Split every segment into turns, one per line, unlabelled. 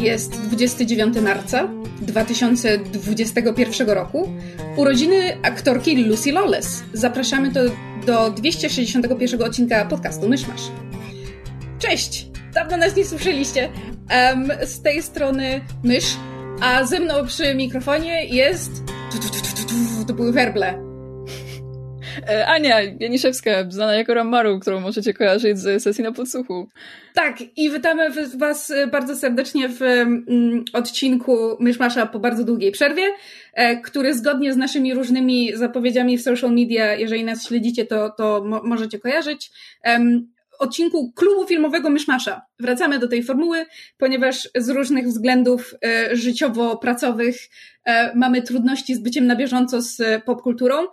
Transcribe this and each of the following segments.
jest 29 marca 2021 roku. Urodziny aktorki Lucy Lawless. Zapraszamy do, do 261 odcinka podcastu Myszmasz. Cześć! Dawno nas nie słyszeliście. Um, z tej strony Mysz, a ze mną przy mikrofonie jest... To były werble.
E, Ania Janiszewska, znana jako Ramaru, którą możecie kojarzyć z sesji na podsłuchu.
Tak, i witamy Was bardzo serdecznie w mm, odcinku Myszmasza po bardzo długiej przerwie, e, który zgodnie z naszymi różnymi zapowiedziami w social media, jeżeli nas śledzicie, to, to mo możecie kojarzyć, odcinku klubu filmowego Myszmasza. Wracamy do tej formuły, ponieważ z różnych względów e, życiowo-pracowych mamy trudności z byciem na bieżąco z popkulturą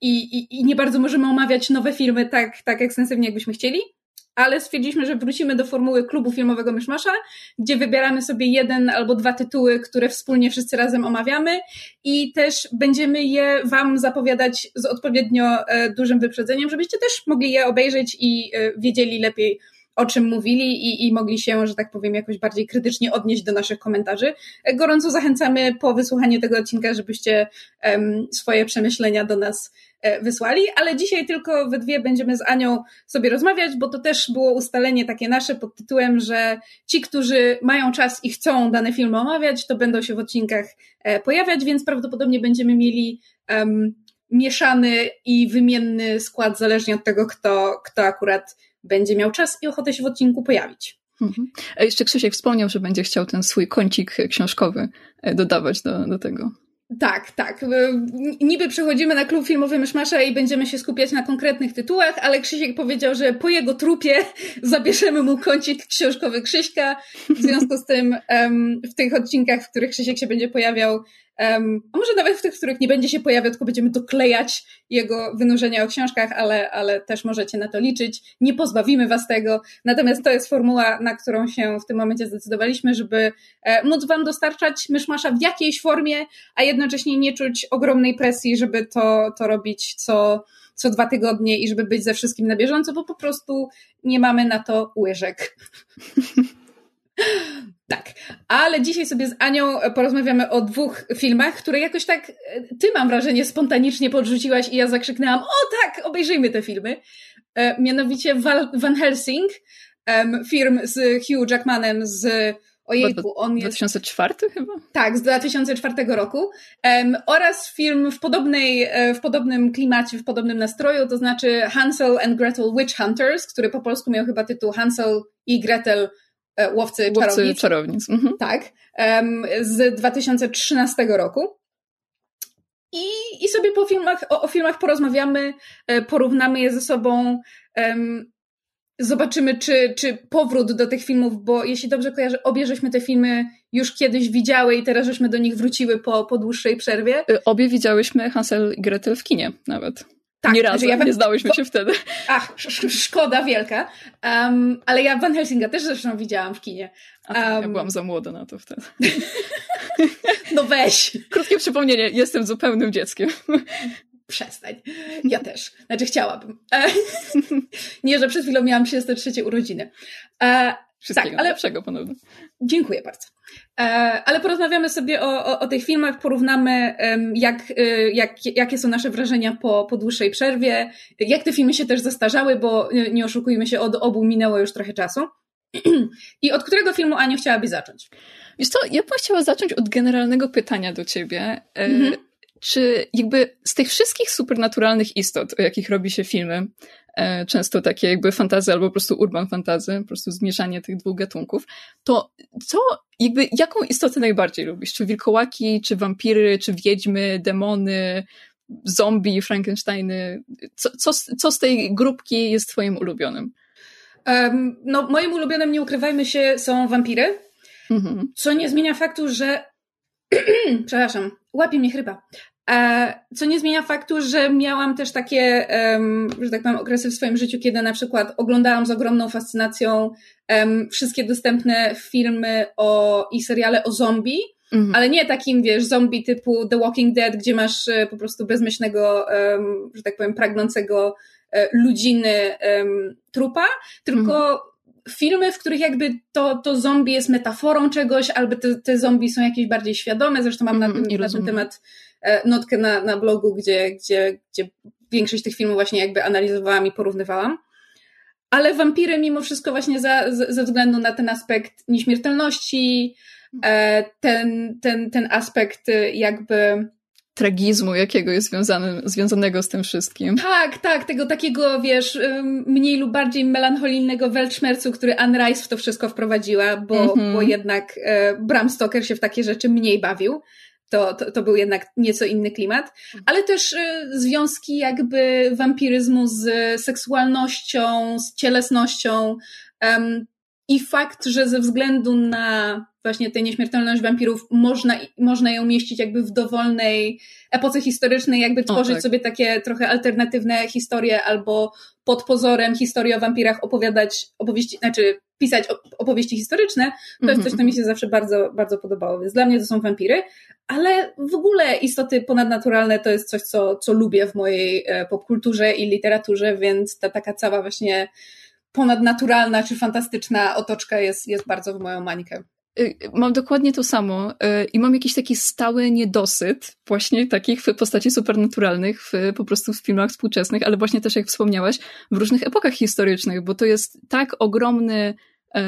i, i, i nie bardzo możemy omawiać nowe filmy tak, tak ekstensywnie, jakbyśmy chcieli ale stwierdziliśmy, że wrócimy do formuły klubu filmowego Myszmasza, gdzie wybieramy sobie jeden albo dwa tytuły, które wspólnie wszyscy razem omawiamy i też będziemy je Wam zapowiadać z odpowiednio e, dużym wyprzedzeniem, żebyście też mogli je obejrzeć i e, wiedzieli lepiej, o czym mówili i, i mogli się, że tak powiem, jakoś bardziej krytycznie odnieść do naszych komentarzy. Gorąco zachęcamy po wysłuchaniu tego odcinka, żebyście um, swoje przemyślenia do nas E, wysłali, ale dzisiaj tylko we dwie będziemy z Anią sobie rozmawiać, bo to też było ustalenie takie nasze pod tytułem, że ci, którzy mają czas i chcą dane filmy omawiać, to będą się w odcinkach e, pojawiać, więc prawdopodobnie będziemy mieli um, mieszany i wymienny skład, zależnie od tego, kto, kto akurat będzie miał czas i ochotę się w odcinku pojawić.
Mhm. A jeszcze Krzysiek wspomniał, że będzie chciał ten swój kącik książkowy e, dodawać do, do tego.
Tak, tak. Niby przechodzimy na klub filmowy Myszmasza i będziemy się skupiać na konkretnych tytułach, ale Krzysiek powiedział, że po jego trupie zabierzemy mu kącik książkowy Krzyśka. W związku z tym w tych odcinkach, w których Krzysiek się będzie pojawiał, Um, a może nawet w tych, w których nie będzie się pojawiał, tylko będziemy doklejać jego wynurzenia o książkach, ale, ale też możecie na to liczyć. Nie pozbawimy was tego. Natomiast to jest formuła, na którą się w tym momencie zdecydowaliśmy, żeby e, móc wam dostarczać myszmasza w jakiejś formie, a jednocześnie nie czuć ogromnej presji, żeby to, to robić co, co dwa tygodnie i żeby być ze wszystkim na bieżąco, bo po prostu nie mamy na to łyżek. Tak, ale dzisiaj sobie z Anią porozmawiamy o dwóch filmach, które jakoś tak e, ty mam wrażenie spontanicznie podrzuciłaś i ja zakrzyknęłam, o tak, obejrzyjmy te filmy. E, mianowicie Van Helsing, film z Hugh Jackmanem z Ojejku, on
jest... 2004 chyba?
Tak, z 2004 roku. Um, oraz film w, podobnej, e, w podobnym klimacie, w podobnym nastroju, to znaczy Hansel and Gretel Witch Hunters, który po polsku miał chyba tytuł Hansel i Gretel Łowcy,
Łowcy
Czarownic.
czarownic. Mhm.
Tak, z 2013 roku. I, I sobie po filmach, o, o filmach porozmawiamy, e, porównamy je ze sobą, zobaczymy, czy, czy powrót do tych filmów, bo jeśli dobrze kojarzę, obie żeśmy te filmy już kiedyś widziały i teraz żeśmy do nich wróciły po, po dłuższej przerwie.
E, obie widziałyśmy Hansel i Gretel w kinie nawet. Tak, nie znaczy ja nie znałyśmy się wtedy.
Ach, szkoda wielka. Um, ale ja Van Helsinga też zresztą widziałam w kinie.
Um, ja byłam za młoda na to wtedy.
no weź.
Krótkie przypomnienie, jestem zupełnym dzieckiem.
Przestań. Ja też. Znaczy chciałabym. E, nie, że przed chwilą miałam 33 urodziny.
Wszystkiego tak, ale... lepszego ponownie.
Dziękuję bardzo. E, ale porozmawiamy sobie o, o, o tych filmach, porównamy jak, e, jak, jakie są nasze wrażenia po, po dłuższej przerwie, jak te filmy się też zestarzały, bo nie oszukujmy się, od obu minęło już trochę czasu. I od którego filmu, Aniu, chciałabyś zacząć?
Wiesz co, ja bym chciała zacząć od generalnego pytania do ciebie. E, mhm. Czy jakby z tych wszystkich supernaturalnych istot, o jakich robi się filmy, często takie jakby fantazy albo po prostu urban fantazy, po prostu zmieszanie tych dwóch gatunków, to co, jakby jaką istotę najbardziej lubisz? Czy wilkołaki, czy wampiry, czy wiedźmy, demony, zombie, Frankensteiny? Co, co, co z tej grupki jest twoim ulubionym?
Um, no, moim ulubionym, nie ukrywajmy się, są wampiry, mhm. co nie zmienia faktu, że przepraszam, łapie mnie chrypa. E, co nie zmienia faktu, że miałam też takie, że tak powiem, okresy w swoim życiu, kiedy na przykład oglądałam z ogromną fascynacją wszystkie dostępne filmy o, i seriale o zombie, mhm. ale nie takim, wiesz, zombie typu The Walking Dead, gdzie masz e, po prostu bezmyślnego, że tak powiem, pragnącego e, ludziny trupa, tylko mhm filmy, w których jakby to, to zombie jest metaforą czegoś, albo te, te zombie są jakieś bardziej świadome. Zresztą mam mm, na, tym, na ten temat notkę na, na blogu, gdzie, gdzie, gdzie większość tych filmów właśnie jakby analizowałam i porównywałam. Ale wampiry mimo wszystko właśnie za, ze względu na ten aspekt nieśmiertelności, e, ten, ten, ten aspekt jakby
tragizmu, jakiego jest związany, związanego z tym wszystkim.
Tak, tak, tego takiego, wiesz, mniej lub bardziej melancholijnego welczmercu, który Anne Rice w to wszystko wprowadziła, bo, mm -hmm. bo jednak e, Bram Stoker się w takie rzeczy mniej bawił. To, to, to był jednak nieco inny klimat, ale też e, związki jakby wampiryzmu z seksualnością, z cielesnością um, i fakt, że ze względu na właśnie tę nieśmiertelność wampirów można, można ją mieścić jakby w dowolnej epoce historycznej, jakby tworzyć o, tak. sobie takie trochę alternatywne historie albo pod pozorem historii o wampirach opowiadać opowieści, znaczy pisać opowieści historyczne, to jest coś, co mi się zawsze bardzo, bardzo podobało. Więc dla mnie to są wampiry, ale w ogóle istoty ponadnaturalne to jest coś, co, co lubię w mojej e, popkulturze i literaturze, więc ta taka cała właśnie ponadnaturalna czy fantastyczna otoczka jest, jest bardzo w moją mańkę.
Y, mam dokładnie to samo y, i mam jakiś taki stały niedosyt właśnie takich postaci supernaturalnych w, po prostu w filmach współczesnych, ale właśnie też jak wspomniałaś, w różnych epokach historycznych, bo to jest tak ogromny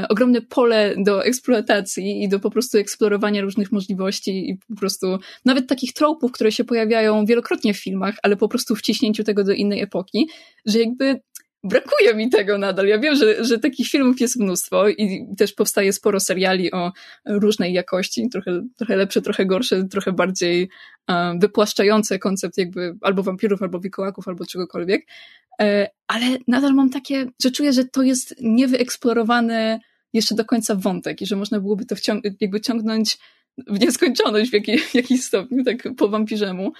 ogromne pole do eksploatacji i do po prostu eksplorowania różnych możliwości i po prostu nawet takich tropów, które się pojawiają wielokrotnie w filmach, ale po prostu wciśnięciu tego do innej epoki, że jakby brakuje mi tego nadal. Ja wiem, że, że takich filmów jest mnóstwo i też powstaje sporo seriali o różnej jakości, trochę, trochę lepsze, trochę gorsze, trochę bardziej um, wypłaszczające koncept jakby albo wampirów, albo wikołaków, albo czegokolwiek. E, ale nadal mam takie, że czuję, że to jest niewyeksplorowany jeszcze do końca wątek i że można byłoby to wciąg jakby ciągnąć w nieskończoność w, jakiej, w jakimś stopniu, tak po wampirzemu.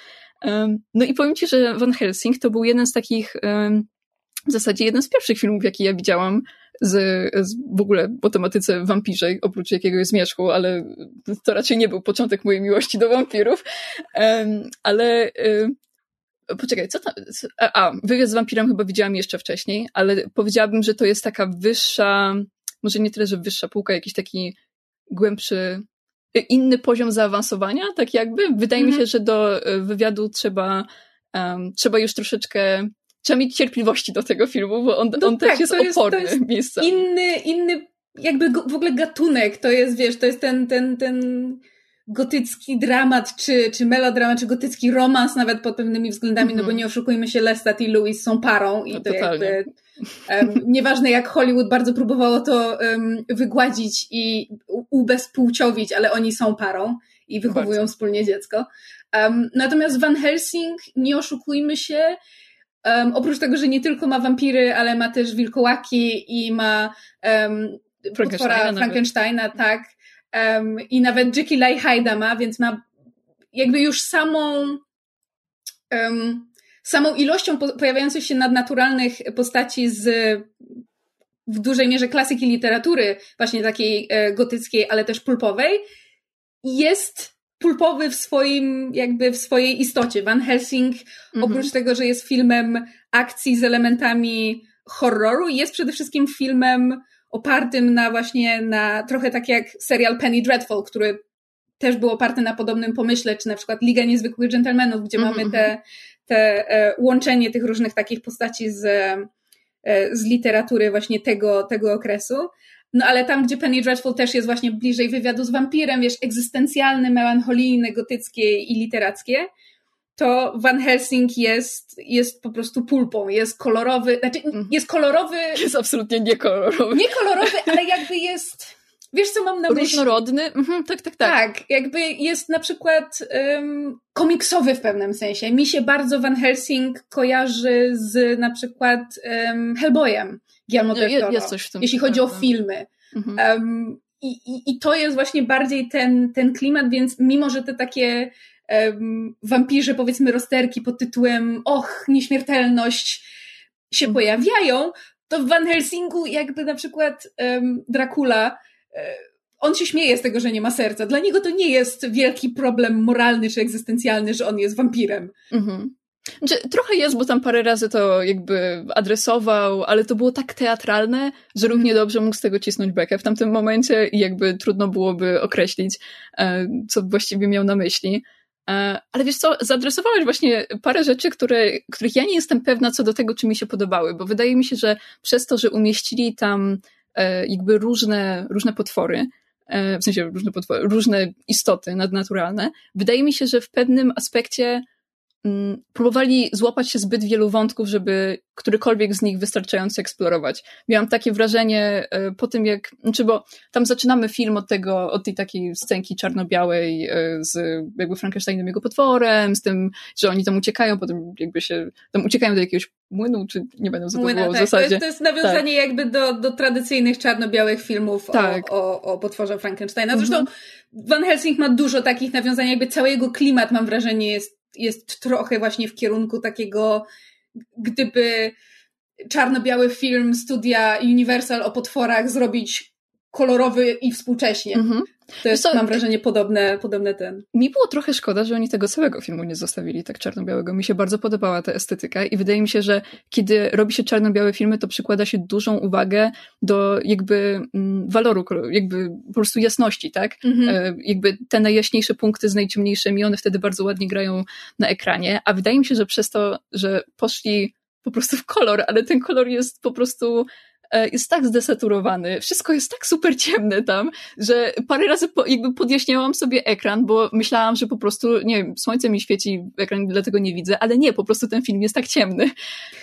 Um, no i powiem ci, że Van Helsing to był jeden z takich w zasadzie jeden z pierwszych filmów, jaki ja widziałam z, z w ogóle o tematyce wampirzej, oprócz jakiegoś zmierzchu, ale to raczej nie był początek mojej miłości do wampirów. Um, ale um, poczekaj, co tam? A, a, wywiad z wampirem chyba widziałam jeszcze wcześniej, ale powiedziałabym, że to jest taka wyższa, może nie tyle, że wyższa półka, jakiś taki głębszy, inny poziom zaawansowania, tak jakby. Wydaje mm -hmm. mi mhm. się, że do e, wywiadu trzeba, um, trzeba już troszeczkę trzeba mieć cierpliwości do tego filmu, bo on, no on tak, też jest oporny jest, to jest
Inny, inny jakby w ogóle gatunek, to jest, wiesz, to jest ten, ten, ten gotycki dramat, czy, czy melodramat, czy gotycki romans nawet pod pewnymi względami, mm -hmm. no bo mhm. nie oszukujmy się, Lestat i Louis są parą i no, to totalnie. jakby um, nieważne jak Hollywood bardzo próbowało to um, wygładzić i ubezpłciowić, ale oni są parą i wychowują bardzo. wspólnie dziecko. Um, natomiast Van Helsing, nie oszukujmy się, Um, oprócz tego, że nie tylko ma wampiry, ale ma też wilkołaki i ma um, Frankensteina, Frankensteina tak. Um, I nawet Jekyll i ma, więc ma jakby już samą um, samą ilością po, pojawiających się nadnaturalnych postaci z w dużej mierze klasyki literatury, właśnie takiej e, gotyckiej, ale też pulpowej, jest pulpowy w swoim, jakby w swojej istocie. Van Helsing, mhm. oprócz tego, że jest filmem akcji z elementami horroru, jest przede wszystkim filmem opartym na właśnie, na trochę tak jak serial Penny Dreadful, który też był oparty na podobnym pomyśle, czy na przykład Liga Niezwykłych Dżentelmenów, gdzie mhm. mamy te, mhm. te e, łączenie tych różnych takich postaci z, e, z literatury właśnie tego, tego okresu. No ale tam, gdzie Penny Dreadful też jest właśnie bliżej wywiadu z wampirem, wiesz, egzystencjalny, melancholijny, gotyckie i literackie, to Van Helsing jest, jest po prostu pulpą, jest kolorowy, znaczy mhm. jest kolorowy...
Jest absolutnie niekolorowy.
Niekolorowy, ale jakby jest... Wiesz, co mam na myśli?
Różnorodny? Mhm, tak, tak, tak.
Tak, jakby jest na przykład um, komiksowy w pewnym sensie. Mi się bardzo Van Helsing kojarzy z na przykład um, Hellboyem. Guillermo del Toro, jest coś w tym jeśli chodzi o filmy. Mhm. Um, i, i to jest właśnie bardziej ten, ten klimat, więc mimo, że te takie um, wampirze, powiedzmy, rozterki pod tytułem Och, nieśmiertelność się mhm. pojawiają, to w Van Helsingu jakby na przykład um, Dracula e, on się śmieje z tego, że nie ma serca. Dla niego to nie jest wielki problem moralny czy egzystencjalny, że on jest wampirem. Mhm.
Znaczy, trochę jest, bo tam parę razy to jakby adresował, ale to było tak teatralne, że równie mhm. dobrze mógł z tego cisnąć bekę w tamtym momencie i jakby trudno byłoby określić, e, co właściwie miał na myśli. E, ale wiesz co, zaadresowałeś właśnie parę rzeczy, które, których ja nie jestem pewna co do tego, czy mi się podobały, bo wydaje mi się, że przez to, że umieścili tam e, jakby różne, różne potwory, w sensie różne, potwory, różne istoty nadnaturalne, wydaje mi się, że w pewnym aspekcie próbowali złapać się zbyt wielu wątków, żeby którykolwiek z nich wystarczająco eksplorować. Miałam takie wrażenie e, po tym, jak, znaczy, bo tam zaczynamy film od tego, od tej takiej scenki czarno-białej e, z jakby Frankensteinem jego potworem, z tym, że oni tam uciekają, potem jakby się, tam uciekają do jakiegoś młynu, czy nie będę co to było
tak.
w zasadzie. To
jest, to jest nawiązanie tak. jakby do, do tradycyjnych czarno-białych filmów tak. o, o, o potworze Frankensteina. Zresztą mhm. Van Helsing ma dużo takich nawiązań, jakby cały jego klimat, mam wrażenie, jest jest trochę właśnie w kierunku takiego, gdyby czarno-biały film studia Universal o potworach zrobić kolorowy i współcześnie. Mhm. To jest, mam wrażenie, podobne, podobne ten.
Mi było trochę szkoda, że oni tego całego filmu nie zostawili tak czarno-białego. Mi się bardzo podobała ta estetyka i wydaje mi się, że kiedy robi się czarno-białe filmy, to przykłada się dużą uwagę do jakby mm, waloru, jakby po prostu jasności, tak? Mhm. E, jakby te najjaśniejsze punkty z najciemniejszymi, one wtedy bardzo ładnie grają na ekranie, a wydaje mi się, że przez to, że poszli po prostu w kolor, ale ten kolor jest po prostu jest tak zdesaturowany, wszystko jest tak super ciemne tam, że parę razy po, jakby podjaśniałam sobie ekran, bo myślałam, że po prostu, nie wiem, słońce mi świeci ekran, dlatego nie widzę, ale nie, po prostu ten film jest tak ciemny.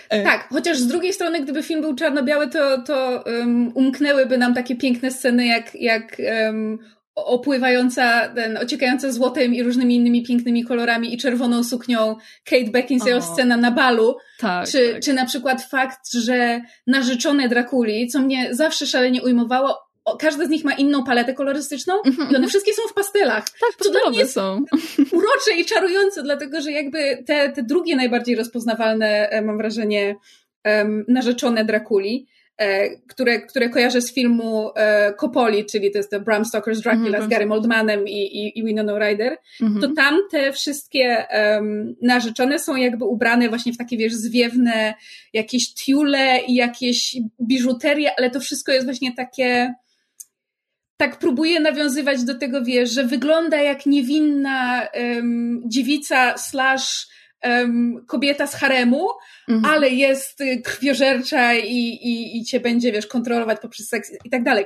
E, tak, chociaż z drugiej strony, gdyby film był czarno-biały, to, to um, umknęłyby nam takie piękne sceny, jak, jak um, opływająca, ten, ociekająca złotem i różnymi innymi pięknymi kolorami i czerwoną suknią Kate Beckinsale scena na balu. Tak, czy, tak. czy na przykład fakt, że narzeczone Drakuli, co mnie zawsze szalenie ujmowało, każda z nich ma inną paletę kolorystyczną mm -hmm. i one mhm. wszystkie są w pastelach.
Tak, mnie są.
Urocze i czarujące, dlatego że jakby te, te drugie najbardziej rozpoznawalne, e, mam wrażenie, um, narzeczone Drakuli, które, które kojarzę z filmu e, Copoli, czyli to jest The Bram Stoker's Dracula mm -hmm. z. Garym Oldmanem i, i, i Winona Ryder, mm -hmm. to tam te wszystkie um, narzeczone są jakby ubrane właśnie w takie, wiesz, zwiewne jakieś tiule i jakieś biżuterie, ale to wszystko jest właśnie takie tak próbuje nawiązywać do tego, wiesz, że wygląda jak niewinna um, dziewica slash um, kobieta z haremu, mhm. ale jest y, krwiożercza i, i, i cię będzie, wiesz, kontrolować poprzez seks i tak dalej.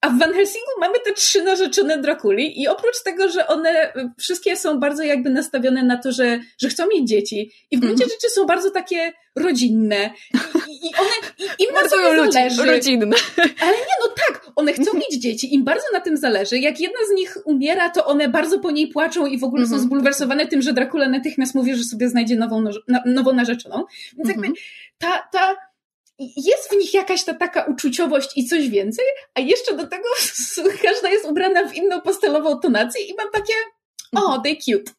A w Van Helsingu mamy te trzy narzeczone Drakuli i oprócz tego, że one wszystkie są bardzo jakby nastawione na to, że, że chcą mieć dzieci i w gruncie mm. rzeczy są bardzo takie rodzinne i, i one, i, im bardzo na zależy.
rodzinne.
Ale nie, no tak, one chcą mieć dzieci, im bardzo na tym zależy. Jak jedna z nich umiera, to one bardzo po niej płaczą i w ogóle mm -hmm. są mhm. zbulwersowane tym, że Dracula natychmiast mówi, że sobie znajdzie nową, nową narzeczoną. Więc jakby mhm. ta, ta jest w nich jakaś ta taka uczuciowość i coś więcej, a jeszcze do tego każda jest ubrana w inną pastelową tonację i mam takie, o, oh, they cute.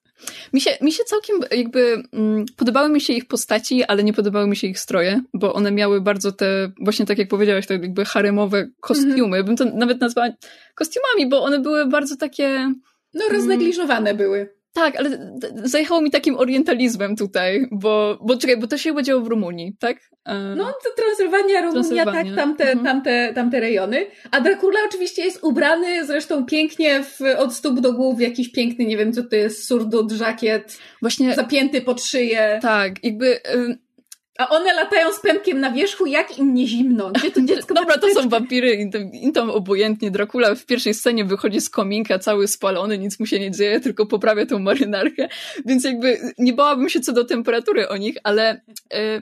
Mi się, mi się całkiem jakby mm, podobały mi się ich postaci, ale nie podobały mi się ich stroje, bo one miały bardzo te, właśnie tak jak powiedziałaś, te jakby haremowe kostiumy. Mm -hmm. Bym to nawet nazwała kostiumami, bo one były bardzo takie...
No, roznegliżowane mm, były.
Tak, ale zajechało mi takim orientalizmem tutaj, bo, bo czekaj, bo to się chyba działo w Rumunii, tak?
Um, no, to Transylwania, Rumunia, tak, tamte, mhm. tamte, tamte rejony. A Dracula oczywiście jest ubrany zresztą pięknie w, od stóp do głów w jakiś piękny, nie wiem co to jest, surdut, żakiet, Właśnie, zapięty pod szyję.
Tak, jakby... Y
a one latają z pępkiem na wierzchu, jak im nie zimno. Gdzie to dziecko
Dobra, to są wampiry, im tam, obojętnie. Dracula w pierwszej scenie wychodzi z kominka cały spalony, nic mu się nie dzieje, tylko poprawia tą marynarkę. Więc jakby nie bałabym się co do temperatury o nich, ale e,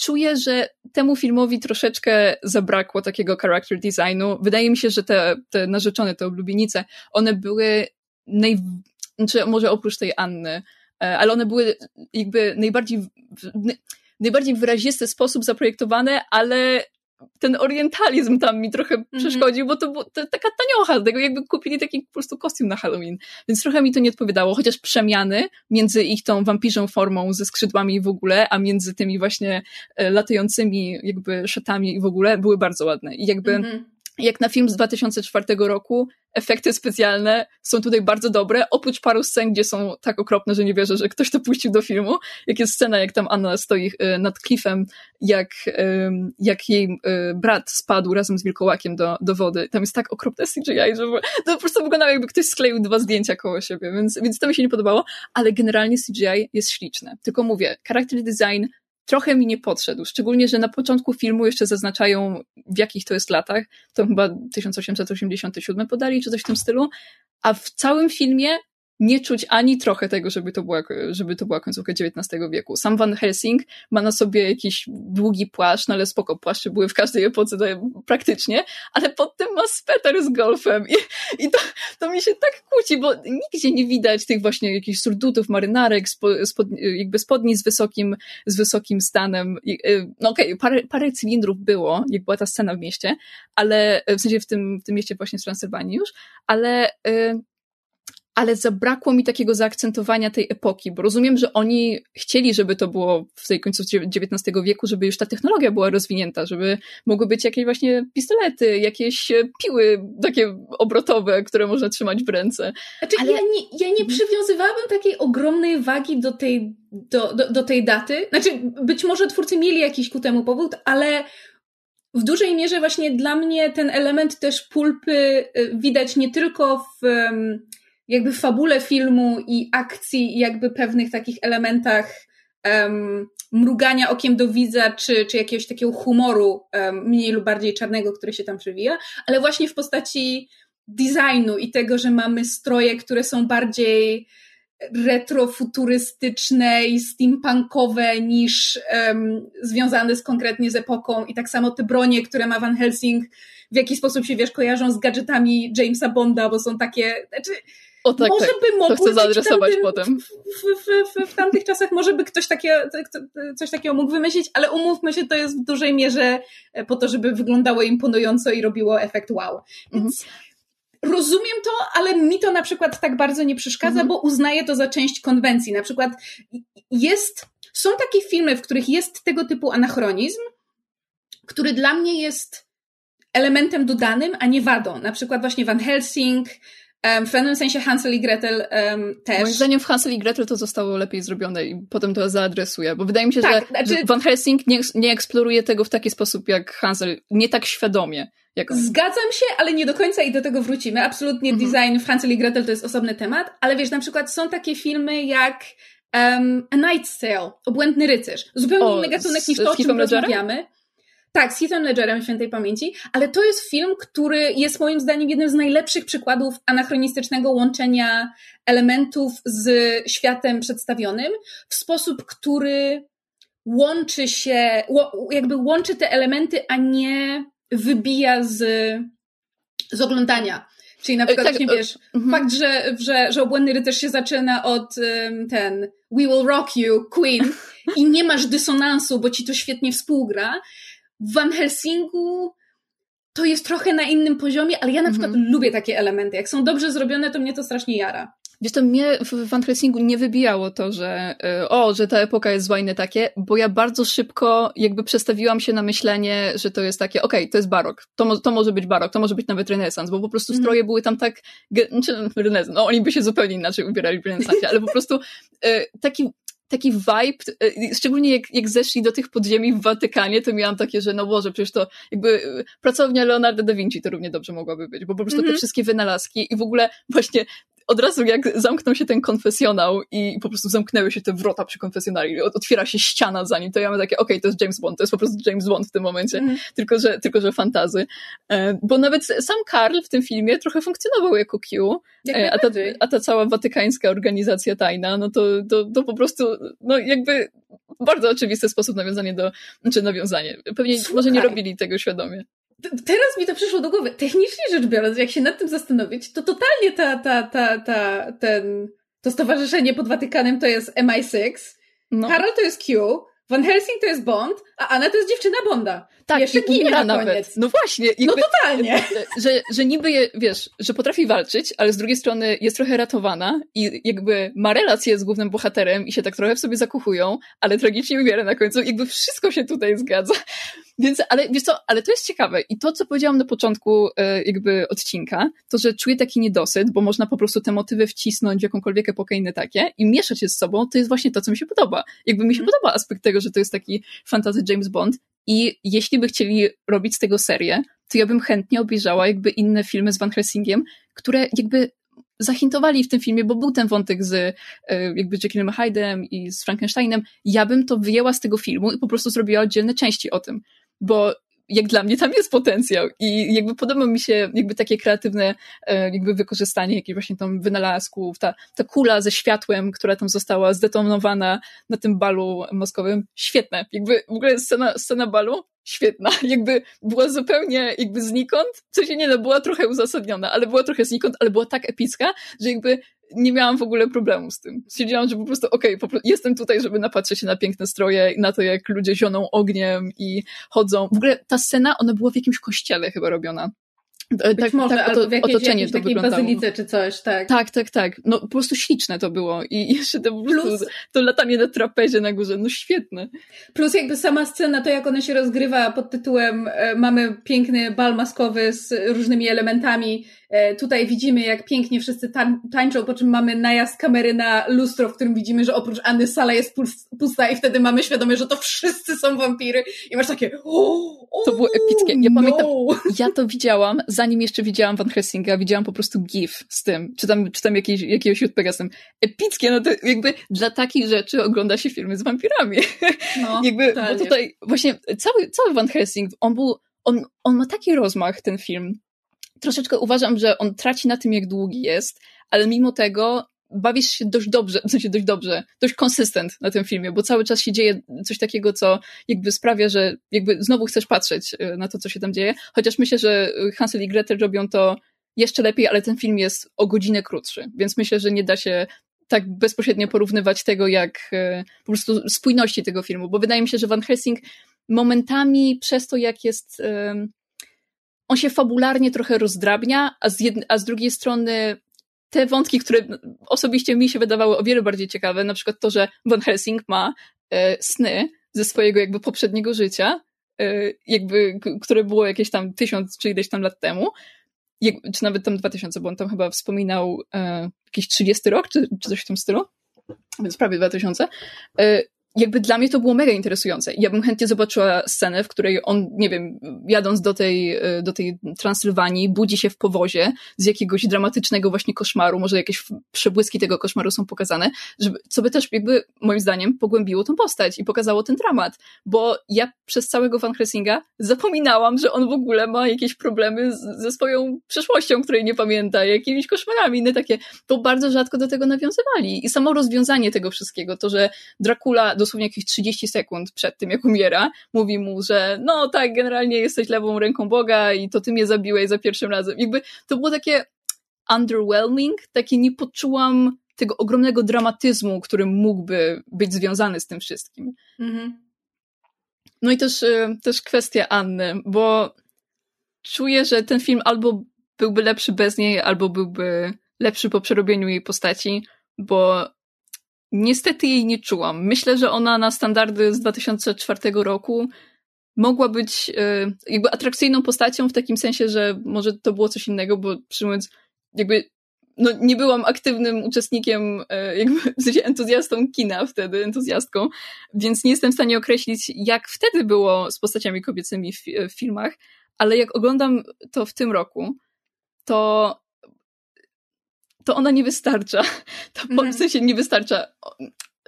czuję, że temu filmowi troszeczkę zabrakło takiego character designu. Wydaje mi się, że te, te narzeczone, te oblubienice, one były naj... Znaczy, może oprócz tej Anny, ale one były jakby najbardziej najbardziej wyrazisty sposób zaprojektowane, ale ten orientalizm tam mi trochę -hmm. przeszkodził, bo to, to taka taniocha, tego jakby kupili taki po prostu kostium na Halloween. Więc trochę mi to nie odpowiadało, chociaż przemiany między ich tą wampirzą formą ze skrzydłami w ogóle, a między tymi właśnie e, latającymi jakby szatami i w ogóle były bardzo ładne. I jakby mm -hmm jak na film z 2004 roku, efekty specjalne są tutaj bardzo dobre, oprócz paru scen, gdzie są tak okropne, że nie wierzę, że ktoś to puścił do filmu. Jak jest scena, jak tam Anna stoi e, nad klifem, jak, jak jej e, brat spadł razem z wilkołakiem do, do wody. Tam jest tak okropne CGI, że to po prostu wyglądało jakby ktoś skleił dwa zdjęcia koło siebie, więc, więc to mi się nie podobało, ale generalnie CGI jest śliczne. Tylko mówię, character design trochę mi nie podszedł. Szczególnie, że na początku filmu jeszcze zaznaczają, w jakich to jest latach. To chyba 1887 podali, czy coś w tym stylu. A w całym filmie nie czuć ani trochę tego, żeby to była, żeby to była końcówka XIX wieku. Sam Van Helsing ma na sobie jakiś długi płaszcz, no ale spoko, płaszcze były w każdej epoce praktycznie, ale pod tym ma sweter z golfem i, i to, to mi się tak kłóci, bo nigdzie nie widać tych właśnie jakichś surdutów, marynarek, spo, spod, jakby spodni z wysokim, z wysokim stanem. I, y, no okej, okay, parę, parę cylindrów było, jak była ta scena w mieście, ale w sensie w tym, w tym mieście właśnie w Transylwanii już, ale y, ale zabrakło mi takiego zaakcentowania tej epoki, bo rozumiem, że oni chcieli, żeby to było w tej końcu XIX wieku, żeby już ta technologia była rozwinięta, żeby mogły być jakieś właśnie pistolety, jakieś e, piły takie obrotowe, które można trzymać w ręce.
Znaczy, ale... ja, nie, ja nie przywiązywałabym takiej ogromnej wagi do tej, do, do, do tej daty. Znaczy, być może twórcy mieli jakiś ku temu powód, ale w dużej mierze właśnie dla mnie ten element też pulpy e, widać nie tylko w jakby fabule filmu i akcji i jakby pewnych takich elementach um, mrugania okiem do widza, czy, czy jakiegoś takiego humoru um, mniej lub bardziej czarnego, który się tam przewija, ale właśnie w postaci designu i tego, że mamy stroje, które są bardziej retrofuturystyczne i steampunkowe niż um, związane z konkretnie z epoką i tak samo te bronie, które ma Van Helsing w jakiś sposób się, wiesz, kojarzą z gadżetami Jamesa Bonda, bo są takie, znaczy
o tak, może tak. by mogło to chcę zaadresować tamtym, potem. W,
w, w, w, tamtych czasach może by ktoś takie, coś takiego mógł wymyślić, ale umówmy się, to jest w dużej mierze po to, żeby wyglądało imponująco i robiło efekt wow. Więc mhm. rozumiem to, ale mi to na przykład tak bardzo nie przeszkadza, mhm. bo uznaję to za część konwencji. Na przykład jest, są takie filmy, w których jest tego typu anachronizm, który dla mnie jest elementem dodanym, a nie wadą. Na przykład właśnie Van Helsing, w pewnym sensie Hansel i Gretel um, też.
Moim zdaniem w Hansel i Gretel to zostało lepiej zrobione i potem to zaadresuję, bo wydaje mi się, tak, że znaczy... Van Helsing nie, nie eksploruje tego w taki sposób jak Hansel, nie tak świadomie. Jak on.
Zgadzam się, ale nie do końca i do tego wrócimy. Absolutnie mhm. design w Hansel i Gretel to jest osobny temat, ale wiesz, na przykład są takie filmy jak um, A Night's Tale, Obłędny Rycerz. Zupełnie inny gatunek niż to, o czym rozmawiamy. Tak, z Heathem Ledgerem świętej pamięci, ale to jest film, który jest moim zdaniem jednym z najlepszych przykładów anachronistycznego łączenia elementów z światem przedstawionym w sposób, który łączy się, jakby łączy te elementy, a nie wybija z, z oglądania. Czyli na przykład, tak, nie wiesz, uh, fakt, że, że, że obłędny rycerz się zaczyna od um, ten We Will Rock You, Queen i nie masz dysonansu, bo ci to świetnie współgra, w Van Helsingu to jest trochę na innym poziomie, ale ja na przykład mhm. lubię takie elementy. Jak są dobrze zrobione, to mnie to strasznie jara.
Wiesz, to mnie w Van Helsingu nie wybijało to, że y, o, że ta epoka jest zła i takie, bo ja bardzo szybko jakby przestawiłam się na myślenie, że to jest takie, okej, okay, to jest barok, to, to może być barok, to może być nawet renesans, bo po prostu mhm. stroje mm. były tam tak, znaczy renesans, no oni by się zupełnie inaczej ubierali w renesansie, ale po prostu y, taki taki vibe, e, szczególnie jak, jak zeszli do tych podziemi w Watykanie, to miałam takie, że no Boże, przecież to jakby e, pracownia Leonardo da Vinci to równie dobrze mogłaby być, bo po prostu mm -hmm. te mhm. wszystkie wynalazki i w ogóle właśnie od razu jak zamknął się ten konfesjonał i po prostu zamknęły się te wrota przy konfesjonali, otwiera się ściana za nim, to ja mam takie, okej, okay, to jest James Bond, to jest po prostu James Bond w tym momencie, mm. tylko, że, tylko że fantazy. E, bo nawet sam Karl w tym filmie trochę funkcjonował jako Q, e, a ta, a ta cała watykańska organizacja tajna, no to, to, to po prostu, no jakby bardzo oczywisty sposób nawiązanie do, znaczy nawiązanie. Pewnie Słuchaj. może nie robili tego świadomie
teraz mi to przyszło do głowy. Technicznie rzecz biorąc, jak się nad tym zastanowić, to totalnie ta, ta, ta, ta, ten, to stowarzyszenie pod Watykanem to jest MI6, no. Karol to jest Q, Van Helsing to jest Bond, a Anna to jest dziewczyna Bonda.
Tak,
Jeszcze ginie na
nawet. No właśnie. Jakby,
no totalnie.
Że, że niby, je, wiesz, że potrafi walczyć, ale z drugiej strony jest trochę ratowana i jakby ma relację z głównym bohaterem i się tak trochę w sobie zakuchują, ale tragicznie umiera na końcu. Jakby wszystko się tutaj zgadza. Więc, ale wiesz co, ale to jest ciekawe. I to, co powiedziałam na początku e, jakby odcinka, to, że czuję taki niedosyt, bo można po prostu te motywy wcisnąć w jakąkolwiek epokę inne takie i mieszać je z sobą, to jest właśnie to, co mi się podoba. Jakby mi się mm. podoba aspekt tego, że to jest taki fantasy James Bond i jeśli by chcieli robić z tego serię, to ja bym chętnie obejrzała jakby inne filmy z Van Helsingiem, które jakby zahintowali w tym filmie, bo był ten wątek z e, jakby Jekyllem Hyde'em i z Frankensteinem, ja bym to wyjęła z tego filmu i po prostu zrobiła oddzielne części o tym bo jak dla mnie tam jest potencjał i jakby podoba mi się jakby takie kreatywne e, jakby wykorzystanie jakichś właśnie tam wynalazków, ta, ta kula ze światłem, która tam została zdetonowana na tym balu moskowym, świetne. Jakby w ogóle scena, scena balu świetna. Jakby była zupełnie jakby znikąd, co się nie no, była trochę uzasadniona, ale była trochę znikąd, ale była tak epicka, że jakby nie miałam w ogóle problemu z tym. Stwierdziłam, że po prostu okej, okay, jestem tutaj, żeby napatrzeć się na piękne stroje, na to, jak ludzie zioną ogniem i chodzą. W ogóle ta scena, ona była w jakimś kościele chyba robiona.
E, Być tak, może, tak, albo w jakiejś, otoczenie jakiejś to takiej wyglądało. bazylice czy coś, tak.
Tak, tak, tak. No po prostu śliczne to było i jeszcze to, Plus, to latanie na trapezie na górze, no świetne.
Plus jakby sama scena, to jak ona się rozgrywa pod tytułem e, mamy piękny bal maskowy z różnymi elementami tutaj widzimy, jak pięknie wszyscy tańczą, po czym mamy najazd kamery na lustro, w którym widzimy, że oprócz Anny sala jest pusta i wtedy mamy świadomość, że to wszyscy są wampiry i masz takie
To było epickie. Ja no. pamiętam, ja to widziałam, zanim jeszcze widziałam Van Helsing'a, widziałam po prostu gif z tym, czy tam, czy tam jakiś, jakiegoś YouTubera z tym. Epickie, no to jakby dla takich rzeczy ogląda się filmy z wampirami. No, jakby, bo tutaj właśnie cały, cały Van Helsing, on był, on, on ma taki rozmach, ten film, troszeczkę uważam, że on traci na tym, jak długi jest, ale mimo tego bawisz się dość dobrze, w sensie dość dobrze, dość konsystent na tym filmie, bo cały czas się dzieje coś takiego, co jakby sprawia, że jakby znowu chcesz patrzeć y, na to, co się tam dzieje, chociaż myślę, że Hansel i Gretel robią to jeszcze lepiej, ale ten film jest o godzinę krótszy, więc myślę, że nie da się tak bezpośrednio porównywać tego, jak y, po prostu spójności tego filmu, bo wydaje mi się, że Van Helsing momentami przez to, jak jest on się fabularnie trochę rozdrabnia, a z, a z drugiej strony te wątki, które osobiście mi się wydawały o wiele bardziej ciekawe, na przykład to, że Van Helsing ma e, sny ze swojego jakby poprzedniego życia, e, jakby, które było jakieś tam tysiąc czy ileś tam lat temu, jak, czy nawet tam dwa tysiące, bo on tam chyba wspominał e, jakiś 30 rok, czy, czy coś w tym stylu, więc prawie 2000. E, jakby dla mnie to było mega interesujące. Ja bym chętnie zobaczyła scenę, w której on, nie wiem, jadąc do tej, e, do tej Transylwanii, budzi się w powozie z jakiegoś dramatycznego właśnie koszmaru, może jakieś przebłyski tego koszmaru są pokazane, żeby, co by też jakby moim zdaniem pogłębiło tą postać i pokazało ten dramat, bo ja przez całego Van Helsing'a zapominałam, że on w ogóle ma jakieś problemy z, ze swoją przeszłością, której nie pamięta, jakimiś koszmarami, inne takie, bo bardzo rzadko do tego nawiązywali. I samo rozwiązanie tego wszystkiego, to, że Dracula dosłownie jakieś 30 sekund przed tym, jak umiera, mówi mu, że no tak, generalnie jesteś lewą ręką Boga i to ty mnie zabiłeś za pierwszym razem. Jakby to było takie underwhelming, takie nie poczułam tego ogromnego dramatyzmu, który mógłby być związany z tym wszystkim. Mhm. No i też, y, też kwestia Anny, bo czuję, że ten film albo byłby lepszy bez niej, albo byłby lepszy po przerobieniu jej postaci, bo Niestety jej nie czułam. Myślę, że ona na standardy z 2004 roku mogła być e, jakby atrakcyjną postacią w takim sensie, że może to było coś innego, bo przyjmując jakby no, nie byłam aktywnym uczestnikiem, e, jakby w sensie entuzjastą kina wtedy, entuzjastką, więc nie jestem w stanie określić, jak wtedy było z postaciami kobiecymi w, w filmach, ale jak oglądam to w tym roku, to to ona nie wystarcza. To mm. w sensie nie wystarcza.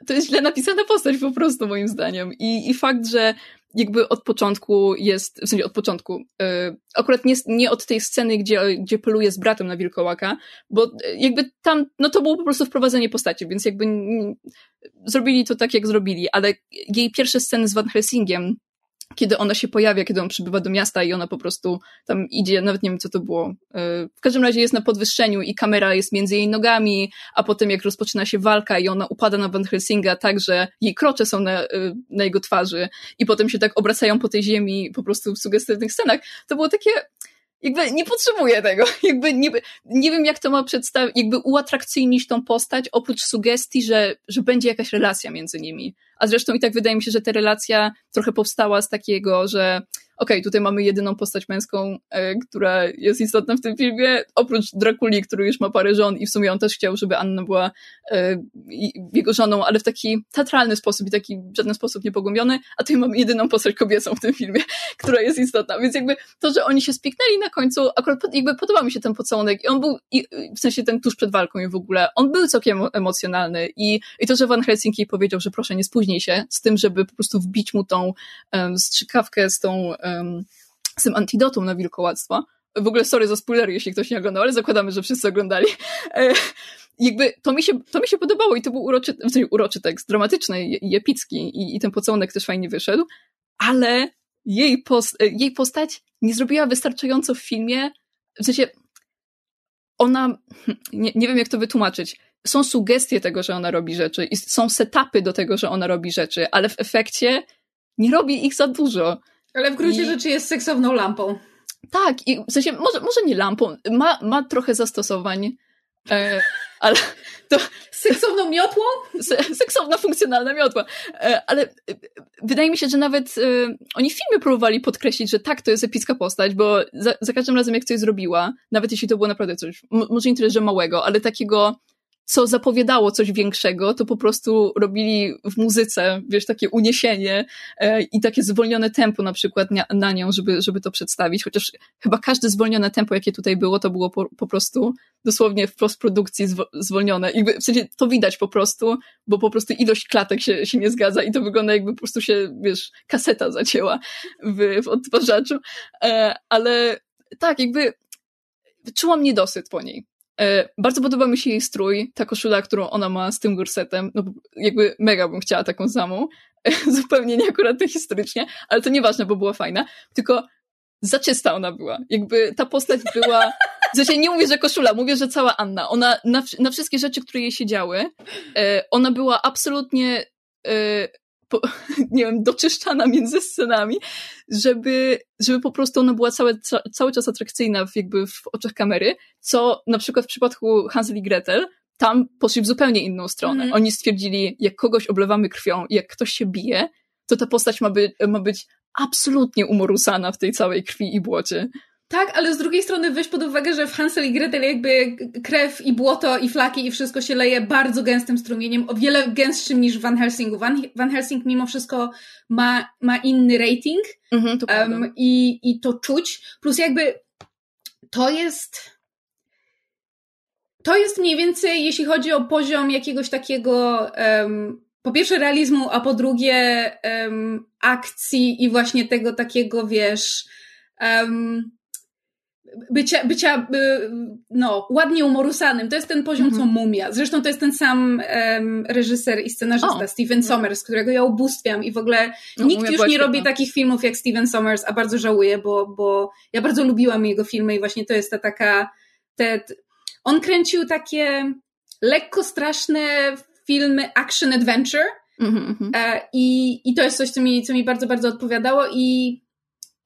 To jest źle napisana postać po prostu, moim zdaniem. I, i fakt, że jakby od początku jest, w sensie od początku, yy, akurat nie, nie od tej sceny, gdzie, gdzie poluje z bratem na wilkołaka, bo jakby tam, no to było po prostu wprowadzenie postaci, więc jakby zrobili to tak, jak zrobili, ale jej pierwsze sceny z Van Helsingiem kiedy ona się pojawia, kiedy on przybywa do miasta i ona po prostu tam idzie, nawet nie wiem co to było. E, w każdym razie jest na podwyższeniu i kamera jest między jej nogami, a potem jak rozpoczyna się walka i ona upada na Van Helsinga tak, że jej krocze są na, e, na jego twarzy i potem się tak obracają po tej ziemi po prostu w sugestywnych scenach. To było takie, jakby nie potrzebuję tego. Jakby nie, nie wiem, jak to ma przedstawić, jakby uatrakcyjnić tą postać, oprócz sugestii, że, że będzie jakaś relacja między nimi. A zresztą i tak wydaje mi się, że ta relacja trochę powstała z takiego, że okej, okay, tutaj mamy jedyną postać męską, e, która jest istotna w tym filmie, oprócz Drakuli, który już ma parę żon i w sumie on też chciał, żeby Anna była e, jego żoną, ale w taki teatralny sposób i taki w żaden sposób niepogłębiony, a tutaj mamy jedyną postać kobiecą w tym filmie, która jest istotna, więc jakby to, że oni się spiknęli na końcu, akurat jakby podoba mi się ten pocałunek. I on był, i, w sensie ten tuż przed walką i w ogóle, on był całkiem emocjonalny. I, i to, że Van Helsinki powiedział, że proszę nie spóźnij się z tym, żeby po prostu wbić mu tą um, strzykawkę z tą um, z tym antidotum na wilkołactwo. W ogóle sorry za spoilery, jeśli ktoś nie oglądał, ale zakładamy, że wszyscy oglądali. E, jakby to mi, się, to mi się podobało i to był uroczy, w sensie uroczy tekst, dramatyczny i epicki i, i ten pocałunek też fajnie wyszedł, ale jej, post, e, jej postać nie zrobiła wystarczająco w filmie, w sensie ona, nie, nie wiem jak to wytłumaczyć, są sugestie tego, że ona robi rzeczy i są setupy do tego, że ona robi rzeczy, ale w efekcie nie robi ich za dużo.
Ale w gruncie I... rzeczy jest seksowną lampą.
Tak, i w sensie, może, może nie lampą, ma, ma trochę zastosowań, e, ale to...
Seksowną miotłą?
Se, seksowna, funkcjonalna miotła. E, ale e, wydaje mi się, że nawet e, oni w filmie próbowali podkreślić, że tak, to jest epicka postać, bo za, za każdym razem, jak coś zrobiła, nawet jeśli to było naprawdę coś, może nie tyle, że małego, ale takiego co zapowiadało coś większego, to po prostu robili w muzyce, wiesz, takie uniesienie e, i takie zwolnione tempo na przykład na, na, nią, żeby, żeby to przedstawić, chociaż chyba każde zwolnione tempo, jakie tutaj było, to było po, po prostu dosłownie w postprodukcji zwo, zwolnione. I w sensie to widać po prostu, bo po prostu ilość klatek się, się nie zgadza i to wygląda jakby po prostu się, wiesz, kaseta zacięła w, w odtwarzaczu. E, ale tak, jakby czułam niedosyt po niej. E, bardzo podoba mi się jej strój, ta koszula, którą ona ma z tym gorsetem, no jakby mega bym chciała taką samą, zupełnie nie akurat historycznie, ale to nieważne, bo była fajna, tylko za czysta ona była. Jakby ta postać była, w sensie nie mówię, że koszula, mówię, że cała Anna. Ona na, na wszystkie rzeczy, które jej się działy, e, ona była absolutnie e, po, nie wiem, doczyszczana między scenami, żeby, żeby po prostu ona była cały, cały czas atrakcyjna w, jakby w oczach kamery, co na przykład w przypadku Hansel i Gretel tam poszli w zupełnie inną stronę. Mm. Oni stwierdzili, jak kogoś oblewamy krwią i jak ktoś się bije, to ta postać ma, by, ma być absolutnie umorusana w tej całej krwi i błocie.
Tak, ale z drugiej strony weź pod uwagę, że w Hansel i Gretel jakby krew i błoto i flaki i wszystko się leje bardzo gęstym strumieniem, o wiele gęstszym niż w Van Helsingu. Van, Van Helsing mimo wszystko ma, ma inny rating mhm, um, i, i to czuć. Plus jakby to jest to jest mniej więcej, jeśli chodzi o poziom jakiegoś takiego um, po pierwsze realizmu, a po drugie um, akcji i właśnie tego takiego, wiesz, um, bycia, bycia no, ładnie umorusanym. To jest ten poziom, mm -hmm. co Mumia. Zresztą to jest ten sam um, reżyser i scenarzysta, oh. Steven Sommers, którego ja ubóstwiam i w ogóle no, nikt już nie robi takich filmów jak Steven Sommers, a bardzo żałuję, bo, bo ja bardzo lubiłam jego filmy i właśnie to jest ta taka te, on kręcił takie lekko straszne filmy action adventure mm -hmm. i, i to jest coś, co mi, co mi bardzo, bardzo odpowiadało i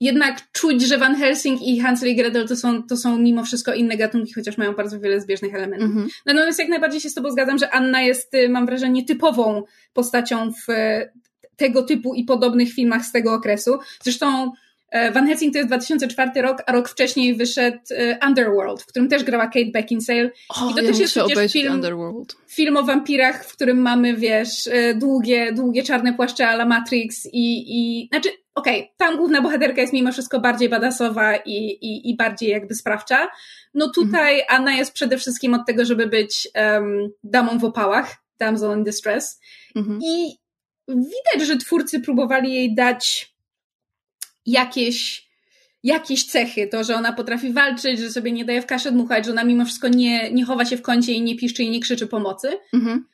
jednak czuć, że Van Helsing i Hansel i Gretel to są, to są mimo wszystko inne gatunki, chociaż mają bardzo wiele zbieżnych elementów. Mm -hmm. Natomiast jak najbardziej się z Tobą zgadzam, że Anna jest, y, mam wrażenie, typową postacią w y, tego typu i podobnych filmach z tego okresu. Zresztą Van Helsing to jest 2004 rok, a rok wcześniej wyszedł Underworld, w którym też grała Kate Beckinsale.
Oh, I to ja też jest przecież film, Underworld.
film o wampirach, w którym mamy, wiesz, długie, długie czarne płaszcze a la Matrix i, i znaczy okej, okay, tam główna bohaterka jest mimo wszystko bardziej badasowa i, i, i bardziej jakby sprawcza. No tutaj mhm. Anna jest przede wszystkim od tego, żeby być um, damą w opałach, damsel in distress. Mhm. I widać, że twórcy próbowali jej dać jakieś jakieś cechy, to, że ona potrafi walczyć, że sobie nie daje w kaszę dmuchać, że ona mimo wszystko nie, nie chowa się w kącie i nie piszczy i nie krzyczy pomocy. Mhm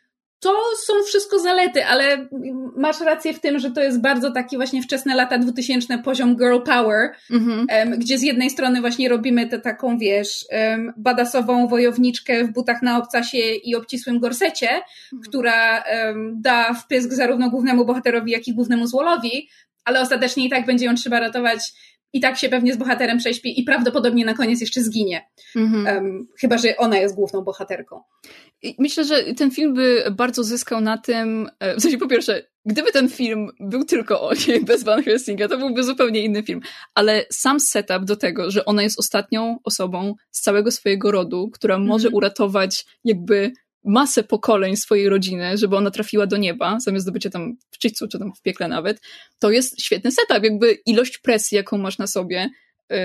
to są wszystko zalety, ale masz rację w tym, że to jest bardzo taki właśnie wczesne lata 2000 poziom girl power, mhm. gdzie z jednej strony właśnie robimy tę taką, wiesz, um, badasową wojowniczkę w butach na obcasie i obcisłym gorsecie, mhm. która um, da wpysk zarówno głównemu bohaterowi, jak i głównemu złolowi, ale ostatecznie i tak będzie ją trzeba ratować i tak się pewnie z bohaterem prześpi i prawdopodobnie na koniec jeszcze zginie. Mhm. Um, chyba, że ona jest główną bohaterką.
Myślę, że ten film by bardzo zyskał na tym, e, w sensie po pierwsze, gdyby ten film był tylko o niej, bez Van Helsinga, to byłby zupełnie inny film. Ale sam setup do tego, że ona jest ostatnią osobą z całego swojego rodu, która może mhm. uratować jakby masę pokoleń swojej rodziny, żeby ona trafiła do nieba, zamiast do bycia tam w czyśćcu, czy tam w piekle nawet, to jest świetny setup. Jakby ilość presji, jaką masz na sobie,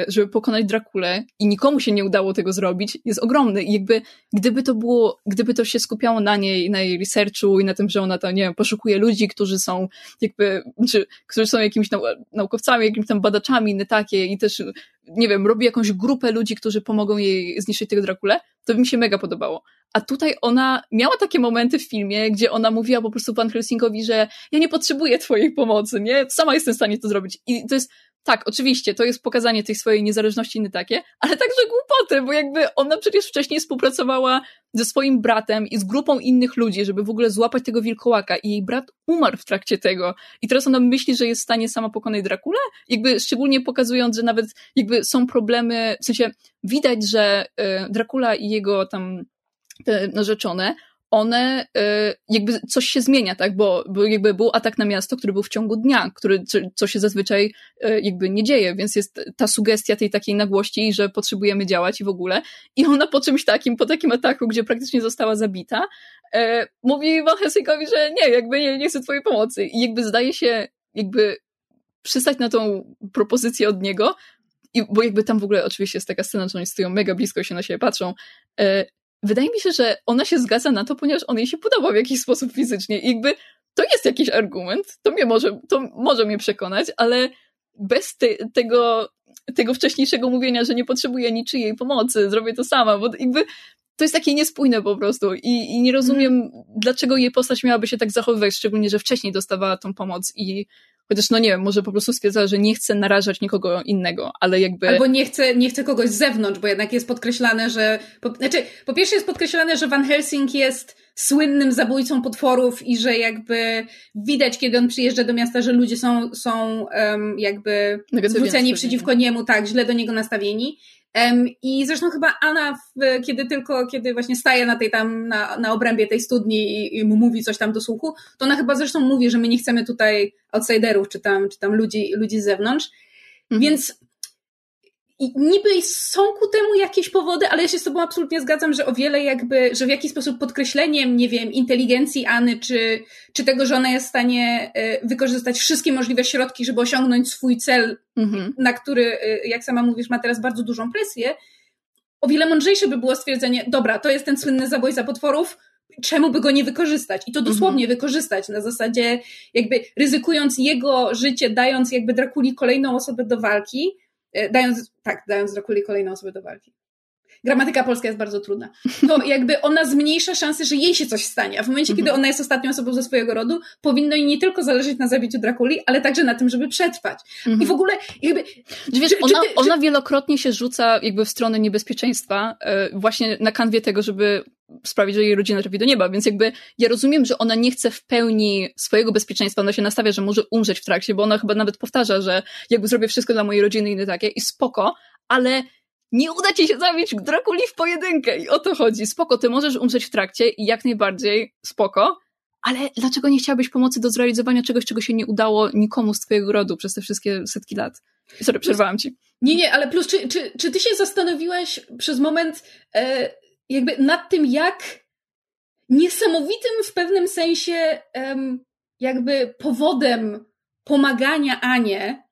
żeby pokonać Drakulę i nikomu się nie udało tego zrobić, jest ogromny. I jakby, gdyby to było, gdyby to się skupiało na niej, na jej researchu i na tym, że ona tam, nie wiem, poszukuje ludzi, którzy są jakby, czy, którzy są jakimiś nau naukowcami, jakimiś tam badaczami, inne takie i też, nie wiem, robi jakąś grupę ludzi, którzy pomogą jej zniszczyć tego Drakulę, to by mi się mega podobało. A tutaj ona miała takie momenty w filmie, gdzie ona mówiła po prostu Van Helsingowi, że ja nie potrzebuję twojej pomocy, nie? Sama jestem w stanie to zrobić. I to jest, tak, oczywiście, to jest pokazanie tej swojej niezależności inny takie, ale także głupoty, bo jakby ona przecież wcześniej współpracowała ze swoim bratem i z grupą innych ludzi, żeby w ogóle złapać tego wilkołaka i jej brat umarł w trakcie tego. I teraz ona myśli, że jest w stanie sama pokonać Drakulę? Jakby szczególnie pokazując, że nawet jakby są problemy, w sensie widać, że y, Dracula i jego tam te narzeczone, one y, jakby coś się zmienia, tak, bo, bo jakby był atak na miasto, który był w ciągu dnia, który, co się zazwyczaj y, jakby nie dzieje, więc jest ta sugestia tej takiej nagłości, że potrzebujemy działać i w ogóle. I ona po czymś takim, po takim ataku, gdzie praktycznie została zabita, y, mówi Van że nie, jakby nie, nie chce twojej pomocy. I jakby zdaje się jakby przystać na tą propozycję od niego, i, bo jakby tam w ogóle oczywiście jest taka scena, że oni stoją mega blisko się na siebie patrzą, wydaje mi się, że ona się zgadza na to, ponieważ on jej się podoba w jakiś sposób fizycznie. I jakby to jest jakiś argument, to mnie może, to może mnie przekonać, ale bez te, tego, tego wcześniejszego mówienia, że nie potrzebuję niczyjej pomocy, zrobię to sama, bo jakby to jest takie niespójne po prostu i, i nie rozumiem, mm. dlaczego jej postać miałaby się tak zachowywać, szczególnie, że wcześniej dostawała tą pomoc i Chociaż no nie wiem, może po prostu stwierdzała, że nie chce narażać nikogo innego, ale jakby...
Albo nie chce, nie chce kogoś z zewnątrz, bo jednak jest podkreślane, że... Po, znaczy, po pierwsze jest podkreślane, że Van Helsing jest słynnym zabójcą potworów i że jakby widać, kiedy on przyjeżdża do miasta, że ludzie są, są um, jakby zwróceni przeciwko niemu, tak, źle do niego nastawieni. I zresztą chyba Anna, kiedy tylko, kiedy właśnie staje na tej tam, na, na obrębie tej studni i, i, mu mówi coś tam do słuchu, to ona chyba zresztą mówi, że my nie chcemy tutaj outsiderów, czy tam, czy tam ludzi, ludzi z zewnątrz. Mhm. Więc i niby są ku temu jakieś powody, ale ja się z tobą absolutnie zgadzam, że o wiele jakby, że w jakiś sposób podkreśleniem, nie wiem, inteligencjiAny, czy, czy tego, że ona jest w stanie e, wykorzystać wszystkie możliwe środki, żeby osiągnąć swój cel, mhm. na który, e, jak sama mówisz, ma teraz bardzo dużą presję, o wiele mądrzejsze by było stwierdzenie, dobra, to jest ten słynny zabójca potworów, czemu by go nie wykorzystać? I to dosłownie mhm. wykorzystać na zasadzie jakby ryzykując jego życie, dając jakby Drakuli kolejną osobę do walki, dając, tak, dając Drakuli kolejną osobę do walki. Gramatyka polska jest bardzo trudna. To jakby ona zmniejsza szanse, że jej się coś stanie, a w momencie, kiedy mhm. ona jest ostatnią osobą ze swojego rodu, powinno jej nie tylko zależeć na zabiciu Drakuli, ale także na tym, żeby przetrwać. I w ogóle jakby...
Wiesz, czy, ona, czy ona czy... wielokrotnie się rzuca jakby w stronę niebezpieczeństwa, e, właśnie na kanwie tego, żeby sprawić, że jej rodzina trafi do nieba, więc jakby ja rozumiem, że ona nie chce w pełni swojego bezpieczeństwa, ona się nastawia, że może umrzeć w trakcie, bo ona chyba nawet powtarza, że jakby zrobię wszystko dla mojej rodziny i inne takie i spoko, ale nie uda ci się zabić Drakuli w pojedynkę i o to chodzi. Spoko, ty możesz umrzeć w trakcie i jak najbardziej spoko, ale dlaczego nie chciałabyś pomocy do zrealizowania czegoś, czego się nie udało nikomu z twojego rodu przez te wszystkie setki lat? Sorry, przerwałam ci.
Nie, nie, ale plus, czy, czy, czy ty się zastanowiłaś przez moment e, jakby nad tym, jak niesamowitym w pewnym sensie jakby powodem pomagania Anie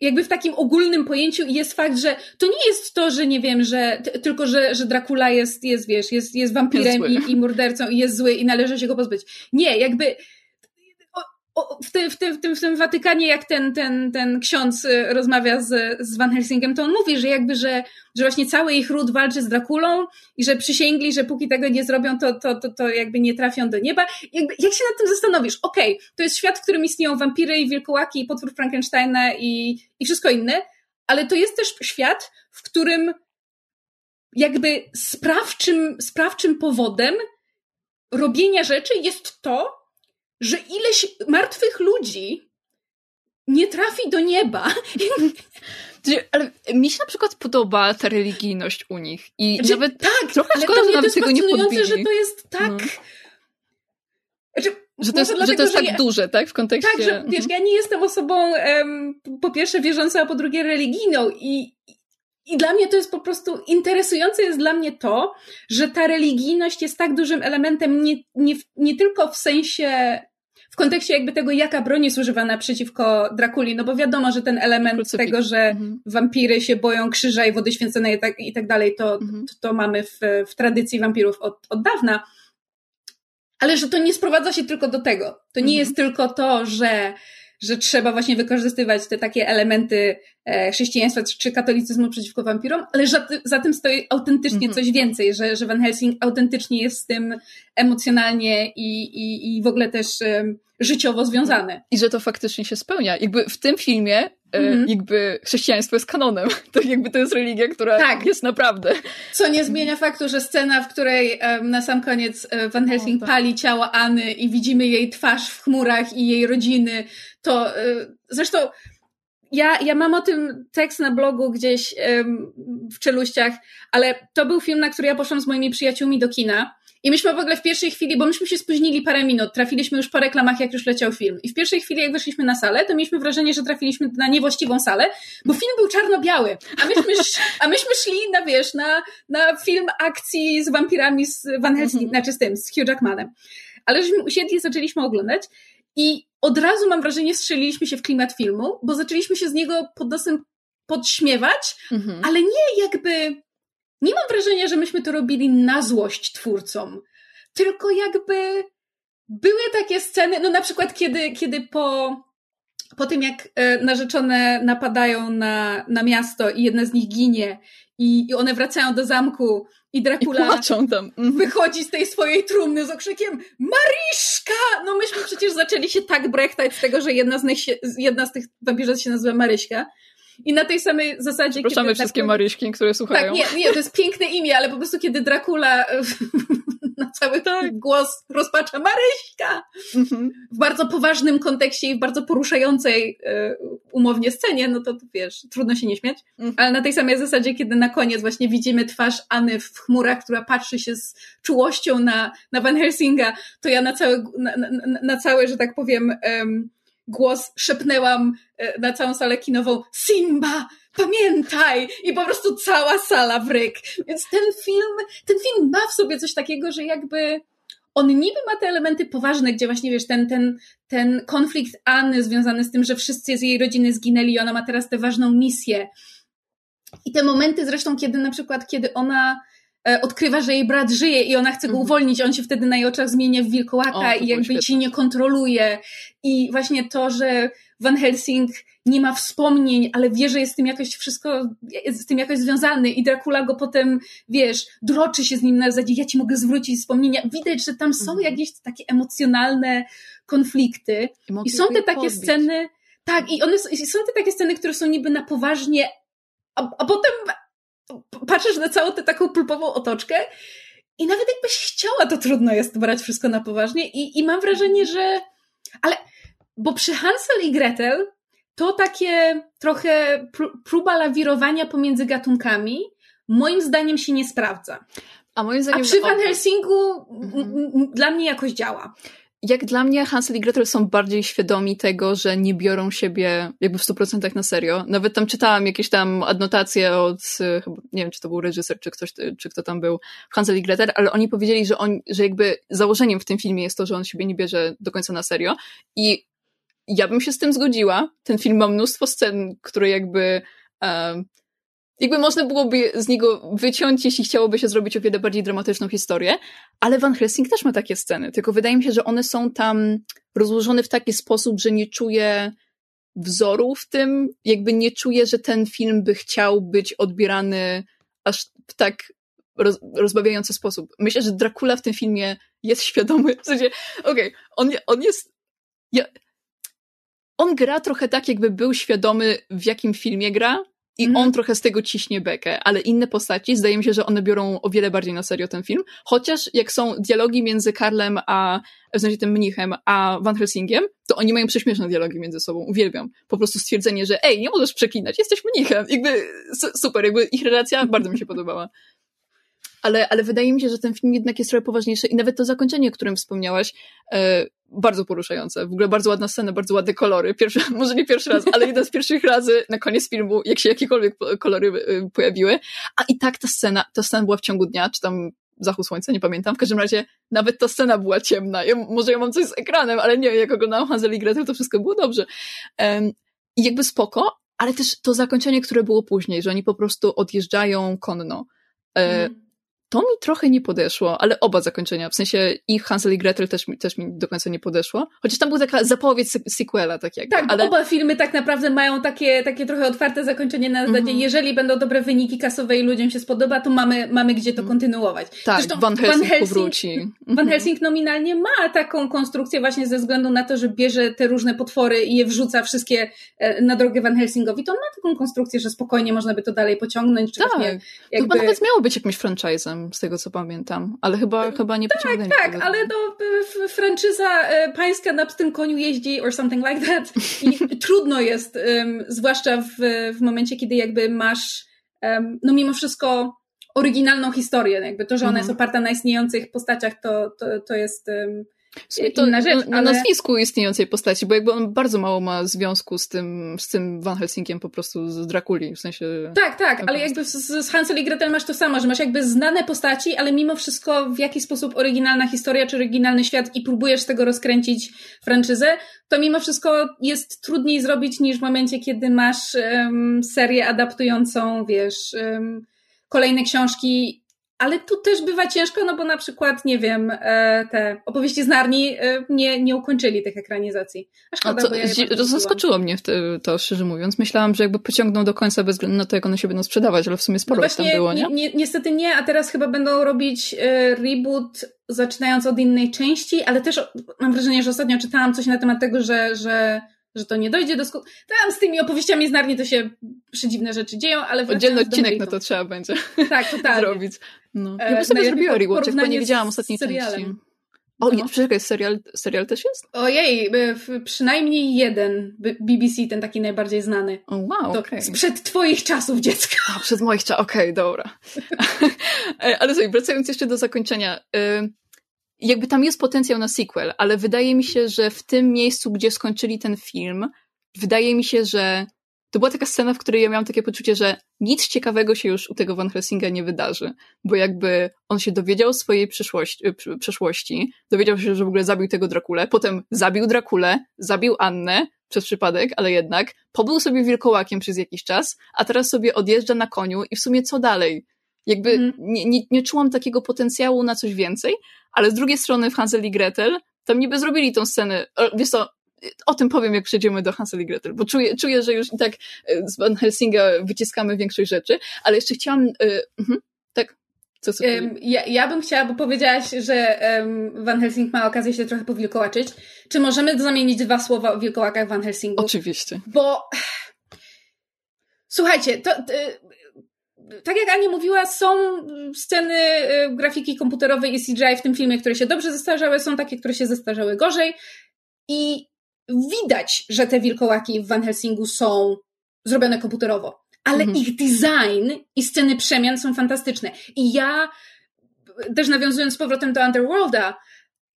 jakby w takim ogólnym pojęciu jest fakt, że to nie jest to, że nie wiem, że tylko, że, że Dracula jest, jest, wiesz, jest, jest wampirem jest i, i mordercą i jest zły i należy się go pozbyć. Nie, jakby w, ty, w, ty, w, tym, w tym Watykanie, jak ten, ten, ten ksiądz y, rozmawia z, z Van Helsingiem, to on mówi, że jakby, że, że właśnie cały ich ród walczy z Drakulą i że przysięgli, że póki tego nie zrobią, to, to, to, to jakby nie trafią do nieba. Jakby, jak się nad tym zastanowisz, okej, okay, to jest świat, w którym istnieją wampiry i wilkołaki i potwór Frankensteina i, i wszystko inne, ale to jest też świat, w którym jakby sprawczym, sprawczym powodem robienia rzeczy jest to, że ileś martwych ludzi nie trafi do nieba.
Ale mi się na przykład podoba ta religijność u nich. I
znaczy,
nawet
tak,
trochę
ale
szkoda, że nawet tego nie podbili.
że to jest tak... No.
Znaczy, że to jest, dlatego, że to jest tak ja, duże, tak? W kontekście...
Tak, że wiesz, ja nie jestem osobą um, po pierwsze wierzącą, a po drugie religijną i, i dla mnie to jest po prostu interesujące jest dla mnie to, że ta religijność jest tak dużym elementem nie, nie, nie tylko w sensie w kontekście jakby tego, jaka broń jest używana przeciwko Drakuli, no bo wiadomo, że ten element Krucyfik. tego, że mhm. wampiry się boją krzyża i wody święconej i tak, i tak dalej, to, mhm. to, to, mamy w, w tradycji wampirów od, od dawna. Ale że to nie sprowadza się tylko do tego. To nie mhm. jest tylko to, że że trzeba właśnie wykorzystywać te takie elementy e, chrześcijaństwa czy katolicyzmu przeciwko wampirom, ale za, za tym stoi autentycznie mhm. coś więcej, że, że Van Helsing autentycznie jest z tym emocjonalnie i, i, i w ogóle też um, życiowo związany.
I że to faktycznie się spełnia. Jakby w tym filmie e, mhm. jakby chrześcijaństwo jest kanonem. To jakby to jest religia, która tak. jest naprawdę.
Co nie zmienia faktu, że scena, w której na sam koniec e, Van Helsing o, tak. pali ciało Anny i widzimy jej twarz w chmurach i jej rodziny, to y, zresztą ja, ja mam o tym tekst na blogu gdzieś w czeluściach, ale to był film, na który ja poszłam z moimi przyjaciółmi do kina. I myśmy w ogóle w pierwszej chwili, bo myśmy się spóźnili parę minut, trafiliśmy już po reklamach, jak już leciał film. I w pierwszej chwili, jak weszliśmy na salę, to mieliśmy wrażenie, że trafiliśmy na niewłaściwą salę, bo film był czarno-biały. A myśmy, a myśmy szli na, wiesz, na, na film akcji z wampirami z Van Helsing, -hmm. znaczy z tym, z Hugh Jackmanem. Ale żeśmy usiedli zaczęliśmy oglądać i od razu mam wrażenie, strzeliliśmy się w klimat filmu, bo zaczęliśmy się z niego pod nosem podśmiewać, mhm. ale nie jakby. Nie mam wrażenia, że myśmy to robili na złość twórcom, tylko jakby były takie sceny, no na przykład kiedy, kiedy po, po tym jak e, narzeczone napadają na, na miasto i jedna z nich ginie i, i one wracają do zamku i Dracula
I tam. Mhm.
wychodzi z tej swojej trumny z okrzykiem Maryśka! No myśmy przecież zaczęli się tak brechtać z tego, że jedna z, nich jedna z tych wampirów się nazywa Maryśka. I na tej samej zasadzie.
Proszamy wszystkie Dracula... Maryśki, które słuchają.
Tak, nie, nie, to jest piękne imię, ale po prostu kiedy Dracula na cały tak. głos rozpacza Maryśka mhm. w bardzo poważnym kontekście i w bardzo poruszającej y, umownie scenie, no to wiesz, trudno się nie śmiać. Mhm. Ale na tej samej zasadzie, kiedy na koniec właśnie widzimy twarz Anny w chmurach, która patrzy się z czułością na, na Van Helsinga, to ja na cały, na, na, na cały że tak powiem, um, głos szepnęłam e, na całą salę kinową Simba! pamiętaj! I po prostu cała sala w ryk. Więc ten film, ten film ma w sobie coś takiego, że jakby on niby ma te elementy poważne, gdzie właśnie wiesz, ten, ten, ten konflikt Anny związany z tym, że wszyscy z jej rodziny zginęli i ona ma teraz tę ważną misję. I te momenty zresztą, kiedy na przykład, kiedy ona odkrywa, że jej brat żyje i ona chce go mhm. uwolnić, on się wtedy na jej oczach zmienia w wilkołaka o, i jakby ci nie kontroluje. I właśnie to, że Van Helsing nie ma wspomnień, ale wie, że jest z tym jakoś wszystko, jest z tym jakoś związany i Dracula go potem, wiesz, droczy się z nim na zasadzie, ja ci mogę zwrócić wspomnienia. Widać, że tam są mhm. jakieś takie emocjonalne konflikty i, I są te takie podbić. sceny, tak, i one i są te takie sceny, które są niby na poważnie, a, a potem patrzysz na całą tę taką pulpową otoczkę i nawet jakbyś chciała, to trudno jest brać wszystko na poważnie i, i mam wrażenie, że ale bo przy Hansel i Gretel to takie trochę próba lawirowania pomiędzy gatunkami moim zdaniem się nie sprawdza. A moim zdaniem... A przy Van Helsingu mhm. dla mnie jakoś działa.
Jak dla mnie Hansel i Gretel są bardziej świadomi tego, że nie biorą siebie jakby w 100% na serio. Nawet tam czytałam jakieś tam adnotacje od, nie wiem, czy to był reżyser, czy ktoś, czy kto tam był Hansel i Gretel, ale oni powiedzieli, że on, że jakby założeniem w tym filmie jest to, że on siebie nie bierze do końca na serio i ja bym się z tym zgodziła. Ten film ma mnóstwo scen, które jakby um, jakby można byłoby z niego wyciąć, jeśli chciałoby się zrobić o wiele bardziej dramatyczną historię, ale Van Helsing też ma takie sceny, tylko wydaje mi się, że one są tam rozłożone w taki sposób, że nie czuję wzoru w tym, jakby nie czuję, że ten film by chciał być odbierany aż w tak roz, rozbawiający sposób. Myślę, że Dracula w tym filmie jest świadomy, w sensie, okej, okay, on, on jest, ja, on gra trochę tak, jakby był świadomy, w jakim filmie gra, i mm. on trochę z tego ciśnie bekę, ale inne postaci, zdaje mi się, że one biorą o wiele bardziej na serio ten film. Chociaż jak są dialogi między Karlem a, w sensie tym mnichem, a Van Helsingiem, to oni mają prześmieszne dialogi między sobą. Uwielbiam. Po prostu stwierdzenie, że ej, nie możesz przeklinać, jesteś mnichem. Jakby super, jakby ich relacja bardzo mi się podobała ale, ale wydaje mi się, że ten film jednak jest trochę poważniejszy i nawet to zakończenie, o którym wspomniałaś, e, bardzo poruszające. W ogóle bardzo ładna scena, bardzo ładne kolory. Pierwszy, może nie pierwszy raz, ale jeden z pierwszych razy na koniec filmu, jak się jakiekolwiek kolory e, pojawiły. A i tak ta scena, ta scena była w ciągu dnia, czy tam zachód słońca, nie pamiętam. W każdym razie nawet ta scena była ciemna. Ja, może ja mam coś z ekranem, ale nie, jak oglądałam Hansel i Gretel, to wszystko było dobrze. I jakby spoko, ale też to zakończenie, które było później, że oni po prostu odjeżdżają konno. Mm to mi trochę nie podeszło, ale oba zakończenia, w sensie i Hansel i Gretel też mi, też mi do końca nie podeszło. Chociaż tam była taka zapowiedź sequela, tak jak.
Tak, ale... oba filmy tak naprawdę mają takie, takie trochę otwarte zakończenie na zasadzie, mm -hmm. jeżeli będą dobre wyniki kasowe i ludziom się spodoba, to mamy, mamy gdzie to mhm. kontynuować.
Tak, Zresztą Van Helsing, Van Helsing powróci.
Van mhm. Helsing nominalnie ma taką konstrukcję właśnie ze względu na to, że bierze te różne potwory i je wrzuca wszystkie e, na drogę Van Helsingowi, to on ma taką konstrukcję, że spokojnie można by to dalej pociągnąć. Czy
tak,
właśnie
jakby... to chyba nawet miało być jakimś z tego co pamiętam, ale chyba, chyba nie
pociągnęli Tak, tak, ale no, franczyza e, pańska na tym koniu jeździ or something like that. I trudno jest, um, zwłaszcza w, w momencie, kiedy jakby masz um, no mimo wszystko oryginalną historię, jakby to, że ona jest mhm. oparta na istniejących postaciach, to, to, to jest um,
inna rzecz, na ale... nazwisku istniejącej postaci, bo jakby on bardzo mało ma związku z tym, z tym Van Helsingiem po prostu z Drakuli, w sensie...
Tak, tak, ale jakby z, z Hansel i Gretel masz to samo, że masz jakby znane postaci, ale mimo wszystko w jakiś sposób oryginalna historia, czy oryginalny świat i próbujesz z tego rozkręcić franczyzę, to mimo wszystko jest trudniej zrobić niż w momencie, kiedy masz um, serię adaptującą, wiesz, um, kolejne książki ale tu też bywa ciężko, no bo na przykład, nie wiem, e, te opowieści z Narni e, nie, nie ukończyli tych ekranizacji. A szkoda,
A to, ja to zaskoczyło mnie to, szczerze mówiąc. Myślałam, że jakby pociągną do końca bez względu na to, jak one się będą sprzedawać, ale w sumie sporo no tam było, nie?
nie? Niestety nie, a teraz chyba będą robić e, reboot zaczynając od innej części, ale też mam wrażenie, że ostatnio czytałam coś na temat tego, że, że że to nie dojdzie do skutku. Tam z tymi opowieściami z Narni to się przedziwne rzeczy dzieją, ale
Oddzielny odcinek na to trzeba będzie tak, totalnie. zrobić. No. Ja bym sobie zrobiła rewatch, bo nie widziałam ostatniej części. O, no. czekaj, serial, serial też jest?
Ojej, przynajmniej jeden BBC, ten taki najbardziej znany.
O, wow, to okay.
Sprzed twoich czasów, dziecka.
A, przed moich czasów, okej, okay, dobra. E, ale słuchaj, wracając jeszcze do zakończenia. Jakby tam jest potencjał na sequel, ale wydaje mi się, że w tym miejscu, gdzie skończyli ten film, wydaje mi się, że to była taka scena, w której ja miałam takie poczucie, że nic ciekawego się już u tego Van Helsinga nie wydarzy, bo jakby on się dowiedział swojej y, przeszłości, dowiedział się, że w ogóle zabił tego Drakulę, potem zabił Drakulę, zabił Annę przez przypadek, ale jednak pobył sobie wilkołakiem przez jakiś czas, a teraz sobie odjeżdża na koniu i w sumie co dalej? Jakby mm. nie, nie, nie czułam takiego potencjału na coś więcej, ale z drugiej strony w Hansel i Gretel tam niby zrobili tą scenę, wiesz co, o tym powiem, jak przejdziemy do Hansel i Gretel, bo czuję, czuję że już i tak e, z Van Helsinga wyciskamy większość rzeczy, ale jeszcze chciałam, yy, uh, tak, co um,
ja, ja bym chciała, bo powiedziałaś, że um, Van Helsing ma okazję się trochę powilkołaczyć. Czy możemy zamienić dwa słowa o wilkołakach Van Helsingu?
Oczywiście.
Bo słuchajcie, to tak jak Ania mówiła, są sceny y, grafiki komputerowej i CGI w tym filmie, które się dobrze zestarzały, są takie, które się zestarzały gorzej. I widać, że te wilkołaki w Van Helsingu są zrobione komputerowo. Ale mhm. ich design i sceny przemian są fantastyczne. I ja, też nawiązując z powrotem do Underworlda,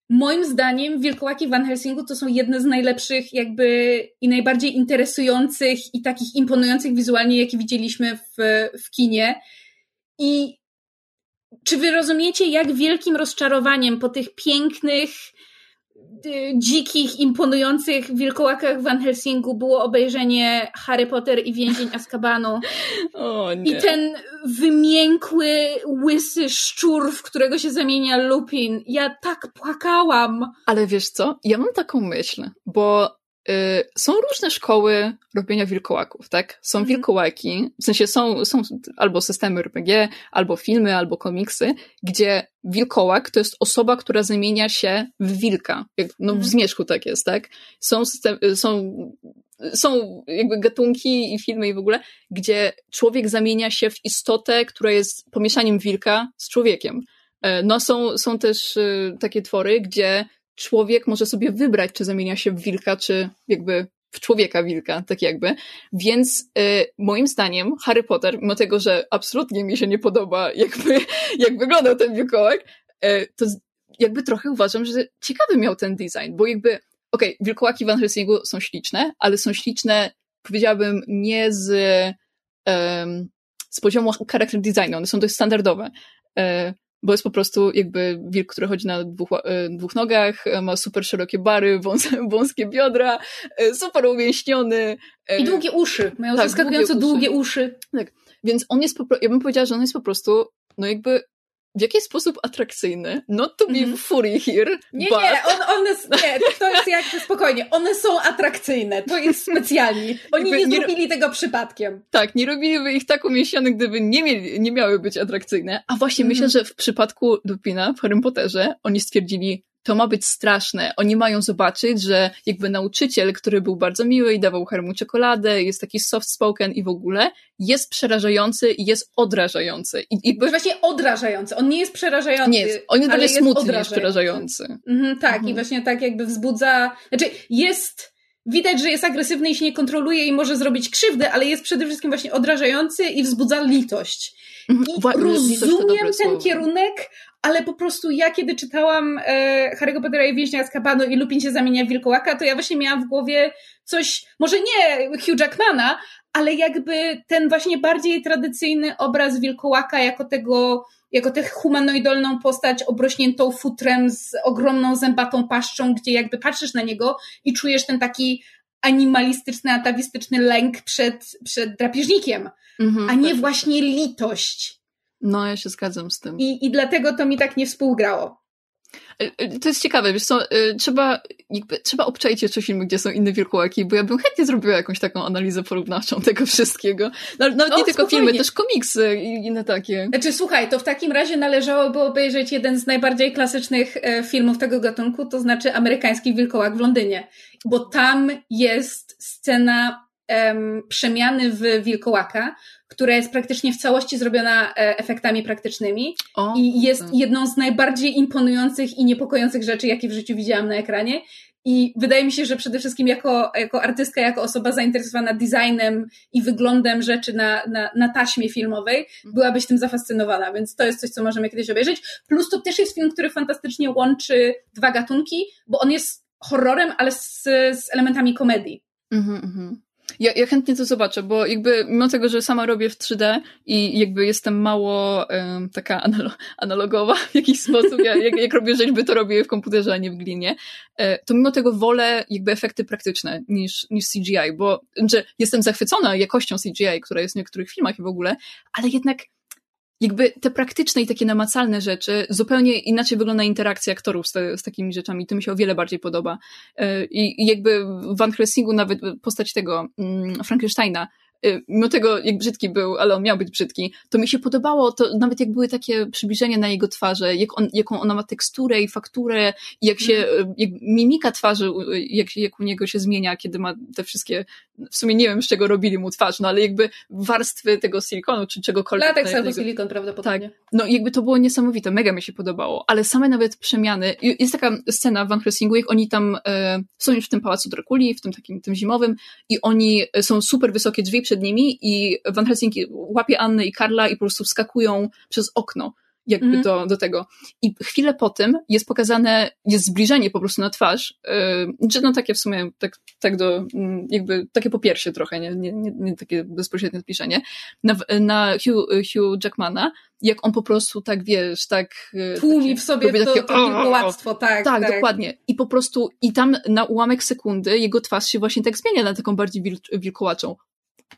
Moim zdaniem Wilkołaki Van Helsingu to są jedne z najlepszych jakby i najbardziej interesujących i takich imponujących wizualnie, jakie widzieliśmy w, w kinie. I czy wy rozumiecie, jak wielkim rozczarowaniem po tych pięknych, dzikich, imponujących wilkołakach Van Helsingu było obejrzenie Harry Potter i Więzień Azkabanu.
O, nie.
I ten wymiękły, łysy szczur, w którego się zamienia Lupin. Ja tak płakałam.
Ale wiesz co? Ja mam taką myśl, bo y, są różne szkoły robienia wilkołaków, tak? Są
Mhm.
wilkołaki, w sensie są, są albo systemy RPG, albo filmy, albo komiksy, gdzie wilkołak to jest osoba, która zamienia się w wilka. Jak, no w
Mhm.
Zmierzchu tak jest, tak? Są, system, są, są jakby gatunki i filmy i w ogóle, gdzie człowiek zamienia się w istotę, która jest pomieszaniem wilka z człowiekiem. E, No są, są też y, takie twory, gdzie człowiek może sobie wybrać, czy zamienia się w wilka, czy jakby w człowieka wilka, tak jakby. Więc y, moim zdaniem Harry Potter, mimo tego, że absolutnie mi się nie podoba, jakby, jak wyglądał ten wilkołak, y, to jakby trochę uważam, że ciekawy miał ten design, bo jakby, okej, wilkołaki Van Helsingu są śliczne, ale są śliczne, powiedziałabym, nie z, z poziomu character designu, one są dość standardowe. E, bo jest po prostu jakby wilk, który chodzi na dwóch, e, dwóch nogach, e, ma super szerokie bary, wąs, wąskie biodra, e, super umięśniony.
I długie uszy. Mają
tak,
zaskakująco
długie
długie uszy.
Więc on jest, ja bym powiedziała, że on jest po prostu, no jakby w jakiś sposób atrakcyjny. Not to be
Mhm.
furry here,
Nie,
but...
nie, on, one, nie, to jest jakby spokojnie. One są atrakcyjne. To jest specjalni. Oni nie
nie-
zrobili tego przypadkiem.
Tak, nie robiliby ich tak umięśnionych, gdyby nie, mieli, nie miały być atrakcyjne. A właśnie
Mhm.
myślę, że w przypadku Lupina w Harry Potterze oni stwierdzili, to ma być straszne. Oni mają zobaczyć, że jakby nauczyciel, który był bardzo miły i dawał Harrymu czekoladę, jest taki soft spoken i w ogóle, jest przerażający i jest odrażający. I jakby
Bo właśnie odrażający. On nie jest przerażający.
nie jest, on jest bardziej smutny niż przerażający.
Mhm, tak,
Mhm.
i właśnie tak jakby wzbudza. Znaczy, jest. Widać, że jest agresywny i się nie kontroluje i może zrobić krzywdę, ale jest przede wszystkim właśnie odrażający i wzbudza litość.
Mhm,
I
wła-
rozumiem ten
słowo.
kierunek, ale po prostu ja, kiedy czytałam e, Harry'ego Pottera i Więźnia z Kabanu i Lupin się zamienia w wilkołaka, to ja właśnie miałam w głowie coś, może nie Hugh Jackmana, ale jakby ten właśnie bardziej tradycyjny obraz wilkołaka jako tego, jako tę humanoidalną postać obrośniętą futrem z ogromną zębatą paszczą, gdzie jakby patrzysz na niego i czujesz ten taki animalistyczny, atawistyczny lęk przed, przed drapieżnikiem,
Mhm,
a nie
tak.
właśnie litość.
No, ja się zgadzam z tym.
I, I dlatego to mi tak nie współgrało.
E, e, To jest ciekawe, wiesz co, e, trzeba, jakby, trzeba obczaić jeszcze filmy, gdzie są inne wilkołaki, bo ja bym chętnie zrobiła jakąś taką analizę porównawczą tego wszystkiego. No, nawet
O,
nie tylko
spokojnie.
filmy, też komiksy i inne takie.
Znaczy, słuchaj, to w takim razie należałoby obejrzeć jeden z najbardziej klasycznych filmów tego gatunku, to znaczy Amerykański Wilkołak w Londynie. Bo tam jest scena em, przemiany w wilkołaka, która jest praktycznie w całości zrobiona e, efektami praktycznymi
O,
i jest
tak.
jedną z najbardziej imponujących i niepokojących rzeczy, jakie w życiu widziałam na ekranie. I wydaje mi się, że przede wszystkim jako, jako artystka, jako osoba zainteresowana designem i wyglądem rzeczy na, na, na taśmie filmowej, byłabyś tym zafascynowana, więc to jest coś, co możemy kiedyś obejrzeć. Plus to też jest film, który fantastycznie łączy dwa gatunki, bo on jest horrorem, ale z, z elementami komedii.
Mhm, mhm. Ja, ja chętnie to zobaczę, bo jakby mimo tego, że sama robię w 3D i jakby jestem mało em, taka analo analogowa w jakiś sposób, ja, jak, jak robię rzeźby, to robię w komputerze, a nie w glinie, e, to mimo tego wolę jakby efekty praktyczne niż, niż CGI, bo że jestem zachwycona jakością CGI, która jest w niektórych filmach i w ogóle, ale jednak jakby te praktyczne i takie namacalne rzeczy, zupełnie inaczej wygląda interakcja aktorów z, te, z takimi rzeczami. To mi się o wiele bardziej podoba. E, I, i jakby w Van Helsingu nawet postać tego mm, Frankensteina, mimo tego, jak brzydki był, ale on miał być brzydki, to mi się podobało, to nawet jak były takie przybliżenia na jego twarzy, jak on, jaką ona ma teksturę i fakturę, i jak się, e, jak mimika twarzy, e, jak, jak u niego się zmienia, kiedy ma te wszystkie, w sumie nie wiem, z czego robili mu twarz, no ale jakby warstwy tego silikonu, czy czegokolwiek.
Lateks
na
albo silikon prawdopodobnie.
no jakby to było niesamowite, mega mi się podobało, ale same nawet przemiany, jest taka scena w Van Helsingu, jak oni tam e, są już w tym pałacu Drakuli, w tym takim tym zimowym i oni są super wysokie drzwi przed nimi i Van Helsinki łapie Annę i Karla i po prostu wskakują przez okno jakby mm. do, do tego. I chwilę po tym jest pokazane, jest zbliżenie po prostu na twarz, yy, czy no takie w sumie, tak, tak do, mm, jakby, takie po piersie trochę, nie, nie, nie, nie takie bezpośrednie zbliżenie, na, na Hugh, Hugh Jackmana, jak on po prostu tak, wiesz, tak...
E, Tłumi w sobie to, takie, to wilkołactwo, tak,
tak. Tak, dokładnie. I po prostu, i tam na ułamek sekundy jego twarz się właśnie tak zmienia na taką bardziej wil, wilkołaczą.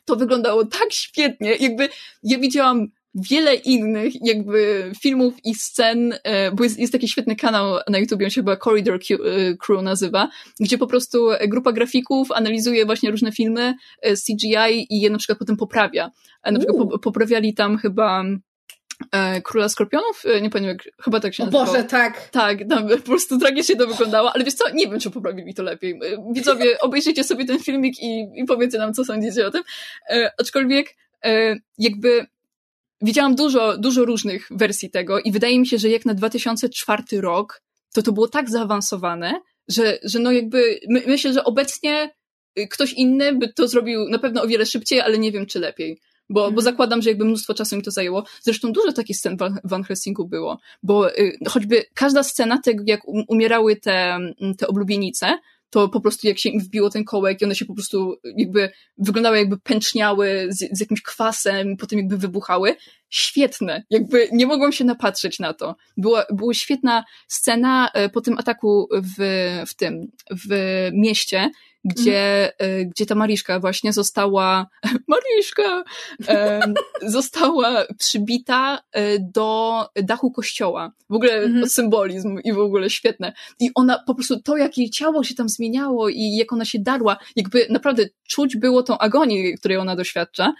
To wyglądało tak świetnie, jakby ja widziałam wiele innych jakby filmów i scen, e, bo jest, jest taki świetny kanał na YouTube, on się chyba Corridor e, Crew nazywa, gdzie po prostu grupa grafików analizuje właśnie różne filmy CGI i je na przykład potem poprawia. Na przykład poprawiali tam chyba e, Króla Skorpionów, e, nie pamiętam jak, chyba tak się nazywało.
Boże, tak.
Tak, tam po prostu tragicznie to wyglądało, ale wiesz co, nie wiem, czy poprawili to lepiej. E, widzowie, obejrzyjcie sobie ten filmik i, i powiedzcie nam, co sądzicie o tym. E, aczkolwiek, e, jakby widziałam dużo, dużo różnych wersji tego i wydaje mi się, że jak na 2004 rok, to to było tak zaawansowane, że, że no jakby, my, myślę, że obecnie ktoś inny by to zrobił na pewno o wiele szybciej, ale nie wiem, czy lepiej bo, mhm. bo zakładam, że jakby mnóstwo czasu mi to zajęło. Zresztą dużo takich scen w Van Helsingu było, bo y, choćby każda scena tego, jak umierały te, mm, te oblubienice, to po prostu jak się im wbiło ten kołek i one się po prostu jakby wyglądały jakby pęczniały z, z jakimś kwasem, potem jakby wybuchały. Świetne. Jakby nie mogłam się napatrzeć na to. Była, była świetna scena e, po tym ataku w, w tym, w mieście, gdzie, mm. gdzie ta Mariszka właśnie została, Mariszka, e, została przybita e, do dachu kościoła. W ogóle mm. symbolizm i w ogóle świetne. I ona po prostu, to jak jej ciało się tam zmieniało i jak ona się darła, jakby naprawdę czuć było tą agonię, której ona doświadcza.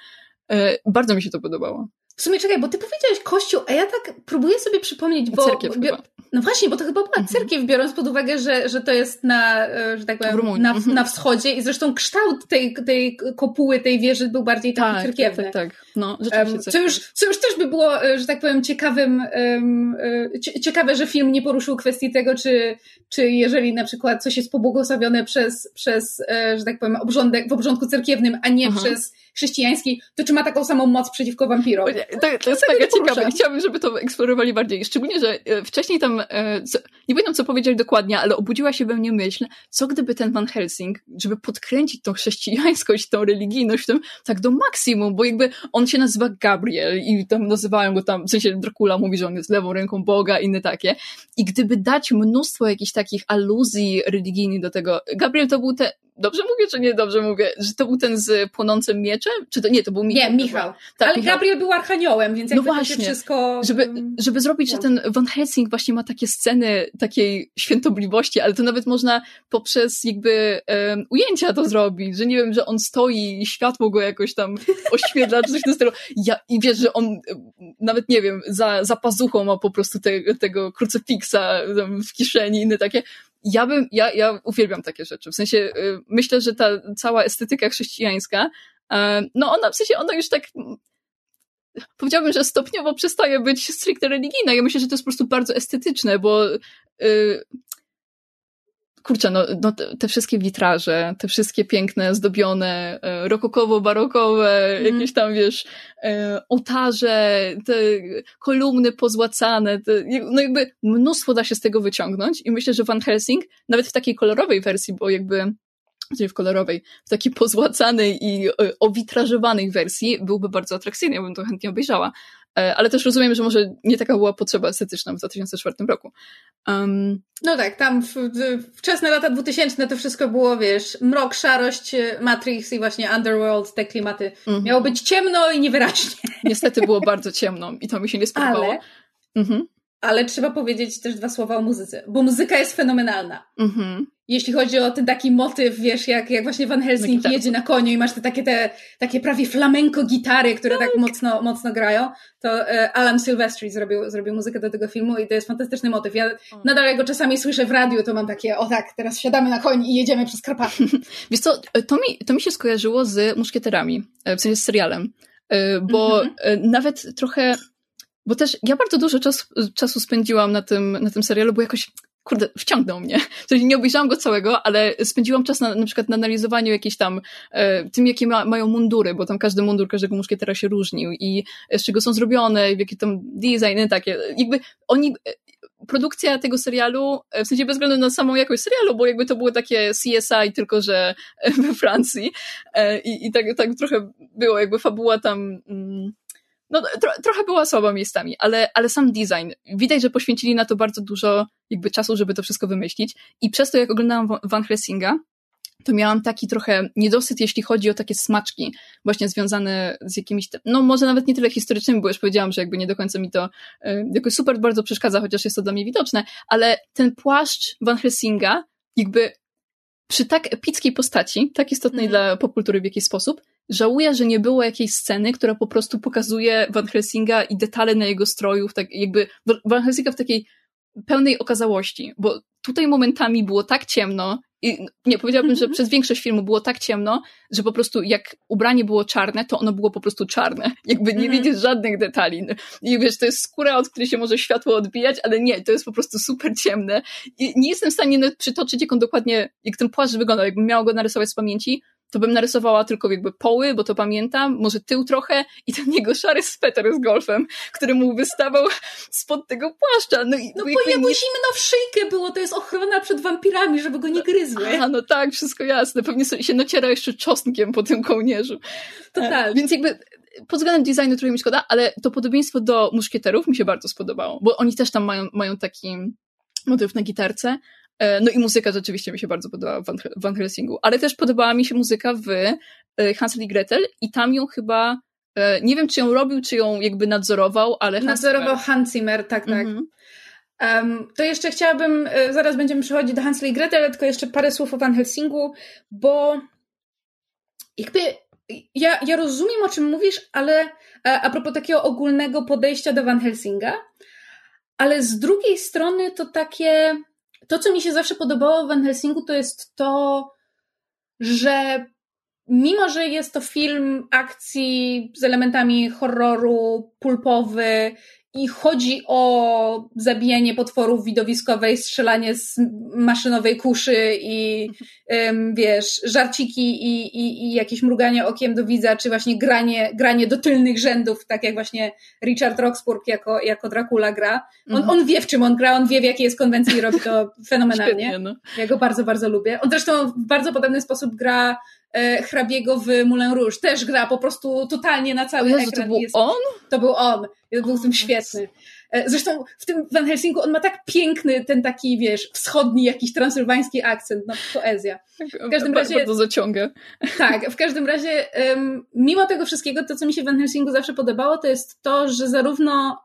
Bardzo mi się to podobało.
W sumie czekaj, bo ty powiedziałeś kościół, a ja tak próbuję sobie przypomnieć, bo...
Cerkiew bo, chyba.
No właśnie, bo to chyba była mhm. cerkiew, biorąc pod uwagę, że, że to jest na, e, że tak powiem, na, mhm. na wschodzie i zresztą kształt tej, tej kopuły, tej wieży był bardziej taki tak, cerkiewny.
Tak, tak, no rzeczywiście.
co, już, co już też by było, e, że tak powiem, ciekawym, e, ciekawe, że film nie poruszył kwestii tego, czy, czy jeżeli na przykład coś jest pobłogosławione przez, przez że tak powiem, obrządek, w obrządku cerkiewnym, a nie Aha. przez chrześcijański, to czy ma taką samą moc przeciwko wampirom?
Tak, to jest mega ciekawe. Chciałabym, żeby to eksplorowali bardziej. Szczególnie, że wcześniej tam E, nie pamiętam co powiedzieć dokładnie, ale obudziła się we mnie myśl, co gdyby ten Van Helsing, żeby podkręcić tą chrześcijańskość, tą religijność w tym tak do maksimum, bo jakby on się nazywa Gabriel i tam nazywają go tam, w sensie Dracula mówi, że on jest lewą ręką Boga, inne takie. I gdyby dać mnóstwo jakichś takich aluzji religijnych do tego, Gabriel to był te, Dobrze mówię, czy nie dobrze mówię? Że to był ten z płonącym mieczem? Czy to nie, to był
Michał. Nie, Michał. Tak, Ale Michał. Gabriel był archaniołem, więc jakby no właśnie, to się wszystko...
Żeby, żeby zrobić, no. że ten Van Helsing właśnie ma takie sceny takiej świętobliwości, ale to nawet można poprzez jakby um, ujęcia to zrobić, że nie wiem, że on stoi i światło go jakoś tam oświetla, czy coś w tym stylu. Ja, I wiesz, że on nawet, nie wiem, za, za pazuchą ma po prostu te, tego krucyfiksa w kieszeni, inne takie ja bym, ja, ja uwielbiam takie rzeczy. W sensie, y, myślę, że ta cała estetyka chrześcijańska, e, no ona, w sensie, ona już tak, powiedziałbym, że stopniowo przestaje być stricte religijna. Ja myślę, że to jest po prostu bardzo estetyczne, bo y, kurczę, no, no te, wszystkie witraże, te wszystkie piękne, zdobione, e, rokokowo-barokowe, mm. jakieś tam, wiesz, e, ołtarze, te kolumny pozłacane, te, no jakby mnóstwo da się z tego wyciągnąć i myślę, że Van Helsing, nawet w takiej kolorowej wersji, bo jakby czyli w kolorowej, w takiej pozłacanej i e, owitrażowanej wersji byłby bardzo atrakcyjny, ja bym to chętnie obejrzała. E, ale też rozumiem, że może nie taka była potrzeba estetyczna w 2004 roku. Um,
no tak, tam w, w, wczesne lata 2000 to wszystko było, wiesz, mrok, szarość, e, Matrix i właśnie Underworld, te klimaty. -hmm. Miało być ciemno i niewyraźnie.
Niestety było bardzo ciemno i to mi się nie spodobało. Ale,
-hmm. Ale trzeba powiedzieć też dwa słowa o muzyce, bo muzyka jest fenomenalna. -hmm jeśli chodzi o ten taki motyw, wiesz, jak, jak właśnie Van Helsing no, jedzie na koniu i masz te takie, te, takie prawie flamenko gitary, które tak, tak mocno, mocno grają, to e, Alan Silvestri zrobił, zrobił muzykę do tego filmu i to jest fantastyczny motyw. Ja nadal jak go czasami słyszę w radiu, to mam takie, o tak, teraz siadamy na koń i jedziemy przez Karpaty.
Wiesz co, to mi, to mi się skojarzyło z Muszkieterami, e, w sensie z serialem, e, bo mhm. nawet trochę bo też ja bardzo dużo czasu, czasu spędziłam na tym, na tym serialu, bo jakoś kurde, wciągnął mnie. Czyli nie obejrzałam go całego, ale spędziłam czas na, na przykład na analizowaniu jakiejś tam, e, tym jakie ma, mają mundury, bo tam każdy mundur każdego muszkietera się różnił i z czego są zrobione, jaki tam design, takie. Jakby oni, e, produkcja tego serialu, e, w sensie bez względu na samą jakość serialu, bo jakby to było takie CSI, tylko że we Francji e, i, i tak, tak trochę było, jakby fabuła tam... Mm, no, tro, trochę była słaba miejscami, ale, ale sam design, widać, że poświęcili na to bardzo dużo jakby czasu, żeby to wszystko wymyślić i przez to, jak oglądałam Van Helsing'a, to miałam taki trochę niedosyt, jeśli chodzi o takie smaczki, właśnie związane z jakimiś, no może nawet nie tyle historycznymi, bo już powiedziałam, że jakby nie do końca mi to y, jakoś super bardzo przeszkadza, chociaż jest to dla mnie widoczne, ale ten płaszcz Van Helsinga, jakby przy tak epickiej postaci, tak istotnej mm. dla popkultury w jakiś sposób, żałuję, że nie było jakiejś sceny, która po prostu pokazuje Van Helsinga i detale na jego stroju, tak jakby Van Helsinga w takiej pełnej okazałości, bo tutaj momentami było tak ciemno i nie, powiedziałabym, że mhm. przez większość filmu było tak ciemno, że po prostu jak ubranie było czarne, to ono było po prostu czarne. Jakby nie mm widzisz żadnych detali. I wiesz, to jest skóra, od której się może światło odbijać, ale nie, to jest po prostu super ciemne. I nie jestem w stanie przytoczyć, jak on dokładnie, jak ten płaszcz wyglądał, jakbym miała go narysować z pamięci, to bym narysowała tylko jakby poły, bo to pamiętam, może tył trochę i ten jego szary sweter z golfem, który mu wystawał spod tego płaszcza.
No, i, no bo jemu nie... zimno w szyjkę było, to jest ochrona przed wampirami, żeby go nie gryzły.
A, no tak, wszystko jasne. Pewnie się nociera jeszcze czosnkiem po tym kołnierzu.
Total.
E, więc jakby pod względem designu trochę mi szkoda, ale to podobieństwo do muszkieterów mi się bardzo spodobało, bo oni też tam mają, mają taki motyw na gitarce, no i muzyka rzeczywiście mi się bardzo podobała w Van Helsingu, ale też podobała mi się muzyka w e, Hansel i Gretel i tam ją chyba, e, nie wiem czy ją robił, czy ją jakby nadzorował, ale
Nadzorował Hans Zimmer, tak, tak. Mhm. Um, to jeszcze chciałabym, zaraz będziemy przechodzić do Hansel i Gretel, ale tylko jeszcze parę słów o Van Helsingu, bo jakby ja, ja rozumiem o czym mówisz, ale a propos takiego ogólnego podejścia do Van Helsinga, ale z drugiej strony to takie to, co mi się zawsze podobało w Van Helsingu, to jest to, że mimo, że jest to film akcji z elementami horroru, pulpowy i chodzi o zabijanie potworów widowiskowej, strzelanie z maszynowej kuszy i wiesz, żarciki i, i, i jakieś mruganie okiem do widza, czy właśnie granie, granie do tylnych rzędów, tak jak właśnie Richard Roxburgh jako, jako Dracula gra. On, mhm. on wie, w czym on gra, on wie, w jakiej jest konwencji i robi to fenomenalnie. Świetnie, no. Ja go bardzo, bardzo lubię. On zresztą w bardzo podobny sposób gra hrabiego w Moulin Rouge. Też gra po prostu totalnie na cały Jezu, ekran.
To był jest, on?
To był on. Był w tym świetny. E, zresztą w tym Van Helsingu on ma tak piękny ten taki, wiesz, wschodni jakiś transylwański akcent, no poezja.
W każdym razie... Bardzo zaciąga.
Tak, w każdym razie um, mimo tego wszystkiego, to co mi się w Van Helsingu zawsze podobało, to jest to, że zarówno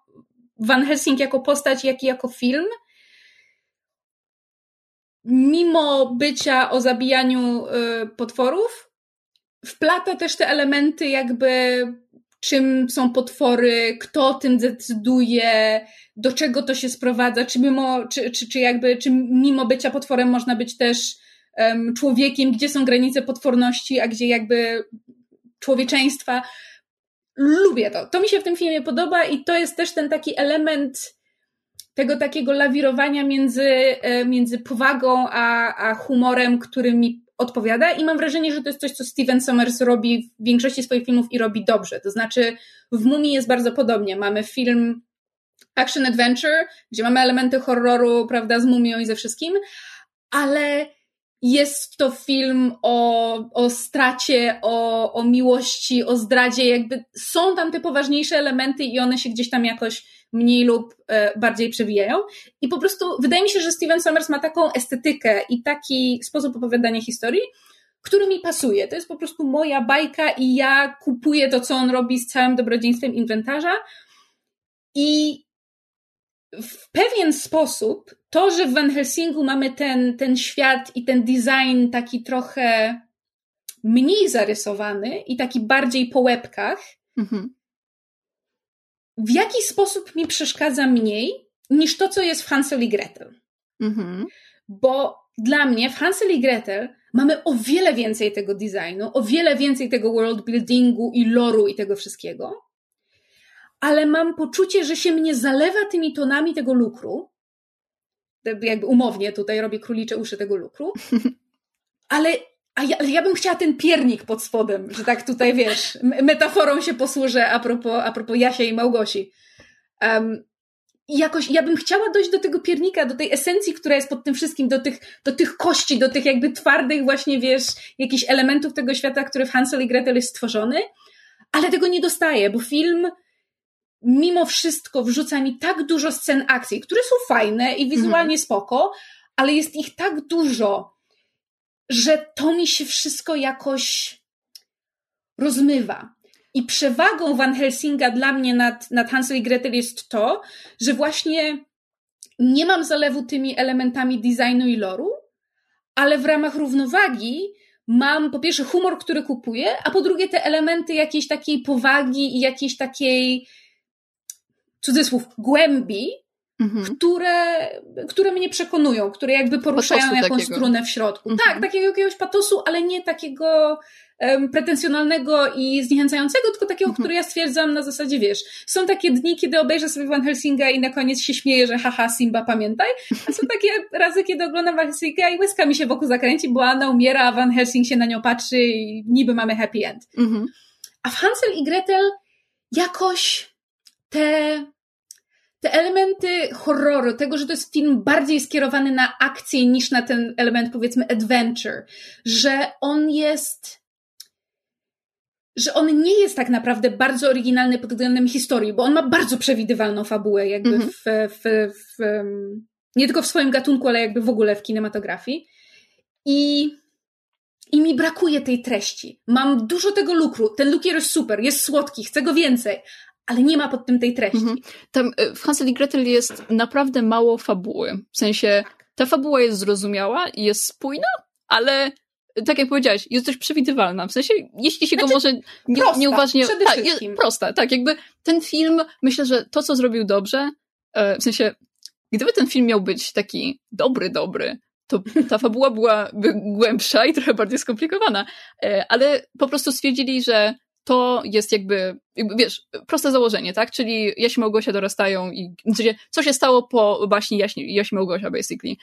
Van Helsing jako postać, jak i jako film mimo bycia o zabijaniu y, potworów, wplata też te elementy jakby czym są potwory, kto o tym decyduje, do czego to się sprowadza, czy mimo, czy, czy, czy jakby, czy mimo bycia potworem można być też um, człowiekiem, gdzie są granice potworności, a gdzie jakby człowieczeństwa. Lubię to. To mi się w tym filmie podoba i to jest też ten taki element tego takiego lawirowania między, e, między powagą a, a humorem, który mi odpowiada i mam wrażenie, że to jest coś, co Steven Sommers robi w większości swoich filmów i robi dobrze. To znaczy w Mumii jest bardzo podobnie. Mamy film action adventure, gdzie mamy elementy horroru, prawda, z mumią i ze wszystkim, ale jest to film o, o stracie, o, o miłości, o zdradzie, jakby są tam te poważniejsze elementy i one się gdzieś tam jakoś mniej lub e, bardziej przewijają. I po prostu wydaje mi się, że Steven Sommers ma taką estetykę i taki sposób opowiadania historii, który mi pasuje. To jest po prostu moja bajka i ja kupuję to, co on robi z całym dobrodziejstwem inwentarza. I w pewien sposób to, że w Van Helsingu mamy ten, ten świat i ten design taki trochę mniej zarysowany i taki bardziej po łebkach, mhm w jaki sposób mi przeszkadza mniej niż to, co jest w Hansel i Gretel. Mhm. Bo dla mnie w Hansel i Gretel mamy o wiele więcej tego designu, o wiele więcej tego world buildingu i loru i tego wszystkiego, ale mam poczucie, że się mnie zalewa tymi tonami tego lukru, jakby umownie tutaj robię królicze uszy tego lukru. Ale a ja, ja bym chciała ten piernik pod spodem, że tak tutaj wiesz, metaforą się posłużę a propos, a propos Jasia i Małgosi. Um, i jakoś ja bym chciała dojść do tego piernika, do tej esencji, która jest pod tym wszystkim, do tych, do tych kości, do tych jakby twardych właśnie, wiesz, jakichś elementów tego świata, który w Hansel i Gretel jest stworzony, ale tego nie dostaję, bo film mimo wszystko wrzuca mi tak dużo scen akcji, które są fajne i wizualnie mhm. spoko, ale jest ich tak dużo, że to mi się wszystko jakoś rozmywa. I przewagą Van Helsinga dla mnie nad, nad Hansel i Gretel jest to, że właśnie nie mam zalewu tymi elementami designu i loru, ale w ramach równowagi mam po pierwsze humor, który kupuję, a po drugie te elementy jakiejś takiej powagi i jakiejś takiej cudzysłów głębi, mhm. które, które mnie przekonują, które jakby poruszają patosu jakąś takiego. strunę w środku. Mhm. Tak, takiego jakiegoś patosu, ale nie takiego um, pretensjonalnego i zniechęcającego, tylko takiego, mhm. który ja stwierdzam na zasadzie, wiesz, są takie dni, kiedy obejrzę sobie Van Helsinga i na koniec się śmieję, że haha, Simba, pamiętaj, a są takie razy, kiedy oglądam Van Helsinga i łyska mi się wokół zakręci, bo Anna umiera, a Van Helsing się na nią patrzy i niby mamy happy end. Mhm. A w Hansel i Gretel jakoś te te elementy horroru, tego, że to jest film bardziej skierowany na akcję niż na ten element, powiedzmy, adventure, że on jest, że on nie jest tak naprawdę bardzo oryginalny pod względem historii, bo on ma bardzo przewidywalną fabułę, jakby mm -hmm. w, w, w, nie tylko w swoim gatunku, ale jakby w ogóle w kinematografii. I, i mi brakuje tej treści. Mam dużo tego lukru. Ten lukier jest super, jest słodki, chcę go więcej, ale nie ma pod tym tej treści. Mhm.
Tam e, w Hansel i Gretel jest naprawdę mało fabuły. W sensie ta fabuła jest zrozumiała i jest spójna, ale tak jak powiedziałaś, jest dość przewidywalna. W sensie, jeśli się znaczy, go może nie, prosta, nieuważnie. Tak, jest prosta, tak. Jakby ten film, myślę, że to, co zrobił dobrze, e, w sensie, gdyby ten film miał być taki dobry, dobry, to ta fabuła byłaby głębsza i trochę bardziej skomplikowana. E, ale po prostu stwierdzili, że to jest jakby, wiesz, proste założenie, tak? Czyli Jaś i Małgosia dorastają i sensie, co się stało po baśni Jaś, Jaś i Małgosia, basically.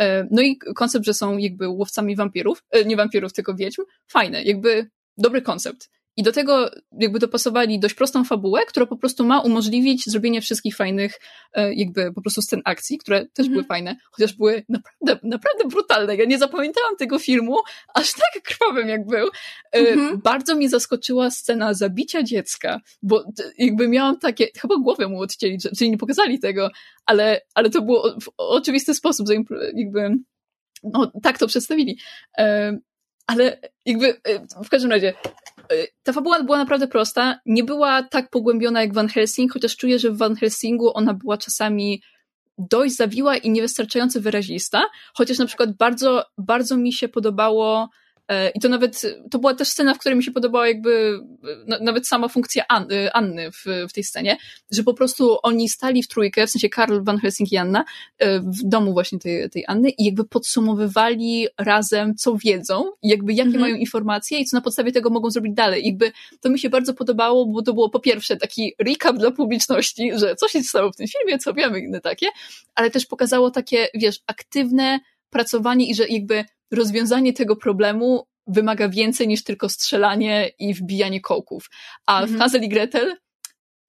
E, no i koncept, że są jakby łowcami wampirów, e, nie wampirów, tylko wiedźm, fajne, jakby dobry koncept. I do tego jakby dopasowali dość prostą fabułę, która po prostu ma umożliwić zrobienie wszystkich fajnych e, jakby po prostu scen akcji, które też były mhm. fajne, chociaż były naprawdę, naprawdę brutalne. Ja nie zapamiętałam tego filmu aż tak krwawym jak był. Mm Bardzo mnie zaskoczyła scena zabicia dziecka, bo jakby miałam takie, chyba głowę mu odcięli, czyli nie pokazali tego, ale, ale to było w oczywisty sposób jakby no, tak to przedstawili. E, ale jakby w każdym razie ta fabuła była naprawdę prosta, nie była tak pogłębiona jak Van Helsing, chociaż czuję, że w Van Helsingu ona była czasami dość zawiła i niewystarczająco wyrazista, chociaż na przykład bardzo, bardzo mi się podobało I to nawet, to była też scena, w której mi się podobała jakby nawet sama funkcja Anny, Anny w, w tej scenie, że po prostu oni stali w trójkę, w sensie Karl Van Helsing i Anna, e, w domu właśnie tej, tej Anny i jakby podsumowywali razem, co wiedzą jakby jakie mhm. mają informacje i co na podstawie tego mogą zrobić dalej. I jakby to mi się bardzo podobało, bo to było po pierwsze taki recap dla publiczności, że co się stało w tym filmie, co wiemy, inne takie, ale też pokazało takie, wiesz, aktywne pracowanie i że jakby rozwiązanie tego problemu wymaga więcej niż tylko strzelanie i wbijanie kołków. A mhm. w Hazel i Gretel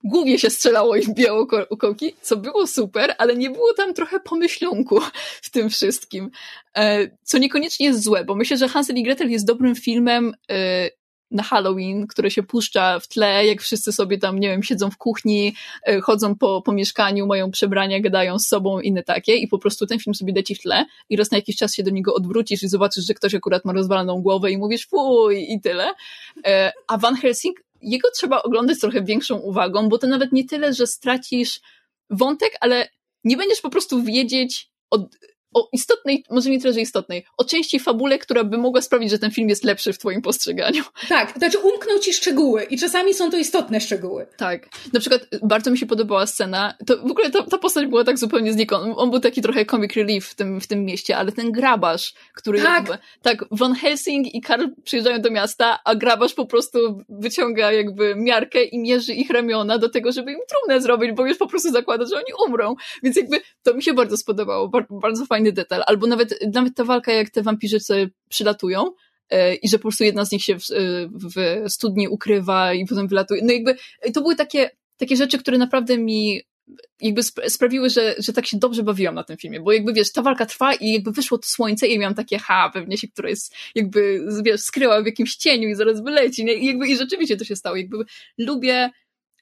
głównie się strzelało i wbijało kołki, co było super, ale nie było tam trochę pomyślunku w tym wszystkim. E, co niekoniecznie jest złe, bo myślę, że Hansel i Gretel jest dobrym filmem e, na Halloween, które się puszcza w tle, jak wszyscy sobie tam, nie wiem, siedzą w kuchni, e, chodzą po, po mieszkaniu, mają przebrania, gadają z sobą, inne takie i po prostu ten film sobie leci w tle i raz na jakiś czas się do niego odwrócisz i zobaczysz, że ktoś akurat ma rozwaloną głowę i mówisz fuj i tyle. E, a Van Helsing, jego trzeba oglądać trochę większą uwagą, bo to nawet nie tyle, że stracisz wątek, ale nie będziesz po prostu wiedzieć od o istotnej, może nie tyle, że istotnej, o części fabule, która by mogła sprawić, że ten film jest lepszy w twoim postrzeganiu.
Tak, to znaczy umkną ci szczegóły i czasami są to istotne szczegóły.
Tak. Na przykład bardzo mi się podobała scena, to w ogóle ta, ta postać była tak zupełnie znikąd. On był taki trochę comic relief w tym, w tym mieście, ale ten grabarz, który
tak.
jakby, tak, Van Helsing i Karl przyjeżdżają do miasta, a grabarz po prostu wyciąga jakby miarkę i mierzy ich ramiona do tego, żeby im trumnę zrobić, bo już po prostu zakłada, że oni umrą. Więc jakby to mi się bardzo spodobało. bardzo fajny detal. Albo nawet, nawet ta walka, jak te wampirzyce przylatują, e, i że po prostu jedna z nich się w, w studni ukrywa i potem wylatuje. No jakby to były takie, takie rzeczy, które naprawdę mi jakby sprawiły, że, że tak się dobrze bawiłam na tym filmie, bo jakby wiesz, ta walka trwa i jakby wyszło to słońce i miałam takie, ha, pewnie się, która jest jakby, wiesz, skryła w jakimś cieniu i zaraz wyleci, nie? I jakby i rzeczywiście to się stało. Jakby lubię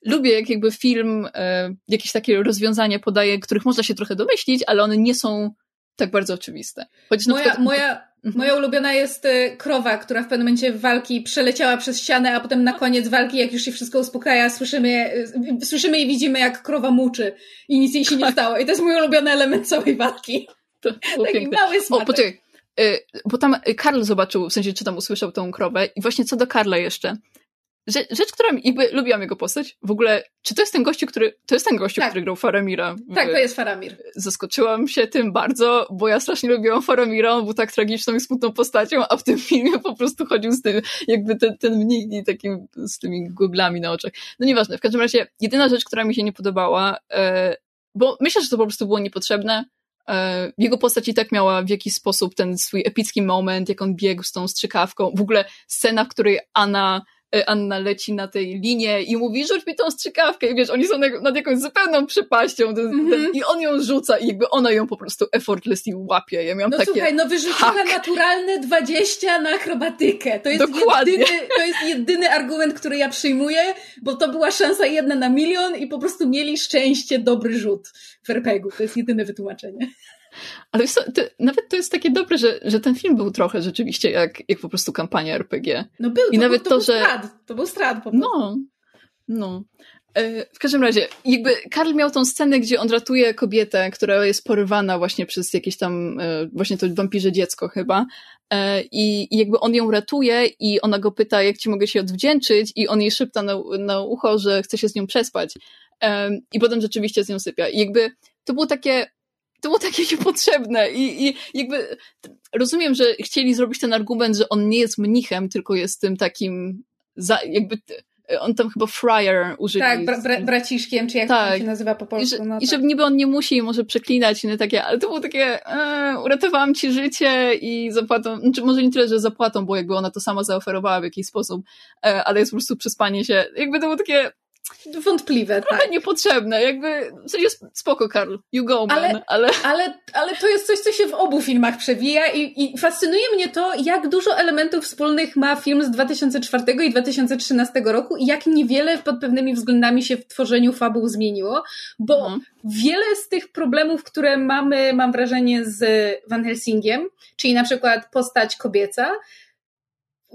lubię, jak jakby film e, jakieś takie rozwiązania podaje, których można się trochę domyślić, ale one nie są tak bardzo oczywiste.
Choć moja, przykład... moja, mhm. moja ulubiona jest e, krowa, która w pewnym momencie walki przeleciała przez ścianę, a potem na koniec walki, jak już się wszystko uspokaja, słyszymy, e, słyszymy i widzimy, jak krowa muczy i nic jej się nie tak. stało. I to jest mój ulubiony element całej walki. To Taki piękne. mały smaczek.
O, poczekaj. Bo tam Karl zobaczył, w sensie czy tam usłyszał tą krowę i właśnie co do Karla jeszcze rzecz, rzecz, która jakby lubiłam jego postać. W ogóle, czy to jest ten gościu, który, to jest ten gościu, tak. który grał Faramira?
Tak, to jest Faramir.
Zaskoczyłam się tym bardzo, bo ja strasznie lubiłam Faramira, on był tak tragiczną i smutną postacią, a w tym filmie po prostu chodził z tym, jakby ten, ten mnich takim, z tymi guglami na oczach. No nieważne, w każdym razie, jedyna rzecz, która mi się nie podobała, e, bo myślę, że to po prostu było niepotrzebne, e, jego postać i tak miała w jakiś sposób ten swój epicki moment, jak on biegł z tą strzykawką. W ogóle scena, w której Anna E, Anna leci na tej linie i mówi, rzuć mi tą strzykawkę i wiesz, oni są nad jakąś zupełną przepaścią mm -hmm. i on ją rzuca i jakby ona ją po prostu effortlessly łapie. Ja miałam
no
takie,
słuchaj, no wyrzuciła tak. naturalne 20 na akrobatykę. To jest, Dokładnie. jedyny, to jest jedyny argument, który ja przyjmuję, bo to była szansa jedna na milion i po prostu mieli szczęście, dobry rzut w RPG-u. To jest jedyne wytłumaczenie.
Ale to, nawet to jest takie dobre, że, że ten film był trochę rzeczywiście jak, jak po prostu kampania RPG.
No był, I to, nawet był, to, to był że... strat. To był strat po prostu.
No, no. E, w każdym razie, jakby Karl miał tą scenę, gdzie on ratuje kobietę, która jest porywana właśnie przez jakieś tam, e, właśnie to wampirze dziecko chyba. E, I, I jakby on ją ratuje i ona go pyta, jak ci mogę się odwdzięczyć i on jej szepta na, na ucho, że chce się z nią przespać. I potem rzeczywiście z nią sypia. I jakby to było takie to było takie niepotrzebne i, i jakby rozumiem, że chcieli zrobić ten argument, że on nie jest mnichem, tylko jest tym takim za, jakby on tam chyba friar użyli.
Tak, bra, bra, braciszkiem, czy jak tak. to się nazywa po polsku.
I, że,
no
i tak. niby on nie musi i może przeklinać inne takie, ale to było takie e, uratowałam ci życie i zapłatą, znaczy może nie tyle, że zapłatą, bo jakby ona to sama zaoferowała w jakiś sposób, e, ale jest po prostu przespanie się. Jakby to było takie
Wątpliwe,
Trochę
tak.
niepotrzebne, jakby, w sensie spoko, Karl, you go, man, ale, ale...
Ale, ale to jest coś, co się w obu filmach przewija i, i fascynuje mnie to, jak dużo elementów wspólnych ma film z 2004 i 2013 roku i jak niewiele pod pewnymi względami się w tworzeniu fabuł zmieniło, bo mhm. wiele z tych problemów, które mamy, mam wrażenie, z Van Helsingiem, czyli na przykład postać kobieca,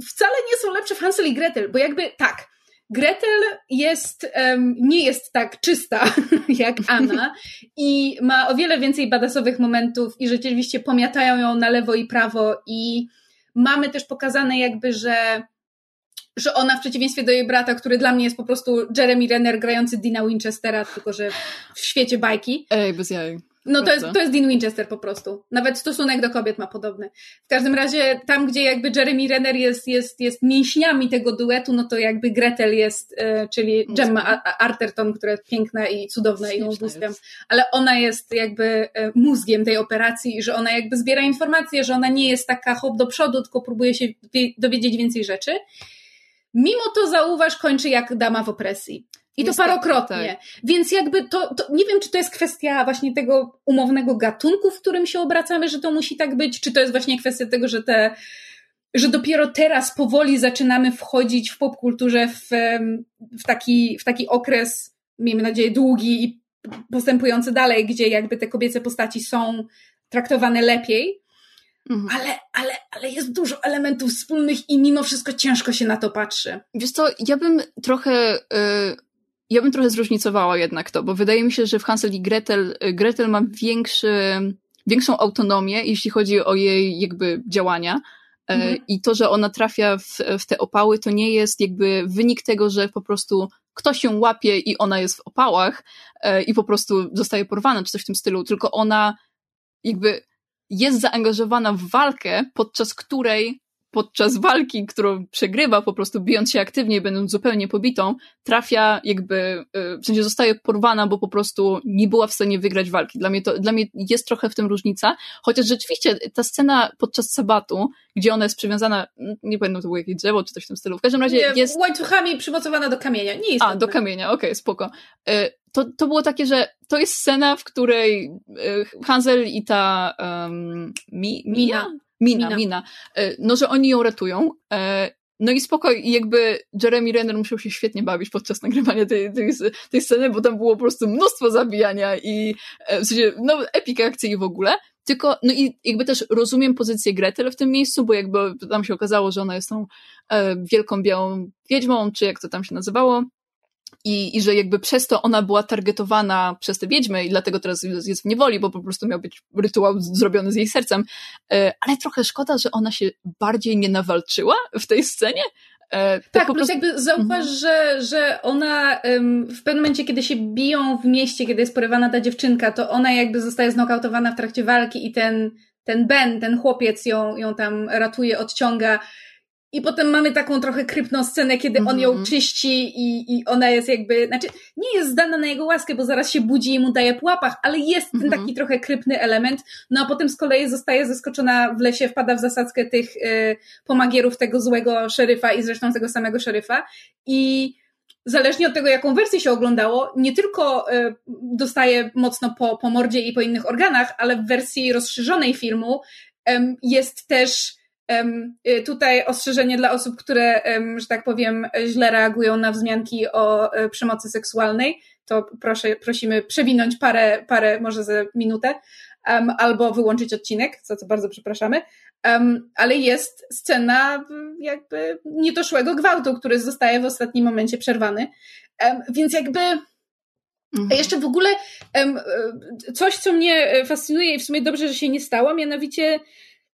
wcale nie są lepsze w Hansel i Gretel, bo jakby tak, Gretel jest, um, nie jest tak czysta jak Anna i ma o wiele więcej badasowych momentów i rzeczywiście pomiatają ją na lewo i prawo i mamy też pokazane jakby, że że ona w przeciwieństwie do jej brata, który dla mnie jest po prostu Jeremy Renner grający Dina Winchestera, tylko że w świecie bajki.
Ej, bez jaj.
No to jest, to jest Dean Winchester po prostu. Nawet stosunek do kobiet ma podobny. W każdym razie tam, gdzie jakby Jeremy Renner jest, jest, jest mięśniami tego duetu, no to jakby Gretel jest, e, czyli Gemma Arterton, która jest piękna i cudowna i ją ubóstwiam, ale ona jest jakby e, mózgiem tej operacji, że ona jakby zbiera informacje, że ona nie jest taka hop do przodu, tylko próbuje się dowiedzieć więcej rzeczy. Mimo to zauważ, kończy jak dama w opresji. I to parokrotnie. Tak. Więc jakby to, to, nie wiem, czy to jest kwestia właśnie tego umownego gatunku, w którym się obracamy, że to musi tak być, czy to jest właśnie kwestia tego, że te, że dopiero teraz powoli zaczynamy wchodzić w popkulturze w, w, taki, w taki okres, miejmy nadzieję, długi i postępujący dalej, gdzie jakby te kobiece postaci są traktowane lepiej. Mhm. Ale, ale, ale jest dużo elementów wspólnych i mimo wszystko ciężko się na to patrzy.
Wiesz co, ja bym trochę y, ja bym trochę zróżnicowała jednak to, bo wydaje mi się, że w Hansel i Gretel, Gretel ma większy, większą autonomię, jeśli chodzi o jej jakby działania. E, mhm. I to, że ona trafia w, w te opały, to nie jest jakby wynik tego, że po prostu ktoś ją łapie i ona jest w opałach e, i po prostu zostaje porwana, czy coś w tym stylu, tylko ona jakby jest zaangażowana w walkę, podczas której podczas walki, którą przegrywa, po prostu bijąc się aktywnie, będąc zupełnie pobitą, trafia jakby, y, w sensie zostaje porwana, bo po prostu nie była w stanie wygrać walki. Dla mnie to, dla mnie jest trochę w tym różnica, chociaż rzeczywiście ta scena podczas sabatu, gdzie ona jest przywiązana, nie pamiętam, to było jakieś drzewo, czy coś w tym stylu, w każdym razie
nie,
jest...
łańcuchami przymocowana do kamienia, nie jest
A, do kamienia, okej, okay, spoko. Y, to, to było takie, że to jest scena, w której y, Hansel i ta um, Mi, Mia? Mina, Mina, Mina. E, no, że oni ją ratują. E, no i spoko, i jakby Jeremy Renner musiał się świetnie bawić podczas nagrywania tej, tej, tej sceny, bo tam było po prostu mnóstwo zabijania i e, w sensie, no, epika akcji w ogóle. Tylko, no i jakby też rozumiem pozycję Gretel w tym miejscu, bo jakby tam się okazało, że ona jest tą e, wielką białą wiedźmą, czy jak to tam się nazywało, i, I że jakby przez to ona była targetowana przez te wiedźmy i dlatego teraz jest w niewoli, bo po prostu miał być rytuał zrobiony z jej sercem. E, ale trochę szkoda, że ona się bardziej nie nawalczyła w tej scenie.
E, tak, tak plus prostu... jakby zauważ, mhm. że, że ona w pewnym momencie, kiedy się biją w mieście, kiedy jest porywana ta dziewczynka, to ona jakby zostaje znokautowana w trakcie walki i ten, ten Ben, ten chłopiec ją, ją tam ratuje, odciąga i potem mamy taką trochę krypną scenę, kiedy on ją mhm. czyści i, i ona jest jakby, znaczy nie jest zdana na jego łaskę, bo zaraz się budzi i mu daje po łapach, ale jest ten mhm. taki trochę krypny element, no a potem z kolei zostaje zaskoczona w lesie, wpada w zasadzkę tych y, pomagierów tego złego szeryfa i zresztą tego samego szeryfa i zależnie od tego, jaką wersję się oglądało, nie tylko y, dostaje mocno po, po mordzie i po innych organach, ale w wersji rozszerzonej filmu y, jest też tutaj ostrzeżenie dla osób, które, że tak powiem, źle reagują na wzmianki o e, przemocy seksualnej. To proszę, prosimy przewinąć parę, parę może za minutę, albo wyłączyć odcinek, za co bardzo przepraszamy. ale jest scena jakby niedoszłego gwałtu, który zostaje w ostatnim momencie przerwany. więc jakby Mhm. A jeszcze w ogóle um, coś, co mnie e, fascynuje i w sumie dobrze, że się nie stało, mianowicie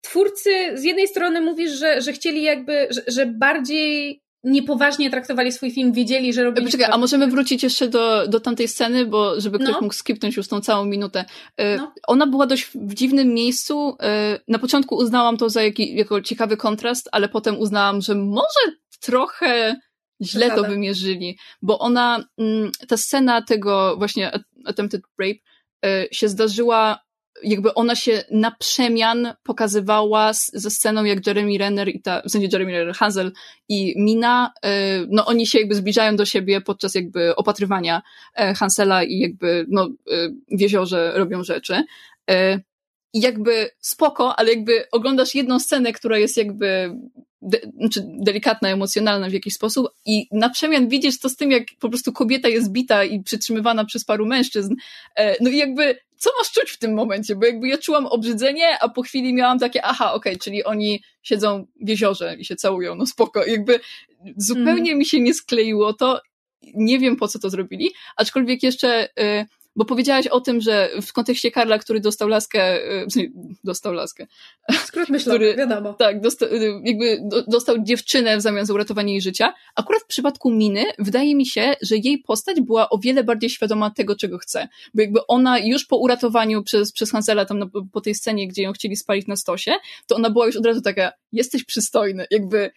twórcy z jednej strony mówisz, że, że chcieli jakby, że, że bardziej niepoważnie traktowali swój film, wiedzieli, że robili...
Poczekaj, a możemy wrócić jeszcze do, do tamtej sceny, bo żeby ktoś no. mógł skipnąć już tą całą minutę. E, no. Ona była dość w dziwnym miejscu. E, na początku uznałam to za jaki, jako ciekawy kontrast, ale potem uznałam, że może trochę źle to wymierzyli, bo ona, mm, ta scena tego właśnie attempted rape e, się zdarzyła jakby ona się na przemian pokazywała z, ze sceną, jak Jeremy Renner i ta, w sensie Jeremy Renner, Hazel i Mina, y, no oni się jakby zbliżają do siebie podczas jakby opatrywania e, Hansela i jakby, no, y, w jeziorze robią rzeczy. Y, I jakby spoko, ale jakby oglądasz jedną scenę, która jest jakby de, znaczy delikatna, emocjonalna w jakiś sposób i na przemian widzisz to z tym, jak po prostu kobieta jest bita i przytrzymywana przez paru mężczyzn. E, no i jakby co masz czuć w tym momencie? Bo jakby ja czułam obrzydzenie, a po chwili miałam takie, aha, okej, okay, czyli oni siedzą w jeziorze i się całują, no spoko. Jakby zupełnie mm. mi się nie skleiło to. Nie wiem, po co to zrobili, aczkolwiek jeszcze... Y bo powiedziałaś o tym, że w kontekście Karla, który dostał laskę, e, dostał laskę.
Skrót myślowy, wiadomo.
Tak, dosta, e, jakby dostał dziewczynę w zamian za uratowanie jej życia. Akurat w przypadku Miny wydaje mi się, że jej postać była o wiele bardziej świadoma tego, czego chce. Bo jakby ona już po uratowaniu przez, przez Hansela tam na, po tej scenie, gdzie ją chcieli spalić na stosie, to ona była już od razu taka, jesteś przystojny, jakby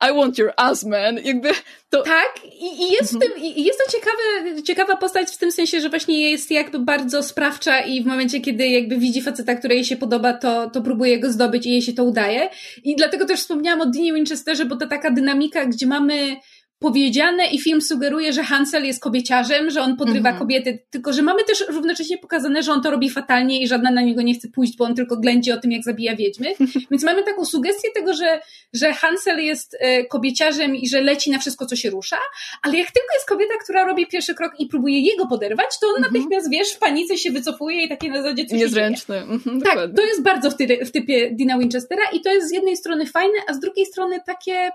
i want your ass, man. Jakby to...
Tak, i, i jest w tym, i jest to ciekawe, ciekawa postać w tym sensie, że właśnie jest jakby bardzo sprawcza i w momencie, kiedy jakby widzi faceta, który jej się podoba, to, to próbuje go zdobyć i jej się to udaje. I dlatego też wspomniałam o Dinie Winchesterze, bo to taka dynamika, gdzie mamy powiedziane i film sugeruje, że Hansel jest kobieciarzem, że on podrywa -hmm. kobiety, tylko że mamy też równocześnie pokazane, że on to robi fatalnie i żadna na niego nie chce pójść, bo on tylko ględzi o tym, jak zabija wiedźmy. Więc mamy taką sugestię tego, że, że Hansel jest e, kobieciarzem i że leci na wszystko, co się rusza, ale jak tylko jest kobieta, która robi pierwszy krok i próbuje jego poderwać, to on -hmm. natychmiast, wiesz, w panice się wycofuje i takie na zasadzie coś
Niezręczny. Mm -hmm,
tak, to jest bardzo w, ty, w typie Dina Winchestera i to jest z jednej strony fajne, a z drugiej strony takie,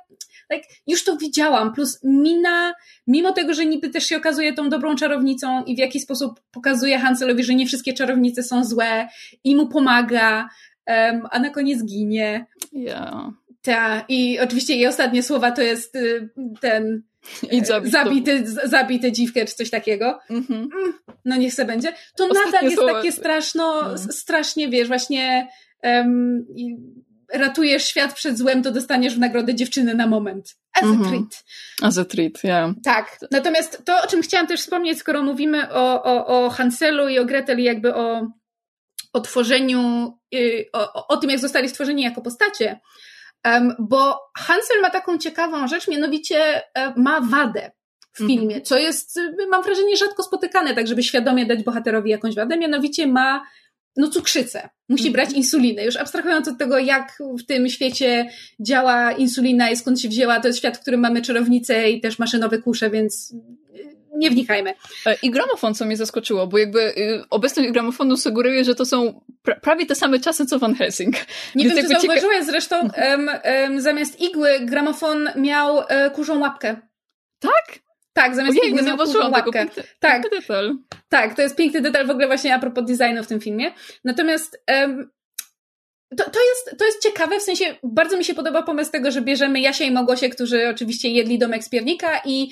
like, już to widziałam, plus Mina, mimo tego, że niby też się okazuje tą dobrą czarownicą i w jaki sposób pokazuje Hanselowi, że nie wszystkie czarownice są złe i mu pomaga, um, a na koniec ginie.
Yeah.
Ta, i oczywiście jej ostatnie słowa to jest y, ten
I zabić
zabity, zabity dziwkę czy coś takiego.
Mhm.
Mm, no niech se będzie. To
Ostatnie
nadal jest
słowa.
takie straszno,
No.
s- strasznie, wiesz, właśnie um, ratujesz świat przed złem, to dostaniesz w nagrodę dziewczynę na moment. As
Mhm.
a treat.
As a treat, yeah.
Tak. Natomiast to, o czym chciałam też wspomnieć, skoro mówimy o, o, o Hanselu i o Gretel i jakby o, o tworzeniu, y, o, o- tym, jak zostali stworzeni jako postacie, em, bo Hansel ma taką ciekawą rzecz, mianowicie e, ma wadę w
Mhm.
filmie, co jest, y, mam wrażenie, rzadko spotykane, tak żeby świadomie dać bohaterowi jakąś wadę, mianowicie ma no cukrzycę, musi
Mhm.
brać insulinę. Już abstrahując od tego, jak w tym świecie działa insulina i skąd się wzięła, to jest świat, w którym mamy czarownice i też maszynowe kusze, więc y, nie wnikajmy.
E, I gramofon, co mnie zaskoczyło, bo jakby y, obecność gramofonu sugeruje, że to są pra prawie te same czasy, co Van Helsing.
Nie
Więc
wiem, czy
jakby cieka-
zauważyłeś zresztą, em, em, zamiast igły gramofon miał e, kurzą łapkę.
Tak?
Tak, zamiast
Ojej, nie zauważyłam tego. Piękny,
Tak.
piękny detal.
Tak, to jest piękny detal w ogóle właśnie a propos designu w tym filmie. Natomiast em, to, to, jest, to jest ciekawe, w sensie bardzo mi się podoba pomysł tego, że bierzemy Jasia i Małgosię, którzy oczywiście jedli domek z piernika i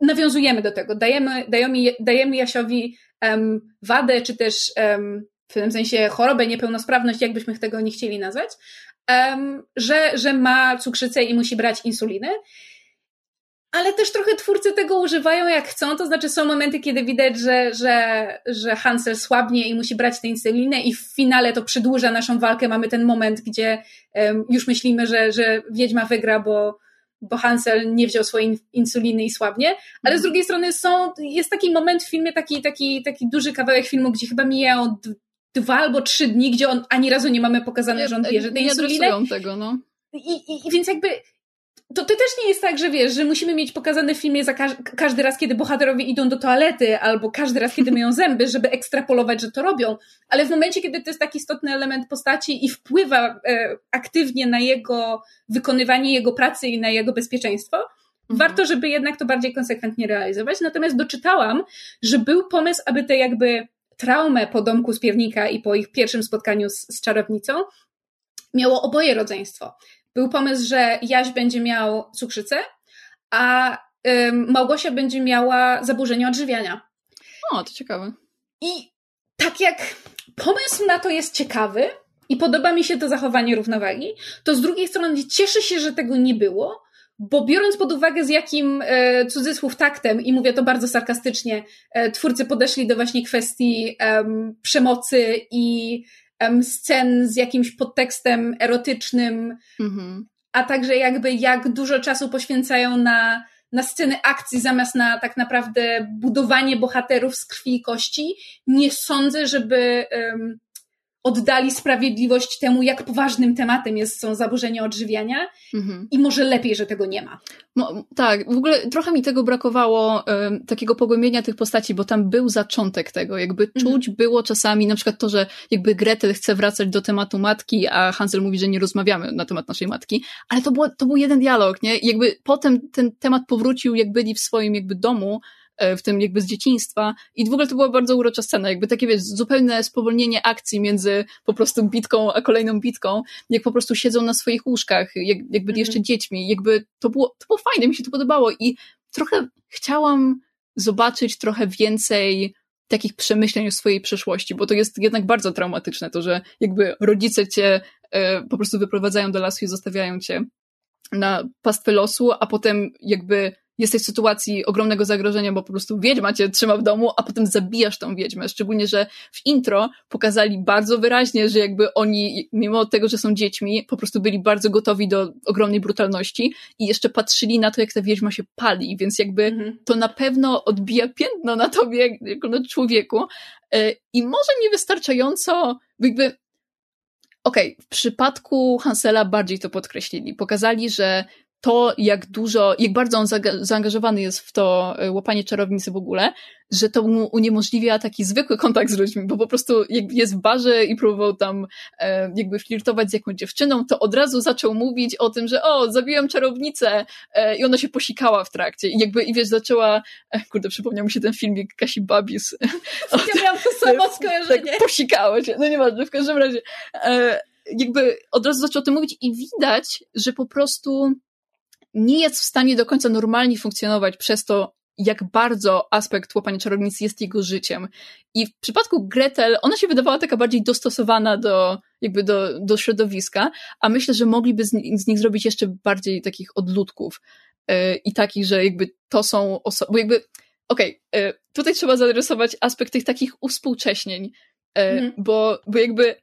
nawiązujemy do tego. Dajemy, dajemy, dajemy Jasiowi em, wadę, czy też em, w pewnym sensie chorobę, niepełnosprawność, jakbyśmy tego nie chcieli nazwać, em, że, że ma cukrzycę i musi brać insulinę. Ale też trochę twórcy tego używają jak chcą, to znaczy są momenty, kiedy widać, że, że, że Hansel słabnie i musi brać tę insulinę i w finale to przedłuża naszą walkę. Mamy ten moment, gdzie um, już myślimy, że, że Wiedźma wygra, bo, bo Hansel nie wziął swojej in- insuliny i słabnie. Ale z drugiej strony są, jest taki moment w filmie, taki, taki, taki duży kawałek filmu, gdzie chyba mijają dwa albo trzy dni, gdzie on ani razu nie mamy pokazane, że on bierze tę
nie
insulinę.
adresują tego, no.
I, i, I więc jakby to, to też nie jest tak, że wiesz, że musimy mieć pokazane w filmie za każ każdy raz, kiedy bohaterowie idą do toalety, albo każdy raz, kiedy myją zęby, żeby ekstrapolować, że to robią. Ale w momencie, kiedy to jest taki istotny element postaci i wpływa e, aktywnie na jego wykonywanie jego pracy i na jego bezpieczeństwo, warto, żeby jednak to bardziej konsekwentnie realizować. Natomiast doczytałam, że był pomysł, aby tę jakby traumę po domku z piernika i po ich pierwszym spotkaniu z, z czarownicą miało oboje rodzeństwo. Był pomysł, że Jaś będzie miał cukrzycę, a Małgosia będzie miała zaburzenie odżywiania.
O, to ciekawe.
I tak jak pomysł na to jest ciekawy i podoba mi się to zachowanie równowagi, to z drugiej strony cieszę się, że tego nie było, bo biorąc pod uwagę z jakim e, cudzysłów taktem, i mówię to bardzo sarkastycznie, e, twórcy podeszli do właśnie kwestii em, przemocy i scen z jakimś podtekstem erotycznym,
Mhm.
a także jakby jak dużo czasu poświęcają na, na sceny akcji zamiast na tak naprawdę budowanie bohaterów z krwi i kości, nie sądzę, żeby um, oddali sprawiedliwość temu, jak poważnym tematem jest, są zaburzenia odżywiania
Mhm.
i może lepiej, że tego nie ma.
No, tak, w ogóle trochę mi tego brakowało, takiego pogłębienia tych postaci, bo tam był zaczątek tego, jakby
Mhm.
czuć było czasami, na przykład to, że jakby Gretel chce wracać do tematu matki, a Hansel mówi, że nie rozmawiamy na temat naszej matki, ale to, było, to był jeden dialog, nie? I jakby potem ten temat powrócił, jak byli w swoim jakby domu, w tym jakby z dzieciństwa. I w ogóle to była bardzo urocza scena, jakby takie wiesz, zupełne spowolnienie akcji między po prostu bitką a kolejną bitką, jak po prostu siedzą na swoich łóżkach, jak, jak byli
Mhm.
jeszcze dziećmi, jakby to było, to było fajne, mi się to podobało. I trochę chciałam zobaczyć trochę więcej takich przemyśleń o swojej przeszłości, bo to jest jednak bardzo traumatyczne, to, że jakby rodzice cię e, po prostu wyprowadzają do lasu i zostawiają cię na pastwę losu, a potem jakby jesteś w sytuacji ogromnego zagrożenia, bo po prostu wiedźma cię trzyma w domu, a potem zabijasz tą wiedźmę. Szczególnie, że w intro pokazali bardzo wyraźnie, że jakby oni, mimo tego, że są dziećmi, po prostu byli bardzo gotowi do ogromnej brutalności i jeszcze patrzyli na to, jak ta wiedźma się pali, więc jakby
Mhm.
to na pewno odbija piętno na tobie, jako na człowieku. E, I może niewystarczająco, jakby. Okej, w przypadku Hansela bardziej to podkreślili. Pokazali, że to, jak dużo, jak bardzo on zaangażowany jest w to e, łapanie czarownicy w ogóle, że to mu uniemożliwia taki zwykły kontakt z ludźmi, bo po prostu jak jest w barze i próbował tam e, jakby flirtować z jakąś dziewczyną, to od razu zaczął mówić o tym, że o, zabiłem czarownicę e, i ona się posikała w trakcie i jakby, i wiesz, zaczęła, e, kurde, przypomniał mi się ten filmik Kasi Babis.
Ja miałam to samo skojarzenie.
Tak, posikała się, no nieważne, w każdym razie e, jakby od razu zaczął o tym mówić i widać, że po prostu nie jest w stanie do końca normalnie funkcjonować przez to, jak bardzo aspekt łapania czarownicy jest jego życiem. I w przypadku Gretel, ona się wydawała taka bardziej dostosowana do, jakby do, do środowiska, a myślę, że mogliby z, z nich zrobić jeszcze bardziej takich odludków yy, i takich, że jakby to są osoby, bo jakby, okej, okay, yy, tutaj trzeba zarysować aspekt tych takich uspółcześnień, yy, mm. bo, bo jakby,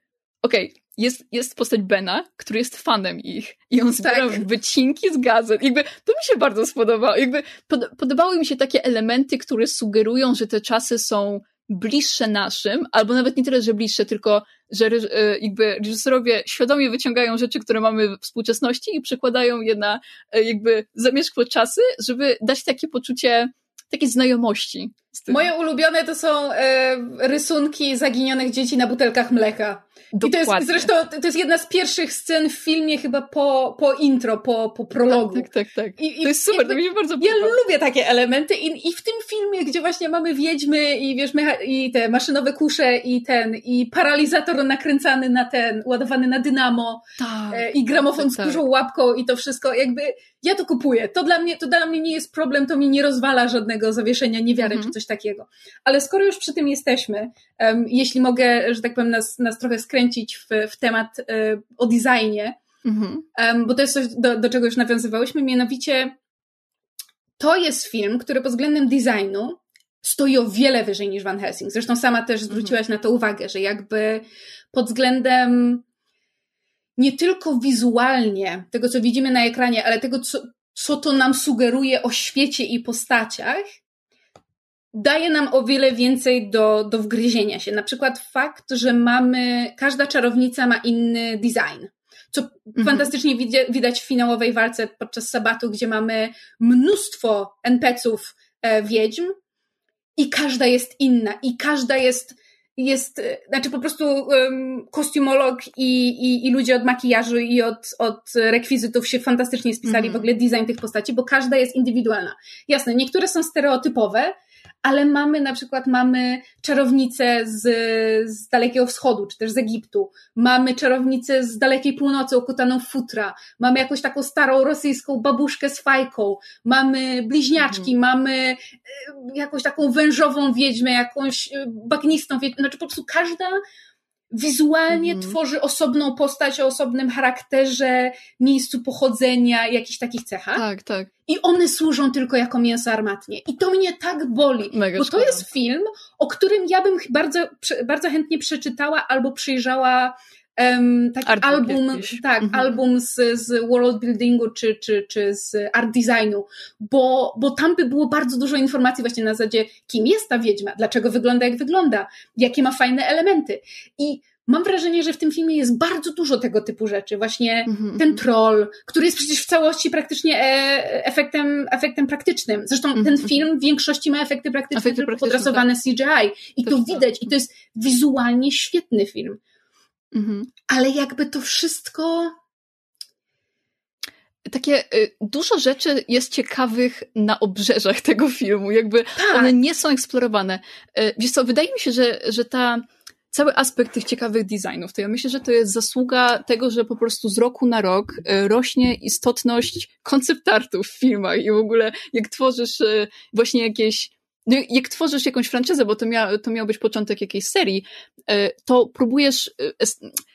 okej, okay, jest, jest postać Bena, który jest fanem ich i on zbiera tak. wycinki z gazet. Jakby to mi się bardzo spodobało. Jakby pod, podobały mi się takie elementy, które sugerują, że te czasy są bliższe naszym, albo nawet nie tyle, że bliższe, tylko że e, jakby reżyserowie świadomie wyciągają rzeczy, które mamy w współczesności i przekładają je na e, jakby zamierzchłe czasy, żeby dać takie poczucie takiej znajomości.
Moje ulubione to są e, rysunki zaginionych dzieci na butelkach mleka. Dokładnie. I to jest zresztą to jest jedna z pierwszych scen w filmie chyba po, po intro, po, po prologu.
Tak, tak, tak. I, to jest super, jakby, to mi się bardzo podoba.
Ja lubię takie elementy i, i w tym filmie, gdzie właśnie mamy wiedźmy i wiesz, mecha- i te maszynowe kusze i ten, i paralizator nakręcany na ten, ładowany na dynamo tak, e, i gramofon tak, z dużą tak. łapką i to wszystko, jakby ja to kupuję. To dla mnie, to dla mnie nie jest problem, to mi nie rozwala żadnego zawieszenia niewiary mhm. czy coś takiego. Ale skoro już przy tym jesteśmy, jeśli mogę, że tak powiem, nas, nas trochę skręcić w, w temat um, o designie, mhm. bo to jest coś, do, do czego już nawiązywałyśmy, mianowicie to jest film, który pod względem designu stoi o wiele wyżej niż Van Helsing. Zresztą sama też mhm. zwróciłaś na to uwagę, że jakby pod względem nie tylko wizualnie tego, co widzimy na ekranie, ale tego, co, co to nam sugeruje o świecie i postaciach, daje nam o wiele więcej do, do wgryzienia się. Na przykład fakt, że mamy, każda czarownica ma inny design. Co mhm. fantastycznie widać w finałowej walce podczas sabatu, gdzie mamy mnóstwo NPC-ów e, wiedźm i każda jest inna i każda jest jest, e, znaczy po prostu um, kostiumolog i, i, i ludzie od makijażu i od, od rekwizytów się fantastycznie spisali -hmm. w ogóle design tych postaci, bo każda jest indywidualna. Jasne, niektóre są stereotypowe, ale mamy na przykład mamy czarownicę z, z Dalekiego Wschodu, czy też z Egiptu, mamy czarownicę z Dalekiej Północy okutaną w futra, mamy jakąś taką starą rosyjską babuszkę z fajką, mamy bliźniaczki, mhm. mamy e, jakąś taką wężową wiedźmę, jakąś e, bagnistą wiedźmę, znaczy po prostu każda wizualnie mhm. tworzy osobną postać o osobnym charakterze, miejscu pochodzenia, jakichś takich cechach.
Tak, tak.
I one służą tylko jako mięso armatnie. I to mnie tak boli, Mega bo szkoda. to jest film, o którym ja bym bardzo, bardzo chętnie przeczytała albo przyjrzała um, taki art album, tak, mhm. album z, z world buildingu czy, czy, czy z art designu, bo, bo tam by było bardzo dużo informacji właśnie na zasadzie, kim jest ta wiedźma, dlaczego wygląda jak wygląda, jakie ma fajne elementy. I mam wrażenie, że w tym filmie jest bardzo dużo tego typu rzeczy. Właśnie mm-hmm. ten troll, który jest przecież w całości praktycznie e, efektem, efektem praktycznym. Zresztą mm-hmm. ten mhm. film w większości ma efekty praktyczne, efekty tylko podrasowane tak. CGI. I to, to widać. I to jest wizualnie świetny film. Mhm. Ale jakby to wszystko.
Takie y, dużo rzeczy jest ciekawych na obrzeżach tego filmu, jakby tak. one nie są eksplorowane. Y, wiesz co, wydaje mi się, że, że ta cały aspekt tych ciekawych designów, to ja myślę, że to jest zasługa tego, że po prostu z roku na rok y, rośnie istotność koncept artów w filmach i w ogóle jak tworzysz właśnie jakieś no, jak tworzysz jakąś franczyzę, bo to, mia, to miał być początek jakiejś serii, e, to próbujesz e,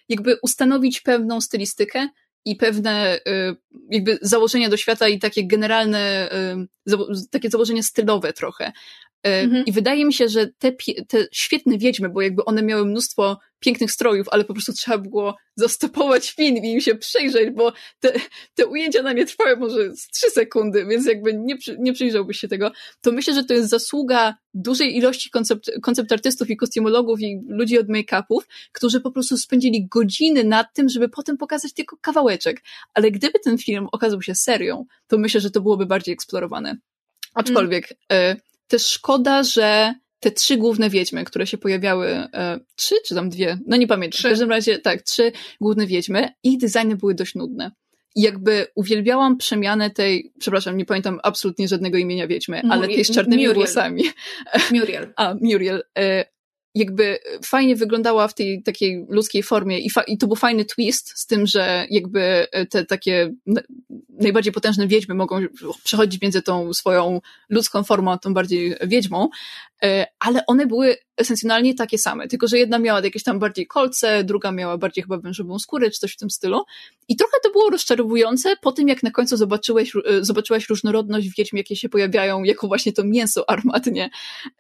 jakby ustanowić pewną stylistykę i pewne e, jakby założenia do świata i takie generalne, takie założenia stylowe trochę. E, mhm. I wydaje mi się, że te, te świetne wiedźmy, bo jakby one miały mnóstwo pięknych strojów, ale po prostu trzeba było zastopować film i im się przejrzeć, bo te, te ujęcia na nie trwały może z trzy sekundy, więc jakby nie, nie przyjrzałbyś się tego. To myślę, że to jest zasługa dużej ilości koncept, koncept artystów i kostiumologów i ludzi od make-upów, którzy po prostu spędzili godziny nad tym, żeby potem pokazać tylko kawałeczek. Ale gdyby ten film okazał się serią, to myślę, że to byłoby bardziej eksplorowane. Aczkolwiek, mm. Też szkoda, że te trzy główne wiedźmy, które się pojawiały, e, trzy czy tam dwie, no nie pamiętam, trzy. w każdym razie tak, trzy główne wiedźmy, ich designy były dość nudne. I jakby uwielbiałam przemianę tej, przepraszam, nie pamiętam absolutnie żadnego imienia wiedźmy, ale tej z czarnymi Muriel. włosami.
Muriel.
A, Muriel. E, jakby fajnie wyglądała w tej takiej ludzkiej formie i, fa- i to był fajny twist z tym, że jakby te takie najbardziej potężne wiedźmy mogą przechodzić między tą swoją ludzką formą a tą bardziej wiedźmą, e, ale one były esencjonalnie takie same, tylko że jedna miała jakieś tam bardziej kolce, druga miała bardziej chyba wężową skórę, czy coś w tym stylu. I trochę to było rozczarowujące po tym, jak na końcu zobaczyłeś, e, zobaczyłaś różnorodność wiedźm, jakie się pojawiają, jako właśnie to mięso armatnie.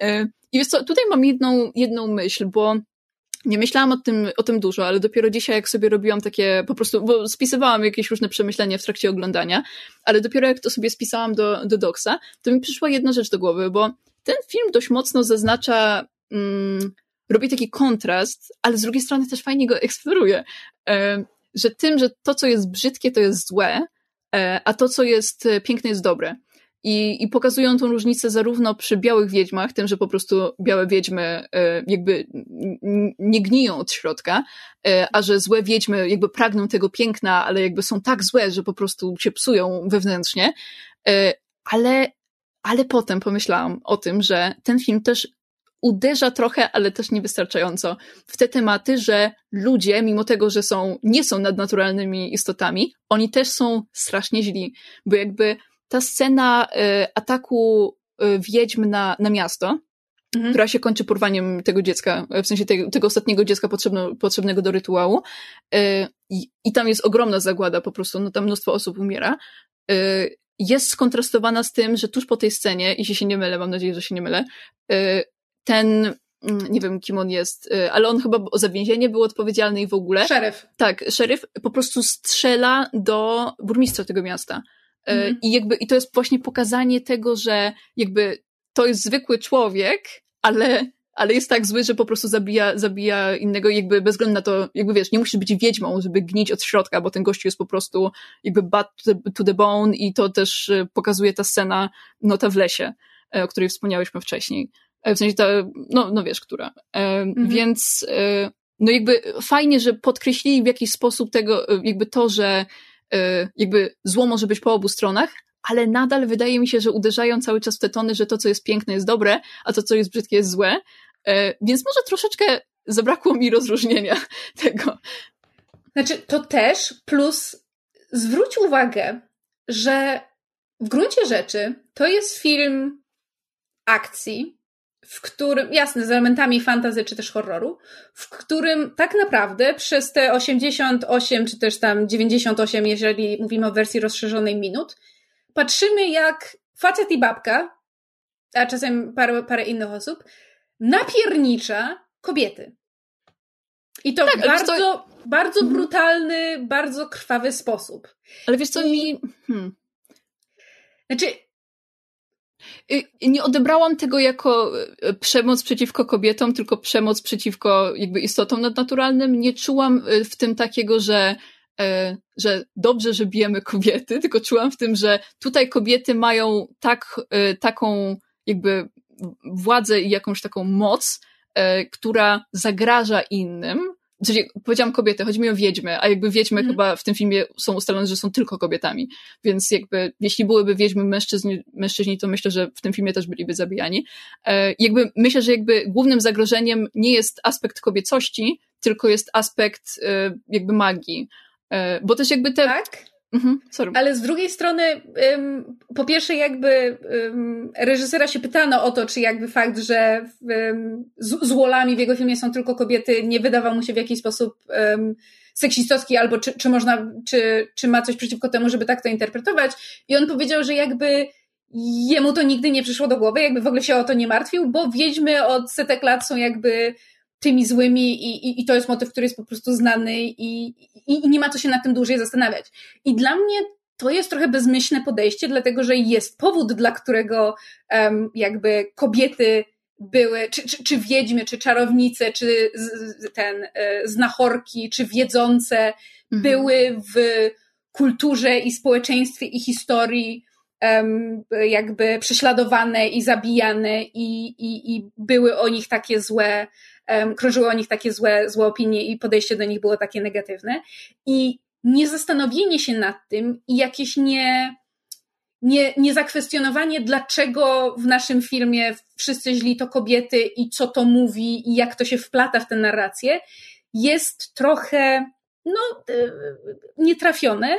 E, I wiesz co, tutaj mam jedną, jedną myśl, bo nie myślałam o tym, o tym dużo, ale dopiero dzisiaj, jak sobie robiłam takie, po prostu, bo spisywałam jakieś różne przemyślenia w trakcie oglądania, ale dopiero jak to sobie spisałam do, do Doksa, to mi przyszła jedna rzecz do głowy, bo ten film dość mocno zaznacza, mm, robi taki kontrast, ale z drugiej strony też fajnie go eksploruje, e, że tym, że to, co jest brzydkie, to jest złe, e, a to, co jest piękne, jest dobre. I, I pokazują tą różnicę zarówno przy białych wiedźmach, tym, że po prostu białe wiedźmy e, jakby nie gniją od środka, e, a że złe wiedźmy jakby pragną tego piękna, ale jakby są tak złe, że po prostu się psują wewnętrznie. E, ale, ale potem pomyślałam o tym, że ten film też uderza trochę, ale też niewystarczająco w te tematy, że ludzie, mimo tego, że są, nie są nadnaturalnymi istotami, oni też są strasznie źli, bo jakby ta scena y, ataku y, wiedźm na, na miasto, mhm. która się kończy porwaniem tego dziecka, w sensie tego, tego ostatniego dziecka potrzebno, potrzebnego do rytuału. Y, I, I tam jest ogromna zagłada po prostu, no tam mnóstwo osób umiera. Jest skontrastowana z tym, że tuż po tej scenie, jeśli się nie mylę, mam nadzieję, że się nie mylę, ten mm, nie wiem kim on jest, ale on chyba o zawięzienie był odpowiedzialny i w ogóle.
Szeryf.
Tak, szeryf po prostu strzela do burmistrza tego miasta. Mm. I jakby, i to jest właśnie pokazanie tego, że jakby to jest zwykły człowiek, ale, ale jest tak zły, że po prostu zabija, zabija innego jakby bez względu na to, jakby wiesz, nie musisz być wiedźmą, żeby gnić od środka, bo ten gościu jest po prostu jakby bad to the, to the bone i to też e, pokazuje ta scena Nota w lesie, e, o której wspomniałyśmy wcześniej. W sensie ta, no, no wiesz, która. Mhm. Więc no jakby fajnie, że podkreślili w jakiś sposób tego, jakby to, że jakby zło może być po obu stronach, ale nadal wydaje mi się, że uderzają cały czas w te tony, że to, co jest piękne, jest dobre, a to, co jest brzydkie, jest złe. Y, więc może troszeczkę zabrakło mi rozróżnienia tego.
Znaczy, to też, plus zwróć uwagę, że w gruncie rzeczy to jest film akcji, w którym, jasne, z elementami fantazy czy też horroru, w którym tak naprawdę przez te 88 czy też tam 98, jeżeli mówimy o wersji rozszerzonej minut, patrzymy jak facet i babka, a czasem parę, parę innych osób, napiernicza kobiety. I to tak, w bardzo, to... bardzo mhm. brutalny, bardzo krwawy sposób.
Ale wiesz co, I... mi... Hmm.
Znaczy,
nie odebrałam tego jako e, przemoc przeciwko kobietom, tylko przemoc przeciwko jakby istotom nadnaturalnym. Nie czułam e, w tym takiego, że, e, że dobrze, że bijemy kobiety, tylko czułam w tym, że tutaj kobiety mają tak, taką jakby władzę i jakąś taką moc, która zagraża innym, Czyli powiedziałam kobiety, chodzi mi o wiedźmy, a jakby wiedźmy mm. chyba w tym filmie są ustalone, że są tylko kobietami. Więc jakby, jeśli byłyby wiedźmy mężczyźni, mężczyźni to myślę, że w tym filmie też byliby zabijani. E, jakby myślę, że jakby głównym zagrożeniem nie jest aspekt kobiecości, tylko jest aspekt e, jakby magii. E, bo też jakby te...
Tak? Mhm, Ale z drugiej strony, um, po pierwsze, jakby um, reżysera się pytano o to, czy jakby fakt, że um, z, z Wolami w jego filmie są tylko kobiety, nie wydawał mu się w jakiś sposób seksistowski, albo czy, czy można, czy, czy ma coś przeciwko temu, żeby tak to interpretować. I on powiedział, że jakby jemu to nigdy nie przyszło do głowy, jakby w ogóle się o to nie martwił, bo wiedźmy od setek lat są jakby tymi złymi i, i, i to jest motyw, który jest po prostu znany i, i, i nie ma co się nad tym dłużej zastanawiać. I dla mnie to jest trochę bezmyślne podejście, dlatego że jest powód, dla którego um, jakby kobiety były, czy, czy, czy wiedźmy, czy czarownice, czy z, ten e, znachorki, czy wiedzące mhm. były w kulturze i społeczeństwie i historii um, jakby prześladowane i zabijane i, i, i były o nich takie złe, krążyły o nich takie złe, złe opinie i podejście do nich było takie negatywne. I niezastanowienie się nad tym i jakieś nie, nie, nie zakwestionowanie, dlaczego w naszym filmie wszyscy źli to kobiety i co to mówi i jak to się wplata w tę narrację, jest trochę no, e, nietrafione,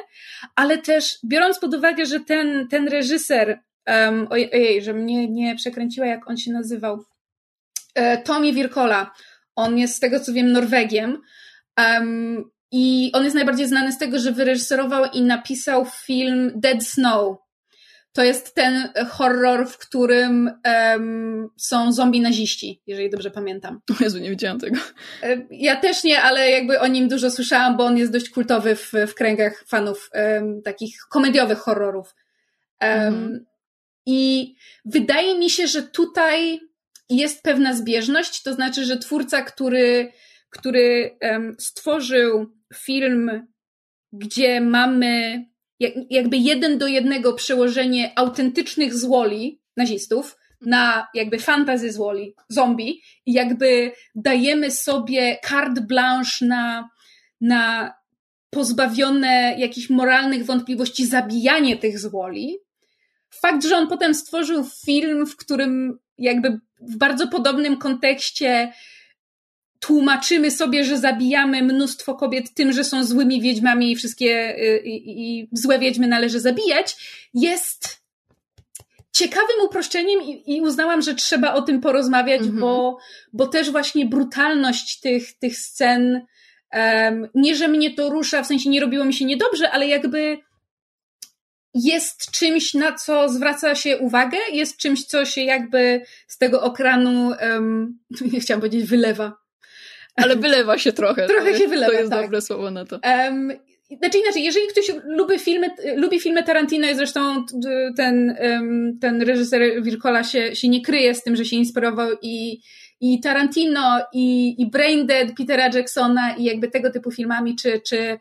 ale też biorąc pod uwagę, że ten, ten reżyser, um, ojej, że mnie nie przekręciła, jak on się nazywał, e, Tommy Wirkola, on jest z tego co wiem Norwegiem um, i on jest najbardziej znany z tego, że wyreżyserował i napisał film Dead Snow, to jest ten horror, w którym um, są zombie naziści, jeżeli dobrze pamiętam.
O Jezu, nie widziałam tego.
E, ja też nie, ale jakby o nim dużo słyszałam, bo on jest dość kultowy w, w kręgach fanów um, takich komediowych horrorów. Mhm. I wydaje mi się, że tutaj jest pewna zbieżność, to znaczy, że twórca, który, który stworzył film, gdzie mamy jakby jeden do jednego przełożenie autentycznych złoli nazistów na jakby fantazy złoli, zombie i jakby dajemy sobie carte blanche na, na pozbawione jakichś moralnych wątpliwości zabijanie tych złoli. Fakt, że on potem stworzył film, w którym jakby w bardzo podobnym kontekście tłumaczymy sobie, że zabijamy mnóstwo kobiet tym, że są złymi wiedźmami i wszystkie y, i, i złe wiedźmy należy zabijać, jest ciekawym uproszczeniem i, i uznałam, że trzeba o tym porozmawiać, mhm. bo, bo też właśnie brutalność tych, tych scen, um, nie, że mnie to rusza, w sensie nie robiło mi się niedobrze, ale jakby jest czymś, na co zwraca się uwagę, jest czymś, co się jakby z tego okranu, um, chciałam powiedzieć, wylewa,
ale wylewa się trochę.
Trochę się wylewa,
To jest
tak.
dobre słowo na to.
Um, znaczy inaczej, jeżeli ktoś lubi filmy, lubi filmy Tarantino i zresztą ten, ten reżyser Wirkola się, się nie kryje z tym, że się inspirował i, i Tarantino, i, i Braindead Petera Jacksona i jakby tego typu filmami, czy, czy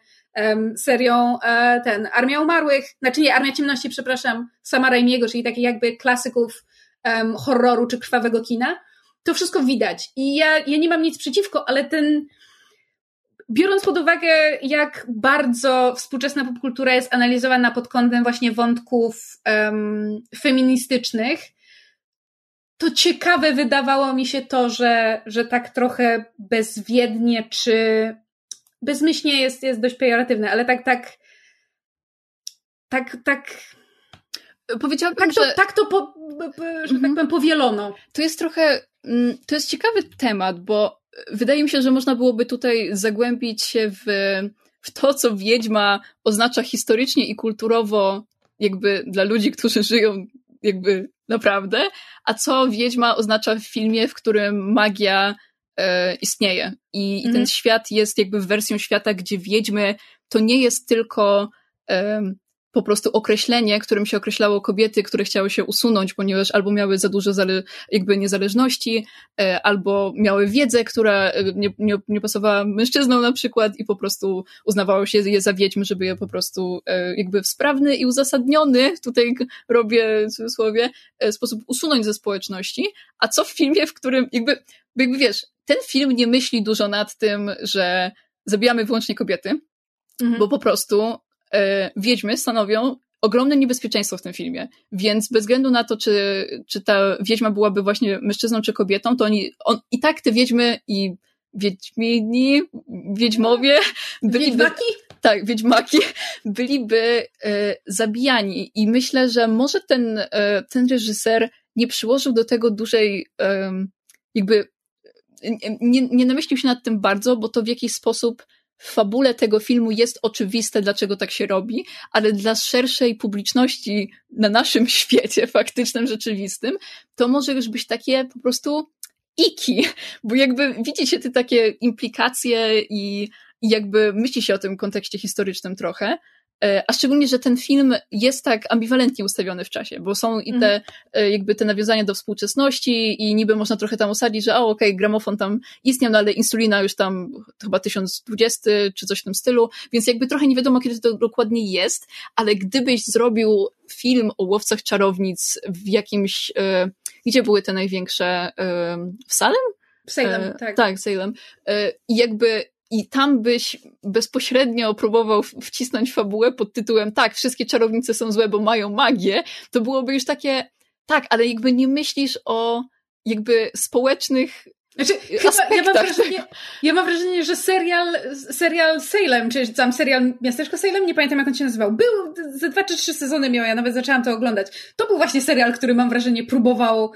serią e, ten Armia Umarłych, znaczy nie, Armia Ciemności, przepraszam, Sama Raimiego, czyli takich jakby klasyków um, horroru czy krwawego kina, to wszystko widać. I ja, ja nie mam nic przeciwko, ale ten, biorąc pod uwagę, jak bardzo współczesna popkultura jest analizowana pod kątem właśnie wątków um, feministycznych, to ciekawe wydawało mi się to, że, że tak trochę bezwiednie czy bezmyślnie jest, jest dość pejoratywne, ale tak, tak, tak, tak.
Powiedziałabym,
tak to,
że...
tak to, po, że tak mhm. powiem, powielono.
To jest trochę Mm, to jest ciekawy temat, bo wydaje mi się, że można byłoby tutaj zagłębić się w, w to, co wiedźma oznacza historycznie i kulturowo, jakby dla ludzi, którzy żyją jakby naprawdę, a co wiedźma oznacza w filmie, w którym magia e, istnieje. I, i ten mhm. świat jest jakby wersją świata, gdzie wiedźmy to nie jest tylko e, po prostu określenie, którym się określało kobiety, które chciały się usunąć, ponieważ albo miały za dużo zale- jakby niezależności, e, albo miały wiedzę, która e, nie, nie, nie pasowała mężczyznom na przykład i po prostu uznawało się je za wiedźmy, żeby je po prostu e, jakby w sprawny i uzasadniony, tutaj robię w cudzysłowie, sposób usunąć ze społeczności, a co w filmie, w którym jakby, jakby wiesz, ten film nie myśli dużo nad tym, że zabijamy wyłącznie kobiety, mhm. bo po prostu E, wiedźmy stanowią ogromne niebezpieczeństwo w tym filmie. Więc bez względu na to, czy, czy ta wiedźma byłaby właśnie mężczyzną czy kobietą, to oni, on, i tak te wiedźmy i wiedźmini, wiedźmowie byliby...
Wiedźmaki?
Tak, wiedźmaki byliby e, zabijani. I myślę, że może ten, e, ten reżyser nie przyłożył do tego dużej e, jakby nie, nie namyślił się nad tym bardzo, bo to w jakiś sposób w fabule tego filmu jest oczywiste, dlaczego tak się robi, ale dla szerszej publiczności na naszym świecie faktycznym, rzeczywistym, to może już być takie po prostu iki, bo jakby widzicie te takie implikacje i, i jakby myśli się o tym kontekście historycznym trochę, a szczególnie, że ten film jest tak ambiwalentnie ustawiony w czasie, bo są i te, mm. jakby te nawiązania do współczesności i niby można trochę tam usadzić, że o, okej, okay, gramofon tam istniał, no ale insulina już tam chyba 1020 czy coś w tym stylu, więc jakby trochę nie wiadomo, kiedy to dokładnie jest, ale gdybyś zrobił film o łowcach czarownic w jakimś, e, gdzie były te największe, e, w Salem?
W Salem, e, tak.
Tak, Salem. E, I jakby i tam byś bezpośrednio próbował wcisnąć fabułę pod tytułem tak, wszystkie czarownice są złe, bo mają magię, to byłoby już takie tak, ale jakby nie myślisz o jakby społecznych
znaczy, chyba, ja, mam wrażenie, ja mam wrażenie, że serial, serial Salem, czy tam serial Miasteczko Salem, nie pamiętam jak on się nazywał, był, ze dwa czy trzy sezony miał, ja nawet zaczęłam to oglądać. To był właśnie serial, który mam wrażenie próbował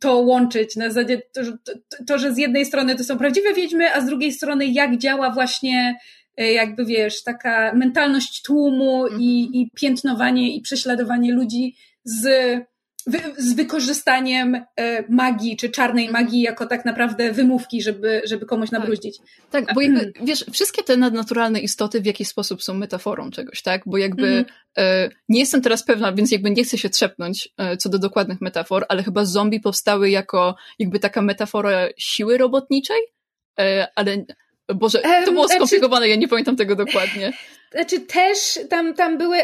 to łączyć na zasadzie to, to, to, że z jednej strony to są prawdziwe wiedźmy, a z drugiej strony jak działa właśnie e, jakby wiesz, taka mentalność tłumu i, mhm. i piętnowanie i prześladowanie ludzi z z wykorzystaniem e, magii, czy czarnej mhm. magii jako tak naprawdę wymówki, żeby, żeby komuś nabruździć.
Tak, tak bo jakby, wiesz, wszystkie te nadnaturalne istoty w jakiś sposób są metaforą czegoś, tak? Bo jakby mm. e, nie jestem teraz pewna, więc jakby nie chcę się trzepnąć e, co do dokładnych metafor, ale chyba zombie powstały jako jakby taka metafora siły robotniczej, e, ale Boże, to było znaczy- skomplikowane, ja nie pamiętam tego dokładnie.
Znaczy też tam, tam były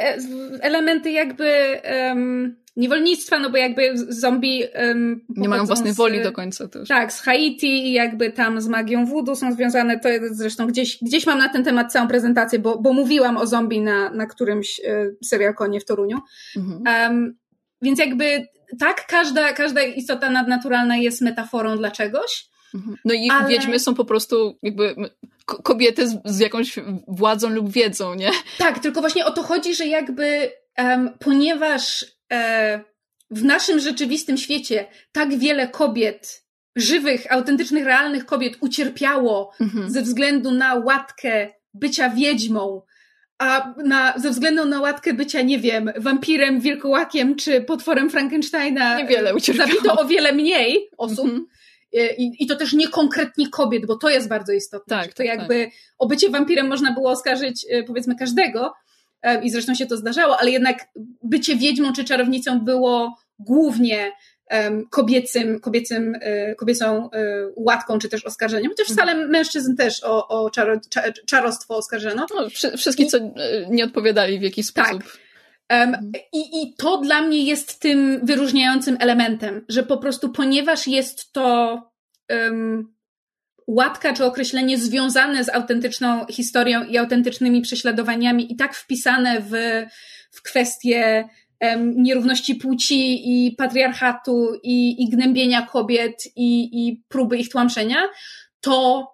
elementy jakby um, niewolnictwa, no bo jakby zombie um,
nie mają własnej z, woli do końca też.
Tak, z Haiti i jakby tam z magią voodoo są związane, to zresztą gdzieś, gdzieś mam na ten temat całą prezentację, bo, bo mówiłam o zombie na, na którymś e, serialkonie w Toruniu. Mhm. Um, więc jakby tak, każda, każda istota nadnaturalna jest metaforą dla czegoś.
Mhm. No i ale... wiedźmy są po prostu jakby kobiety z, z, jakąś władzą lub wiedzą, nie?
Tak, tylko właśnie o to chodzi, że jakby um, ponieważ w naszym rzeczywistym świecie tak wiele kobiet, żywych, autentycznych, realnych kobiet ucierpiało mhm. ze względu na łatkę bycia wiedźmą, a na, ze względu na łatkę bycia, nie wiem, wampirem, wilkołakiem czy potworem Frankensteina
Niewiele ucierpiało.
zabito o wiele mniej osób. Mhm. E, I, I to też nie konkretnie kobiet, bo to jest bardzo istotne. Tak, to tak, jakby tak. o bycie wampirem można było oskarżyć e, powiedzmy każdego, E, i zresztą się to zdarzało, ale jednak bycie wiedźmą czy czarownicą było głównie kobiecym, kobiecym, e, kobiecą e, łatką czy też oskarżeniem, chociaż wcale mhm. mężczyzn też o, o czaro, czarostwo oskarżono.
No, wszystkich, co nie odpowiadali w jakiś tak. sposób. Tak.
Um, i, I to dla mnie jest tym wyróżniającym elementem, że po prostu ponieważ jest to um, łatka czy określenie związane z autentyczną historią i autentycznymi prześladowaniami i tak wpisane w, w kwestie nierówności płci i patriarchatu i, i gnębienia kobiet i, i próby ich tłamszenia, to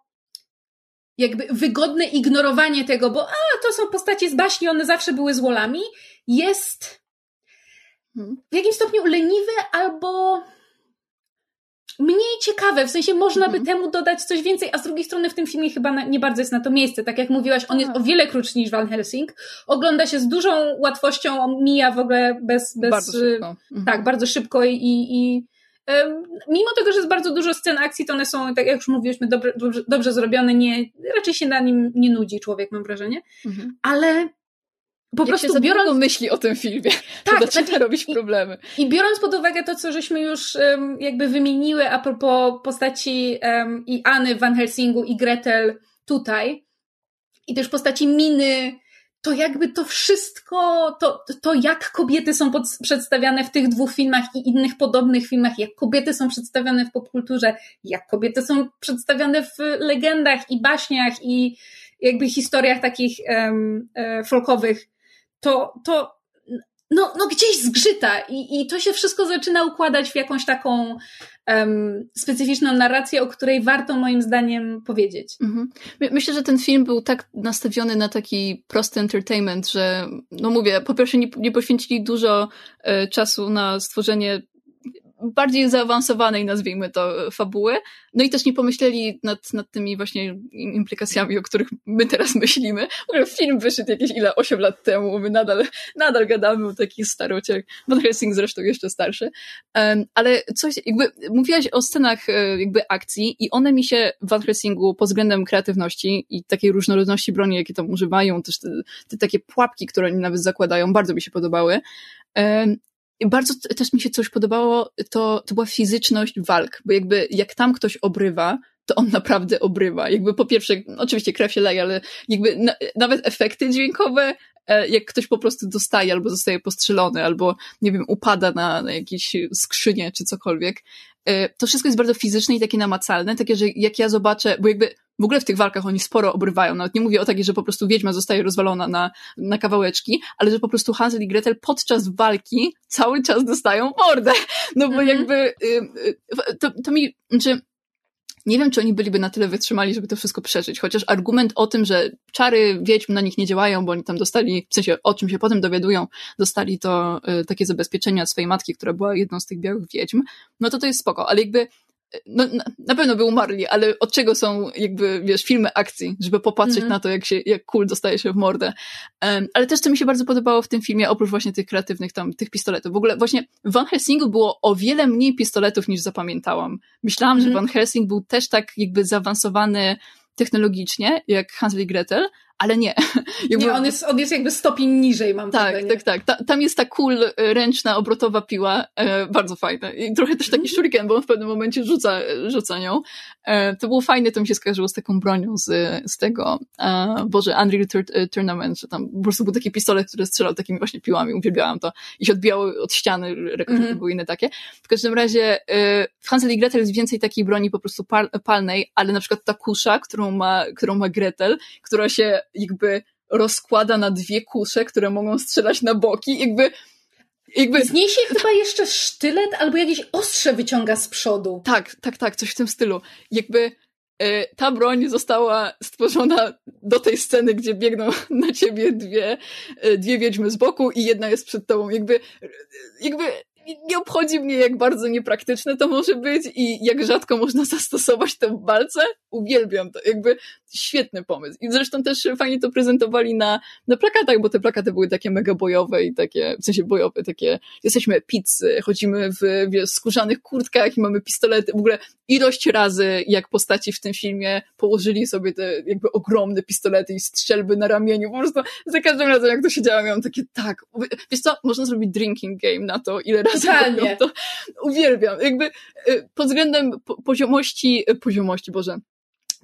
jakby wygodne ignorowanie tego, bo a, to są postacie z baśni, one zawsze były złolami, jest w jakimś stopniu leniwe albo mniej ciekawe, w sensie można by mhm. temu dodać coś więcej, a z drugiej strony w tym filmie chyba nie bardzo jest na to miejsce. Tak jak mówiłaś, on jest o wiele krótszy niż Van Helsing. Ogląda się z dużą łatwością, mija w ogóle bez... bez
bardzo szybko.
Mhm. Tak, bardzo szybko i, i mimo tego, że jest bardzo dużo scen akcji, to one są, tak jak już mówiliśmy, dobrze, dobrze, dobrze zrobione, nie, raczej się na nim nie nudzi człowiek, mam wrażenie. Mhm. Ale
po Jak prostu biorąc myśli o tym filmie, tak, to zaczyna znaczy, robić problemy.
I, I, biorąc pod uwagę to, co żeśmy już um, jakby wymieniły a propos postaci um, i Anny Van Helsingu i Gretel tutaj i też postaci Miny, to jakby to wszystko, to, to jak kobiety są pod, przedstawiane w tych dwóch filmach i innych podobnych filmach, jak kobiety są przedstawiane w popkulturze, jak kobiety są przedstawiane w legendach i baśniach i jakby historiach takich um, folkowych, to, to no, no gdzieś zgrzyta i, i to się wszystko zaczyna układać w jakąś taką um, specyficzną narrację, o której warto moim zdaniem powiedzieć. Mhm.
Myślę, że ten film był tak nastawiony na taki prosty entertainment, że no mówię, po pierwsze nie, nie poświęcili dużo e, czasu na stworzenie bardziej zaawansowanej, nazwijmy to, fabuły. No i też nie pomyśleli nad, nad tymi właśnie implikacjami, o których my teraz myślimy. W ogóle film wyszedł jakieś ile, 8 lat temu, my nadal, nadal gadamy o takich starociach. Van Helsing zresztą jeszcze starszy. Um, ale coś, jakby mówiłaś o scenach e, jakby akcji i one mi się w Van Helsingu pod względem kreatywności i takiej różnorodności broni, jakie tam używają, też te, te takie pułapki, które oni nawet zakładają, bardzo mi się podobały. Bardzo też mi się coś podobało, to, to była fizyczność walk, bo jakby jak tam ktoś obrywa, to on naprawdę obrywa. Jakby po pierwsze, oczywiście krew się leje, ale jakby na, nawet efekty dźwiękowe, e, jak ktoś po prostu dostaje albo zostaje postrzelony, albo nie wiem, upada na, na jakieś skrzynie czy cokolwiek, to wszystko jest bardzo fizyczne i takie namacalne, takie, że jak ja zobaczę, bo jakby w ogóle w tych walkach oni sporo obrywają. Nawet nie mówię o takiej, że po prostu wiedźma zostaje rozwalona na, na kawałeczki, ale że po prostu Hansel i Gretel podczas walki cały czas dostają mordę. No bo mhm. jakby y, y, to, to mi, znaczy nie wiem, czy oni byliby na tyle wytrzymali, żeby to wszystko przeżyć. Chociaż argument o tym, że czary wiedźm na nich nie działają, bo oni tam dostali, w sensie o czym się potem dowiadują, dostali to y, takie zabezpieczenia od swojej matki, która była jedną z tych białych wiedźm, no to to jest spoko. Ale jakby no, na pewno by umarli, ale od czego są jakby, wiesz, filmy akcji, żeby popatrzeć mm -hmm. na to, jak się, jak kul dostaje się w mordę. Um, ale też, co mi się bardzo podobało w tym filmie, oprócz właśnie tych kreatywnych tam, tych pistoletów. W ogóle właśnie w Van Helsingu było o wiele mniej pistoletów niż zapamiętałam. Myślałam, mm -hmm. że mhm. Van Helsing był też tak jakby zaawansowany technologicznie, jak Hansel i Gretel, ale nie.
Jakby... Nie, on jest, on jest jakby stopień niżej, mam
Tak,
wrażenie.
tak, tak. Ta, tam jest ta cool, y, ręczna, obrotowa piła, e, bardzo fajna. I trochę też taki mhm. shuriken, bo on w pewnym momencie rzuca, rzuca nią. E, to było fajne, to mi się skojarzyło z taką bronią z, z tego, e, Boże, Unreal Tur e, Tournament, że tam po prostu był taki pistolet, który strzelał takimi właśnie piłami, uwielbiałam to. I się odbijały od ściany, rekordy mm były inne takie. W każdym razie e, w Hansel i Gretel jest więcej takiej broni po prostu pal, palnej, ale na przykład ta kusza, którą ma, którą ma Gretel, która się jakby rozkłada na dwie kusze, które mogą strzelać na boki, jakby
jakby... Z niej się chyba jeszcze sztylet albo jakieś ostrze wyciąga z przodu.
Tak, tak, tak, coś w tym stylu. Jakby e, ta broń została stworzona do tej sceny, gdzie biegną na ciebie dwie, e, dwie wiedźmy z boku i jedna jest przed tobą. Jakby, jakby nie obchodzi mnie, jak bardzo niepraktyczne to może być i jak rzadko można zastosować to w walce. Uwielbiam to. Jakby świetny pomysł. I zresztą też fajnie to prezentowali na, na plakatach, bo te plakaty były takie mega bojowe i takie, w sensie bojowe, takie, jesteśmy pizzy, chodzimy w wiesz, skórzanych kurtkach i mamy pistolety. W ogóle ilość razy, jak postaci w tym filmie położyli sobie te jakby ogromne pistolety i strzelby na ramieniu. Po prostu za każdym razem, jak to się działo, miałam takie, tak, wiesz co, można zrobić drinking game na to, ile razy Totalnie. to. Uwielbiam. Jakby y, pod względem poziomości, y, poziomości, Boże,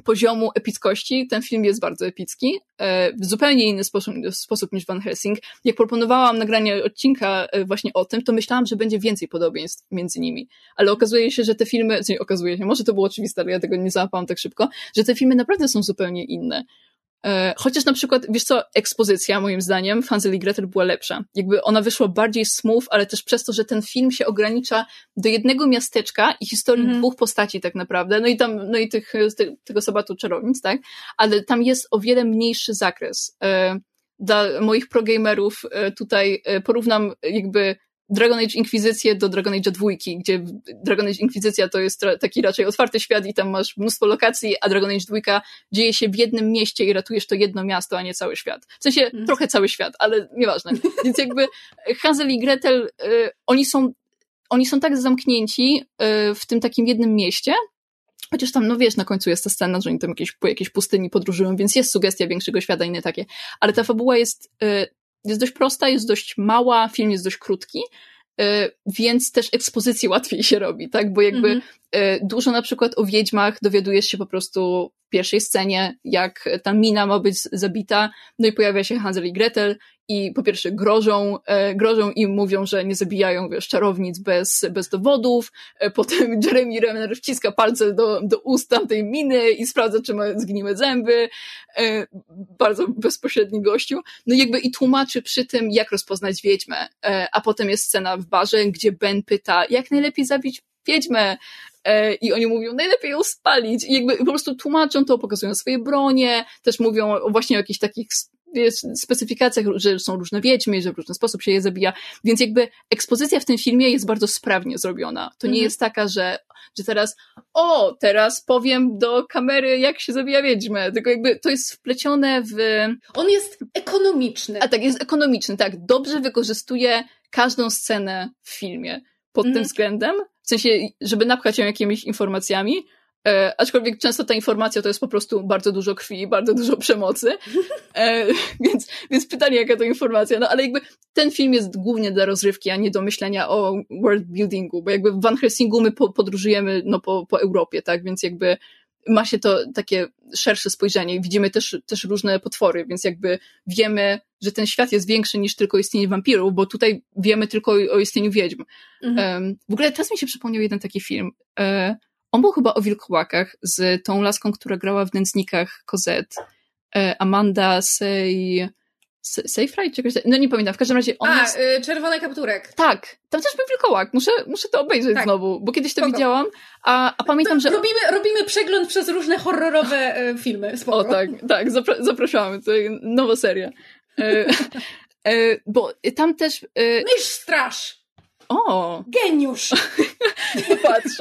poziomu epickości ten film jest bardzo epicki, e, w zupełnie inny sposób, sposób niż Van Helsing. Jak proponowałam nagranie odcinka e, właśnie o tym, to myślałam, że będzie więcej podobieństw między nimi. Ale okazuje się, że te filmy, nie okazuje się, może to było oczywiste, ale ja tego nie załapałam tak szybko, że te filmy naprawdę są zupełnie inne. E, chociaż na przykład, wiesz co, ekspozycja moim zdaniem Hansel i Gretel była lepsza. Jakby ona wyszła bardziej smooth, ale też przez to, że ten film się ogranicza do jednego miasteczka i historii mm. dwóch postaci tak naprawdę, no i tam, no i tych, tego sabatu czarownic, tak? Ale tam jest o wiele mniejszy zakres. E, dla moich progamerów e, tutaj porównam jakby Dragon Age Inkwizycję do Dragon Age dwójki, gdzie Dragon Age Inkwizycja to jest taki raczej otwarty świat i tam masz mnóstwo lokacji, a Dragon Age dwójka dzieje się w jednym mieście i ratujesz to jedno miasto, a nie cały świat. W sensie mm. trochę cały świat, ale nieważne. Więc jakby Hansel i Gretel, y, oni są oni są tak zamknięci y, w tym takim jednym mieście, Chociaż tam, no wiesz, na końcu jest ta scena, że oni tam jakieś, po jakiejś pustyni podróżują, więc jest sugestia większego świata i nie takie. Ale ta fabuła jest y, jest dość prosta, jest dość mała, film jest dość krótki, y, więc też ekspozycję łatwiej się robi, tak? Bo jakby mm -hmm. dużo na przykład o wiedźmach dowiadujesz się po prostu w pierwszej scenie, jak ta mina ma być zabita, no i pojawia się Hansel i Gretel i po pierwsze grożą, e, grożą im, mówią, że nie zabijają wiesz, czarownic bez, bez dowodów, e, potem Jeremy Renner wciska palce do, do ust tamtej miny i sprawdza, czy ma zgniłe zęby, e, bardzo bezpośredni gościu, no jakby i tłumaczy przy tym, jak rozpoznać wiedźmę, a potem jest scena w barze, gdzie Ben pyta, jak najlepiej zabić wiedźmę, i oni mówią, najlepiej ją spalić. I jakby po prostu tłumaczą to, pokazują swoje bronie, też mówią właśnie o jakichś takich jest w specyfikacjach, że są różne wiedźmy, że w różny sposób się je zabija, więc jakby ekspozycja w tym filmie jest bardzo sprawnie zrobiona. To nie mhm. jest taka, że, że teraz o, teraz powiem do kamery, jak się zabija wiedźmę, tylko jakby to jest wplecione w...
On jest ekonomiczny.
A tak, jest ekonomiczny, tak. Dobrze wykorzystuje każdą scenę w filmie pod mhm. tym względem, w sensie, żeby napchać ją jakimiś informacjami, E, aczkolwiek często ta informacja to jest po prostu bardzo dużo krwi, bardzo dużo przemocy. E, więc, więc pytanie, jaka to informacja. No ale jakby ten film jest głównie dla rozrywki, a nie do myślenia o world buildingu, bo jakby w Van Helsingu my po, podróżujemy no, po, po Europie, tak? Więc jakby ma się to takie szersze spojrzenie. Widzimy też, też różne potwory, więc jakby wiemy, że ten świat jest większy niż tylko istnienie wampirów, bo tutaj wiemy tylko o, o istnieniu wiedźm. Mhm. Um, w ogóle teraz mi się przypomniał jeden taki film. E, on był chyba o wilkołakach z tą laską, która grała w nędznikach Cosette. Amanda Sey... Seyfried czy jakoś No nie pamiętam, w każdym razie
on A, jest... y, czerwony kapturek.
Tak, tam też był wilkołak. Muszę, muszę to obejrzeć tak. znowu, bo kiedyś to Spoko. widziałam, a, a pamiętam, że...
Robimy, robimy przegląd przez różne horrorowe y, filmy. Spoko.
O tak, tak, zapra zapraszamy. To nowa seria. E, e, bo tam też...
E... Mysz straż!
O!
Geniusz!
Patrz,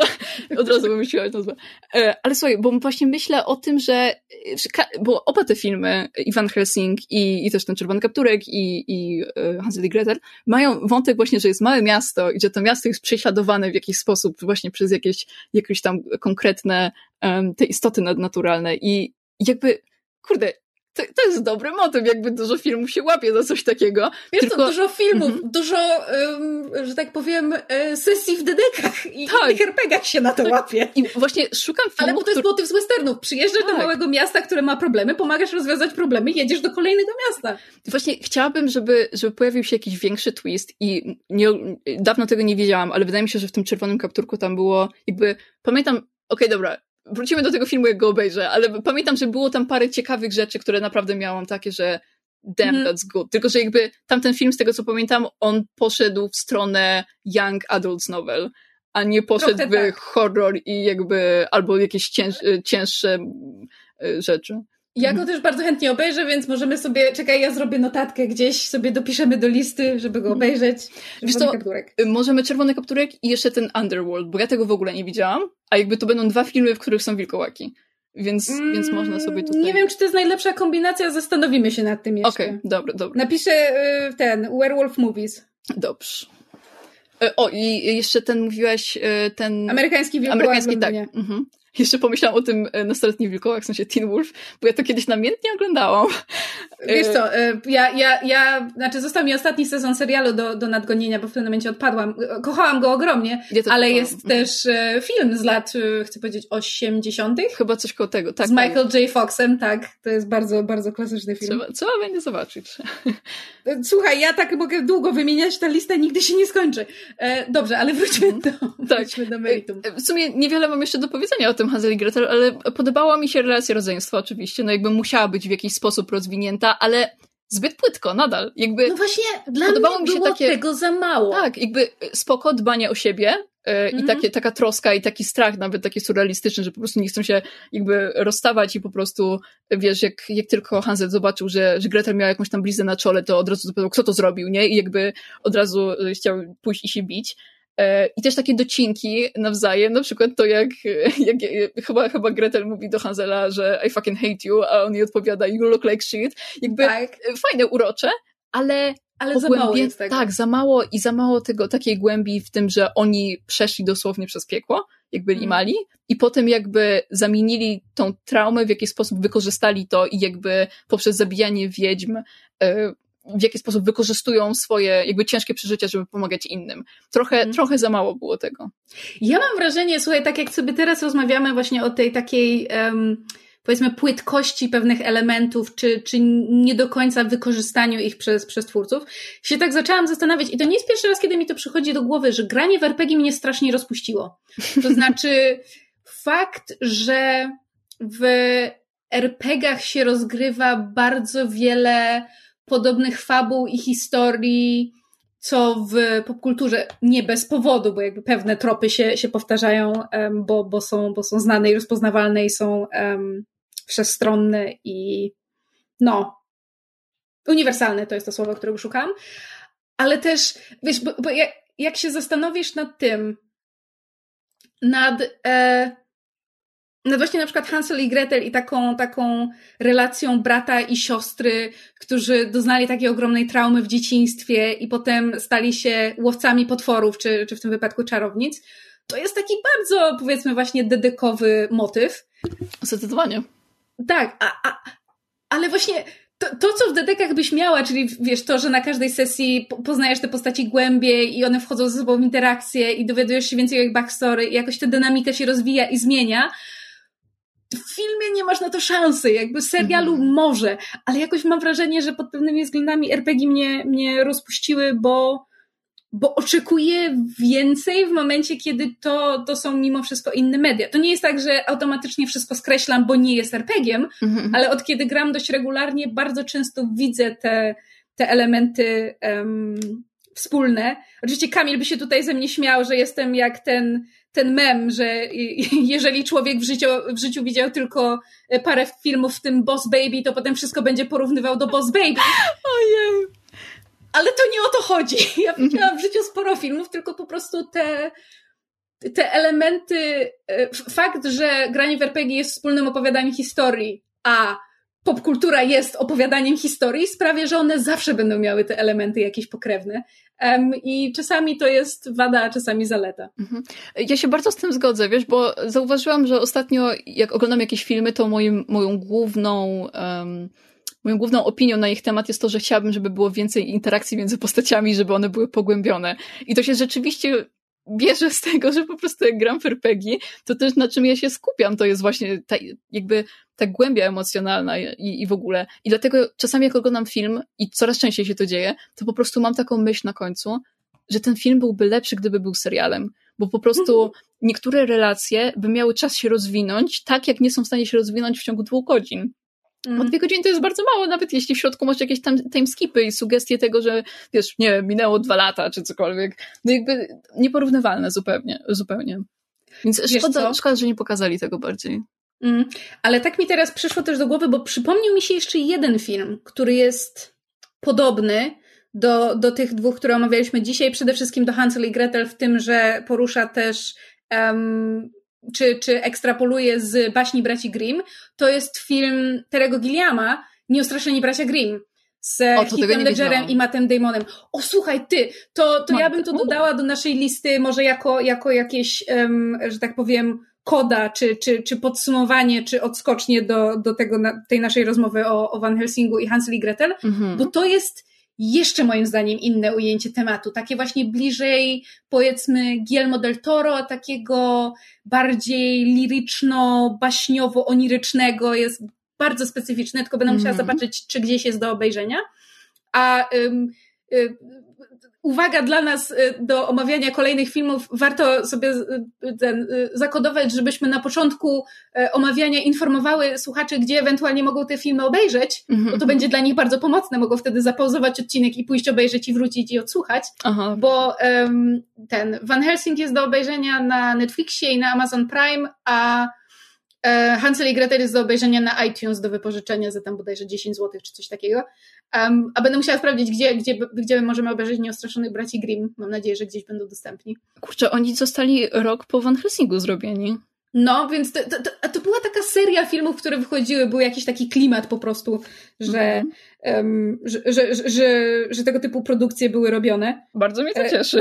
od razu wymyśliłaś nazwę. E, ale słuchaj, bo właśnie myślę o tym, że bo oba te filmy, Ivan Helsing i, i też ten Czerwony Kapturek i, i e, Hansel i Gretel, mają wątek właśnie, że jest małe miasto i że to miasto jest prześladowane w jakiś sposób właśnie przez jakieś, jakieś tam konkretne um, te istoty nadnaturalne i jakby, kurde, to, to jest dobry motyw, jakby dużo filmów się łapie za coś takiego.
Wiesz tylko... to dużo filmów, mm -hmm. dużo, um, że tak powiem, e, sesji w dedekach i tak. innych RPGach się na to tak. łapie.
I właśnie szukam filmów,
Ale bo to jest który... motyw z westernów. Przyjeżdżasz tak. do małego miasta, które ma problemy, pomagasz rozwiązać problemy, jedziesz do kolejnego miasta.
Właśnie chciałabym, żeby, żeby pojawił się jakiś większy twist i nie, dawno tego nie wiedziałam, ale wydaje mi się, że w tym czerwonym kapturku tam było jakby, pamiętam, okej, okay, dobra, wrócimy do tego filmu, jak go obejrzę, ale pamiętam, że było tam parę ciekawych rzeczy, które naprawdę miałam takie, że damn, mm. that's good. Tylko, że jakby tamten film, z tego co pamiętam, on poszedł w stronę young adults novel, a nie poszedł Trochę w tak. horror i jakby, albo jakieś cięż, cięższe y, rzeczy.
Ja go też bardzo chętnie obejrzę, więc możemy sobie, czekaj, ja zrobię notatkę gdzieś, sobie dopiszemy do listy, żeby go obejrzeć.
Wiesz to, kapturek. Możemy Czerwony Kapturek i jeszcze ten Underworld, bo ja tego w ogóle nie widziałam, a jakby to będą dwa filmy, w których są wilkołaki. Więc, mm, więc można sobie tutaj...
Nie wiem, czy to jest najlepsza kombinacja, zastanowimy się nad tym jeszcze.
Okej, okay, dobra, dobra.
Napiszę y, ten, Werewolf Movies.
Dobrze. Y, o, i jeszcze ten mówiłaś, ten...
Amerykański wilkołak Amerykański, tak. Mhm.
Jeszcze pomyślałam o tym e, nastoletni wilkołach, w sensie Teen Wolf, bo ja to kiedyś namiętnie oglądałam.
Wiesz co, e, ja, ja, ja, znaczy został mi ostatni sezon serialu do, do nadgonienia, bo w pewnym momencie odpadłam. Kochałam go ogromnie, ja ale jest też e, film z lat, chcę powiedzieć, 80.
Chyba coś koło tego, tak.
Z tak. Michael J. Foxem, tak. To jest bardzo, bardzo klasyczny film.
Trzeba, trzeba będzie zobaczyć.
Słuchaj, ja tak mogę długo wymieniać, ta lista nigdy się nie skończy. Dobrze, ale wróćmy do, tak. wróćmy do meritum.
W sumie niewiele mam jeszcze do powiedzenia o tym Hansel i Gretel, ale podobała mi się relacja rodzeństwa oczywiście, no jakby musiała być w jakiś sposób rozwinięta, ale zbyt płytko, nadal. Jakby
no właśnie, dla podobało mnie mi się takie, tego za mało.
Tak, jakby spoko dbanie o siebie yy, mm -hmm. i mhm. takie, taka troska i taki strach nawet taki surrealistyczny, że po prostu nie chcą się jakby rozstawać i po prostu, wiesz, jak, jak tylko Hansel zobaczył, że, że Gretel miała jakąś tam bliznę na czole, to od razu zapytał, kto to zrobił, nie? I jakby od razu chciał pójść i się bić. E, I też takie docinki nawzajem, na przykład to jak, jak, chyba, chyba Gretel mówi do Hansela, że I fucking hate you, a on jej odpowiada you look like shit. Jakby tak. fajne, urocze, ale
ale za mało jest tego.
Tak, za mało i za mało tego, takiej głębi w tym, że oni przeszli dosłownie przez piekło, jak byli mm. mali i potem jakby zamienili tą traumę, w jaki sposób wykorzystali to i jakby poprzez zabijanie wiedźm e, w jaki sposób wykorzystują swoje jakby ciężkie przeżycia, żeby pomagać innym. Trochę, mm. trochę za mało było tego.
Ja mam wrażenie, słuchaj, tak jak sobie teraz rozmawiamy właśnie o tej takiej um, powiedzmy płytkości pewnych elementów, czy, czy nie do końca wykorzystaniu ich przez, przez twórców, się tak zaczęłam zastanawiać i to nie jest pierwszy raz, kiedy mi to przychodzi do głowy, że granie w RPG mnie strasznie rozpuściło. To znaczy fakt, że w RPGach się rozgrywa bardzo wiele podobnych fabuł i historii, co w popkulturze nie bez powodu, bo jakby pewne tropy się, się powtarzają, bo, bo, są, bo są znane i rozpoznawalne i są um, wszechstronne i no. uniwersalny to jest to słowo, którego szukam, ale też, wiesz, bo, bo jak, jak się zastanowisz nad tym, nad, e, nad właśnie na przykład Hansel i Gretel i taką, taką relacją brata i siostry, którzy doznali takiej ogromnej traumy w dzieciństwie i potem stali się łowcami potworów, czy, czy w tym wypadku czarownic, to jest taki bardzo, powiedzmy, właśnie dedykowy motyw.
Zdecydowanie.
Tak, a, a, ale właśnie to, to, co w dedekach byś miała, czyli wiesz, to, że na każdej sesji poznajesz te postaci głębiej i one wchodzą ze sobą w interakcję i dowiadujesz się więcej o ich backstory i jakoś ta dynamika się rozwija i zmienia, w filmie nie masz na to szansy, jakby serialu mhm. może, ale jakoś mam wrażenie, że pod pewnymi względami RPG mnie, mnie rozpuściły, bo bo oczekuję więcej w momencie, kiedy to, to są mimo wszystko inne media. To nie jest tak, że automatycznie wszystko skreślam, bo nie jest RPG-iem, mm-hmm. ale od kiedy gram dość regularnie, bardzo często widzę te, te elementy um, wspólne. Oczywiście Kamil by się tutaj ze mnie śmiał, że jestem jak ten, ten mem, że jeżeli człowiek w życiu, w życiu widział tylko parę filmów, w tym Boss Baby, to potem wszystko będzie porównywał do Boss Baby.
Ojej
ale to nie o to chodzi. Ja widziałam w życiu sporo filmów, tylko po prostu te, te elementy, e, fakt, że granie w RPG jest wspólnym opowiadaniem historii, a popkultura jest opowiadaniem historii, sprawia, że one zawsze będą miały te elementy jakieś pokrewne. Um, I czasami to jest wada, a czasami zaleta. Mhm.
Ja się bardzo z tym zgodzę, wiesz, bo zauważyłam, że ostatnio, jak oglądam jakieś filmy, to moim, moją główną. Um, moją główną opinią na ich temat jest to, że chciałabym, żeby było więcej interakcji między postaciami, żeby one były pogłębione. I to się rzeczywiście bierze z tego, że po prostu jak gram w RPG, to też na czym ja się skupiam, to jest właśnie ta, jakby ta głębia emocjonalna i, i w ogóle. I dlatego czasami jak oglądam film i coraz częściej się to dzieje, to po prostu mam taką myśl na końcu, że ten film byłby lepszy, gdyby był serialem. Bo po prostu mhm. niektóre relacje by miały czas się rozwinąć, tak jak nie są w stanie się rozwinąć w ciągu dwóch godzin. Mm. Bo dwie godziny to jest bardzo mało, nawet jeśli w środku masz jakieś tam timeskipy i sugestie tego, że wiesz, nie wiem, minęło dwa lata czy cokolwiek. No jakby nieporównywalne zupełnie, zupełnie. Więc szkoda, szkoda, że nie pokazali tego bardziej.
Mm. Ale tak mi teraz przyszło też do głowy, bo przypomniał mi się jeszcze jeden film, który jest podobny do, do tych dwóch, które omawialiśmy dzisiaj. Przede wszystkim do Hansel i Gretel w tym, że porusza też um, czy, czy ekstrapoluje z baśni braci Grimm, to jest film Terego Gilliama, Nieustraszeni bracia Grimm z Heath'em Ledgerem i Mattem Damonem. O, słuchaj, ty, to, to ja bym to dodała do naszej listy może jako, jako jakieś, um, że tak powiem, koda, czy, czy, czy podsumowanie, czy odskocznie do, do tego, tej naszej rozmowy o, o Van Helsingu i Hansel i Gretel, mhm. bo to jest jeszcze moim zdaniem inne ujęcie tematu, takie właśnie bliżej powiedzmy Guillermo del Toro, takiego bardziej liryczno-baśniowo-onirycznego, jest bardzo specyficzne, tylko będę musiała mm. zobaczyć, czy gdzieś jest do obejrzenia. A ym, y, uwaga dla nas y, do omawiania kolejnych filmów, warto sobie y, ten, y, zakodować, żebyśmy na początku omawiania informowały słuchaczy, gdzie ewentualnie mogą te filmy obejrzeć, mm -hmm. bo to mhm. będzie dla nich bardzo pomocne. Mogą wtedy zapauzować odcinek i pójść obejrzeć i wrócić i odsłuchać, Aha. bo um, ten Van Helsing jest do obejrzenia na Netflixie i na Amazon Prime, a Hansel i Gretel jest do obejrzenia na iTunes do wypożyczenia za tam bodajże 10 zł czy coś takiego. Um, a będę musiała sprawdzić, gdzie, gdzie, gdzie możemy obejrzeć Nieostraszonych Braci Grimm. Mam nadzieję, że gdzieś będą dostępni.
Kurczę, oni zostali rok po Van Helsingu zrobieni.
No, więc to, to, to, była taka seria filmów, które wychodziły, był jakiś taki klimat po prostu, że, um, że, że, że, tego typu produkcje były robione.
Bardzo mnie to e, cieszy.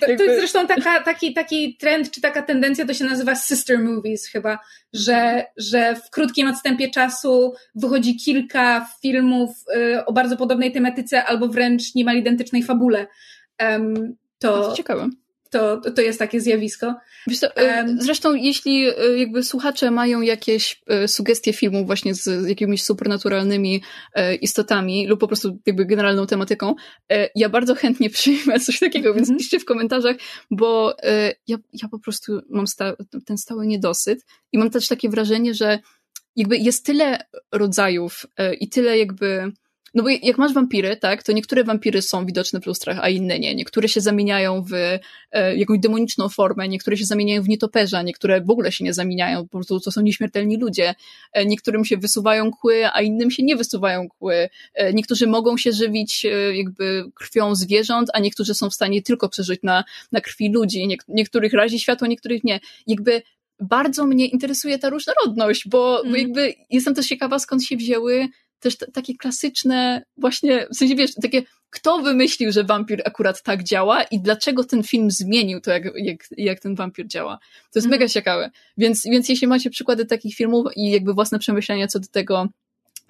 To, jest zresztą taka, taki, taki trend, czy taka tendencja, to się nazywa sister movies chyba, że, że w krótkim odstępie czasu wychodzi kilka filmów y, o bardzo podobnej tematyce albo wręcz niemal identycznej fabule.
To, to ciekawe
to, to jest takie zjawisko.
Co, um, zresztą, jeśli e, jakby słuchacze mają jakieś e, sugestie filmów właśnie z jakimiś supernaturalnymi istotami lub po prostu jakby generalną tematyką, ja bardzo chętnie przyjmę coś takiego, więc mhm. piszcie w komentarzach, bo ja, ja po prostu mam sta ten stały niedosyt i mam też takie wrażenie, że jakby jest tyle rodzajów i tyle jakby no bo jak masz wampiry, tak, to niektóre wampiry są widoczne w lustrach, a inne nie. Niektóre się zamieniają w e, jakąś demoniczną formę, niektóre się zamieniają w nietoperza, niektóre w ogóle się nie zamieniają, po prostu to są nieśmiertelni ludzie. E, niektórym się wysuwają kły, a innym się nie wysuwają kły. E, niektórzy mogą się żywić e, jakby krwią zwierząt, a niektórzy są w stanie tylko przeżyć na, na krwi ludzi. Niek niektórych razi światło, niektórych nie. Jakby bardzo mnie interesuje ta różnorodność, bo, mm. bo mhm. jakby jestem też ciekawa, skąd się wzięły też takie klasyczne, właśnie, w sensie wiesz, takie, kto wymyślił, że wampir akurat tak działa i dlaczego ten film zmienił to, jak, jak, jak ten wampir działa. To jest mhm. mega ciekawe. Więc, więc jeśli macie przykłady takich filmów i jakby własne przemyślenia co do tego,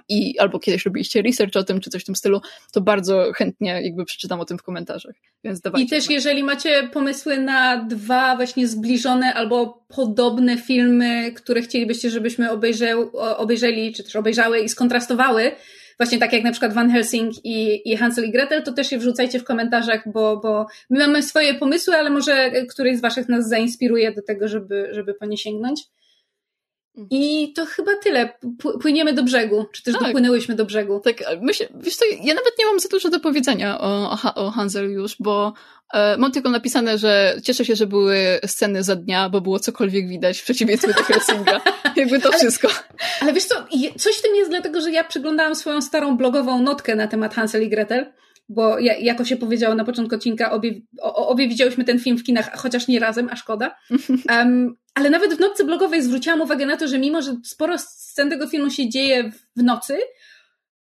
i albo kiedyś robiliście research o tym, czy coś w tym stylu, to bardzo chętnie jakby przeczytam o tym w komentarzach. Więc dawajcie.
I też jeżeli macie pomysły na dwa właśnie zbliżone albo podobne filmy, które chcielibyście, żebyśmy obejrzał, obejrzeli, czy też obejrzały i skontrastowały, właśnie tak jak na przykład Van Helsing i, i Hansel i Gretel, to też je wrzucajcie w komentarzach, bo, bo my mamy swoje pomysły, ale może któryś z waszych nas zainspiruje do tego, żeby, żeby po nie sięgnąć. Mhm. I to chyba tyle. Płyniemy do brzegu, czy też tak. dopłynęłyśmy do brzegu.
Tak, myślę, wiesz co, ja nawet nie mam za dużo do powiedzenia o, o Hansel już, bo e, mam tylko napisane, że cieszę się, że były sceny za dnia, bo było cokolwiek widać w przeciwieństwie do Helsinga. Jakby to wszystko.
Ale wiesz co, coś w tym jest dlatego, że ja przeglądałam swoją starą blogową notkę na temat Hansel i Gretel bo jako się powiedziało na początku odcinka, obie, obie widziałyśmy ten film w kinach, chociaż nie razem, a szkoda. Um, ale nawet w nocy blogowej zwróciłam uwagę na to, że mimo, że sporo scen tego filmu się dzieje w nocy,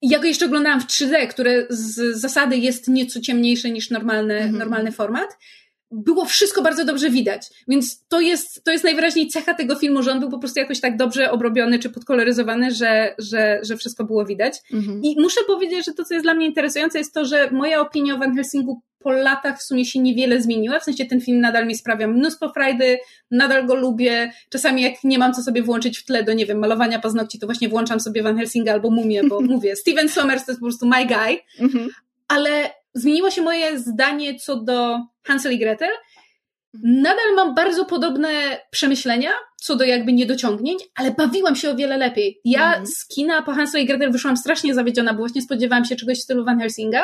ja go jeszcze oglądałam w 3D, które z zasady jest nieco ciemniejsze niż normalny, mhm. normalny format, było wszystko bardzo dobrze widać. Więc to jest, to jest najwyraźniej cecha tego filmu, że on był po prostu jakoś tak dobrze obrobiony czy podkoloryzowany, że, że, że wszystko było widać. Mhm. I muszę powiedzieć, że to, co jest dla mnie interesujące, jest to, że moja opinia o Van Helsingu po latach w sumie się niewiele zmieniła. W sensie ten film nadal mi sprawia mnóstwo frajdy, nadal go lubię. Czasami jak nie mam co sobie włączyć w tle do, nie wiem, malowania paznokci, to właśnie włączam sobie Van Helsinga albo Mumię, bo mówię, Steven Sommers to jest po prostu my guy. Mhm. Ale zmieniło się moje zdanie co do Hansel i Gretel. Nadal mam bardzo podobne przemyślenia co do jakby niedociągnięć, ale bawiłam się o wiele lepiej. Ja mm. z kina po Hansel i Gretel wyszłam strasznie zawiedziona, bo właśnie spodziewałam się czegoś w stylu Van Helsinga,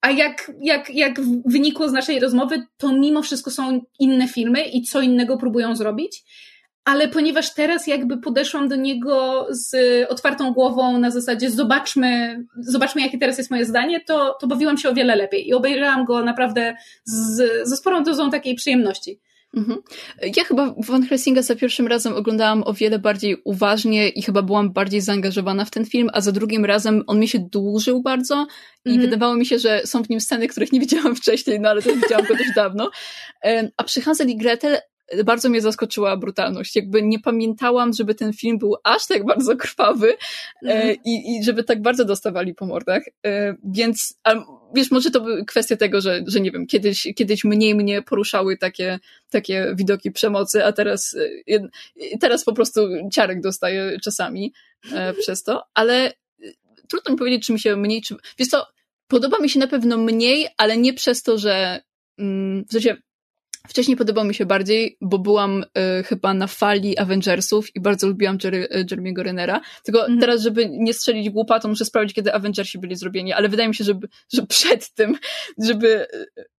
a jak, jak, jak wynikło z naszej rozmowy, to mimo wszystko są inne filmy i co innego próbują zrobić ale ponieważ teraz jakby podeszłam do niego z otwartą głową na zasadzie zobaczmy, zobaczmy jakie teraz jest moje zdanie, to, to bawiłam się o wiele lepiej i obejrzałam go naprawdę z, ze sporą dozą takiej przyjemności. Mhm.
Ja chyba Van Helsinga za pierwszym razem oglądałam o wiele bardziej uważnie i chyba byłam bardziej zaangażowana w ten film, a za drugim razem on mi się dłużył bardzo i mhm. wydawało mi się, że są w nim sceny, których nie widziałam wcześniej, no ale to widziałam go dość dawno. A przy Hansel i Gretel bardzo mnie zaskoczyła brutalność. Jakby nie pamiętałam, żeby ten film był aż tak bardzo krwawy mm. i, i żeby tak bardzo dostawali po mordach. E, więc, a, wiesz, może to kwestia tego, że, że nie wiem, kiedyś, kiedyś mniej mnie poruszały takie, takie widoki przemocy, a teraz, e, teraz po prostu ciarek dostaję czasami przez to, ale trudno mi powiedzieć, czy mi się mniej, czy, wiesz co, podoba mi się na pewno mniej, ale nie przez to, że mm, w sensie Wcześniej podobał mi się bardziej, bo byłam y, chyba na fali Avengersów i bardzo lubiłam Jerry, y, Jeremy'ego Renera. Tylko mhm. teraz, żeby nie strzelić głupa, to muszę sprawdzić, kiedy Avengersi byli zrobieni, ale wydaje mi się, że, że przed tym, żeby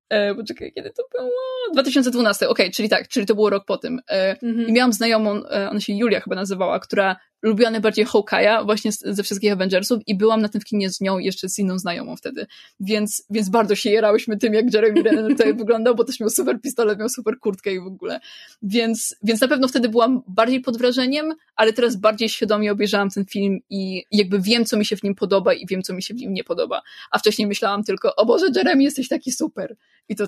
E, poczekaj, kiedy to było? 2012, okej, okay, czyli tak, czyli to było rok po tym. E, mhm. I miałam znajomą, e, ona się Julia chyba nazywała, która lubiła najbardziej Hawkeye'a właśnie ze wszystkich Avengersów i byłam na tym w kinie z nią jeszcze z inną znajomą wtedy. Więc, więc bardzo się jerałyśmy tym, jak Jeremy Renner tutaj wyglądał, bo też miał super pistolet, miał super kurtkę i w ogóle. Więc, więc na pewno wtedy byłam bardziej pod wrażeniem, ale teraz bardziej świadomie obejrzałam ten film i jakby wiem, co mi się w nim podoba i wiem, co mi się w nim nie podoba. A wcześniej myślałam tylko, o Boże, Jeremy, jesteś taki super.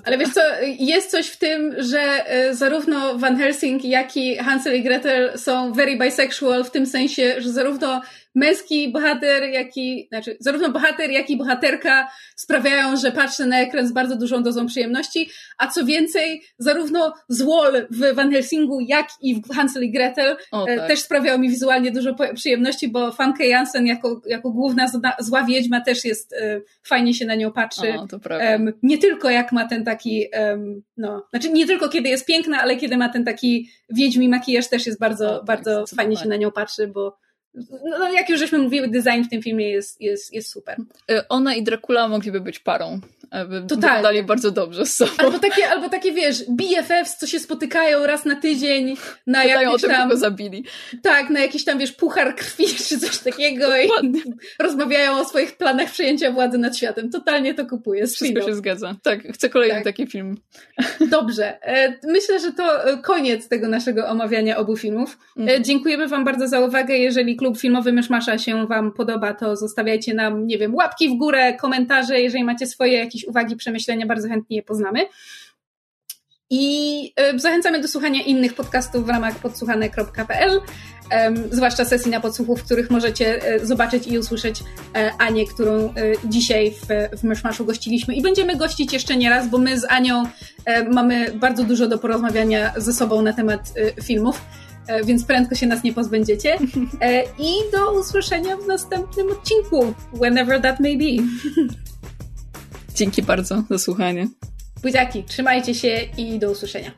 Ale wiesz co, jest coś w tym, że e, zarówno Van Helsing, jak i Hansel i Gretel są very bisexual w tym sensie, że zarówno męski bohater, jak i, znaczy, zarówno bohater, jak i bohaterka sprawiają, że patrzę na ekran z bardzo dużą dozą przyjemności, a co więcej, zarówno Zwol w Van Helsingu, jak i w Hansel i Gretel o, e, tak. też sprawiało mi wizualnie dużo przyjemności, bo Famke Jansen jako, jako główna zła wiedźma też jest, e, fajnie się na nią patrzy.
O, prawda.
nie tylko jak ma ten taki, no, znaczy nie tylko kiedy jest piękna, ale kiedy ma ten taki wiedźmi makijaż też jest bardzo, o, tak, bardzo fajnie się na nią patrzy, bo no, no, jak już żeśmy mówiły, design w tym filmie jest, jest, jest super.
E, ona i Dracula mogliby być parą.
Totalnie.
Bardzo dobrze z sobą.
Albo takie, albo takie, wiesz, BFFs, co się spotykają raz na tydzień na
jakimś o tym, tam... zabili.
Tak, na jakiś tam, wiesz, puchar krwi czy coś takiego i rozmawiają o swoich planach przejęcia władzy nad światem. Totalnie to kupuję.
Wszystko się zgadza. Tak, chcę kolejny tak. taki film.
Dobrze. E, myślę, że to e, koniec tego naszego omawiania obu filmów. Mhm. Dziękujemy Wam bardzo za uwagę. Jeżeli klub filmowy Myszmasza się Wam podoba, to zostawiajcie nam, nie wiem, łapki w górę, komentarze, jeżeli macie swoje jakieś uwagi, przemyślenia, bardzo chętnie je poznamy. I e, zachęcamy do słuchania innych podcastów w ramach podsłuchane.pl, zwłaszcza sesji na podsłuchu, w których możecie e, zobaczyć i usłyszeć e, Anię, którą dzisiaj w, w Myszmaszu gościliśmy. I będziemy gościć jeszcze nie raz, bo my z Anią mamy bardzo dużo do porozmawiania ze sobą na temat filmów. Więc prędko się nas nie pozbędziecie. I do usłyszenia w następnym odcinku, whenever that may be.
Dzięki bardzo za słuchanie.
Buziaki, trzymajcie się i do usłyszenia.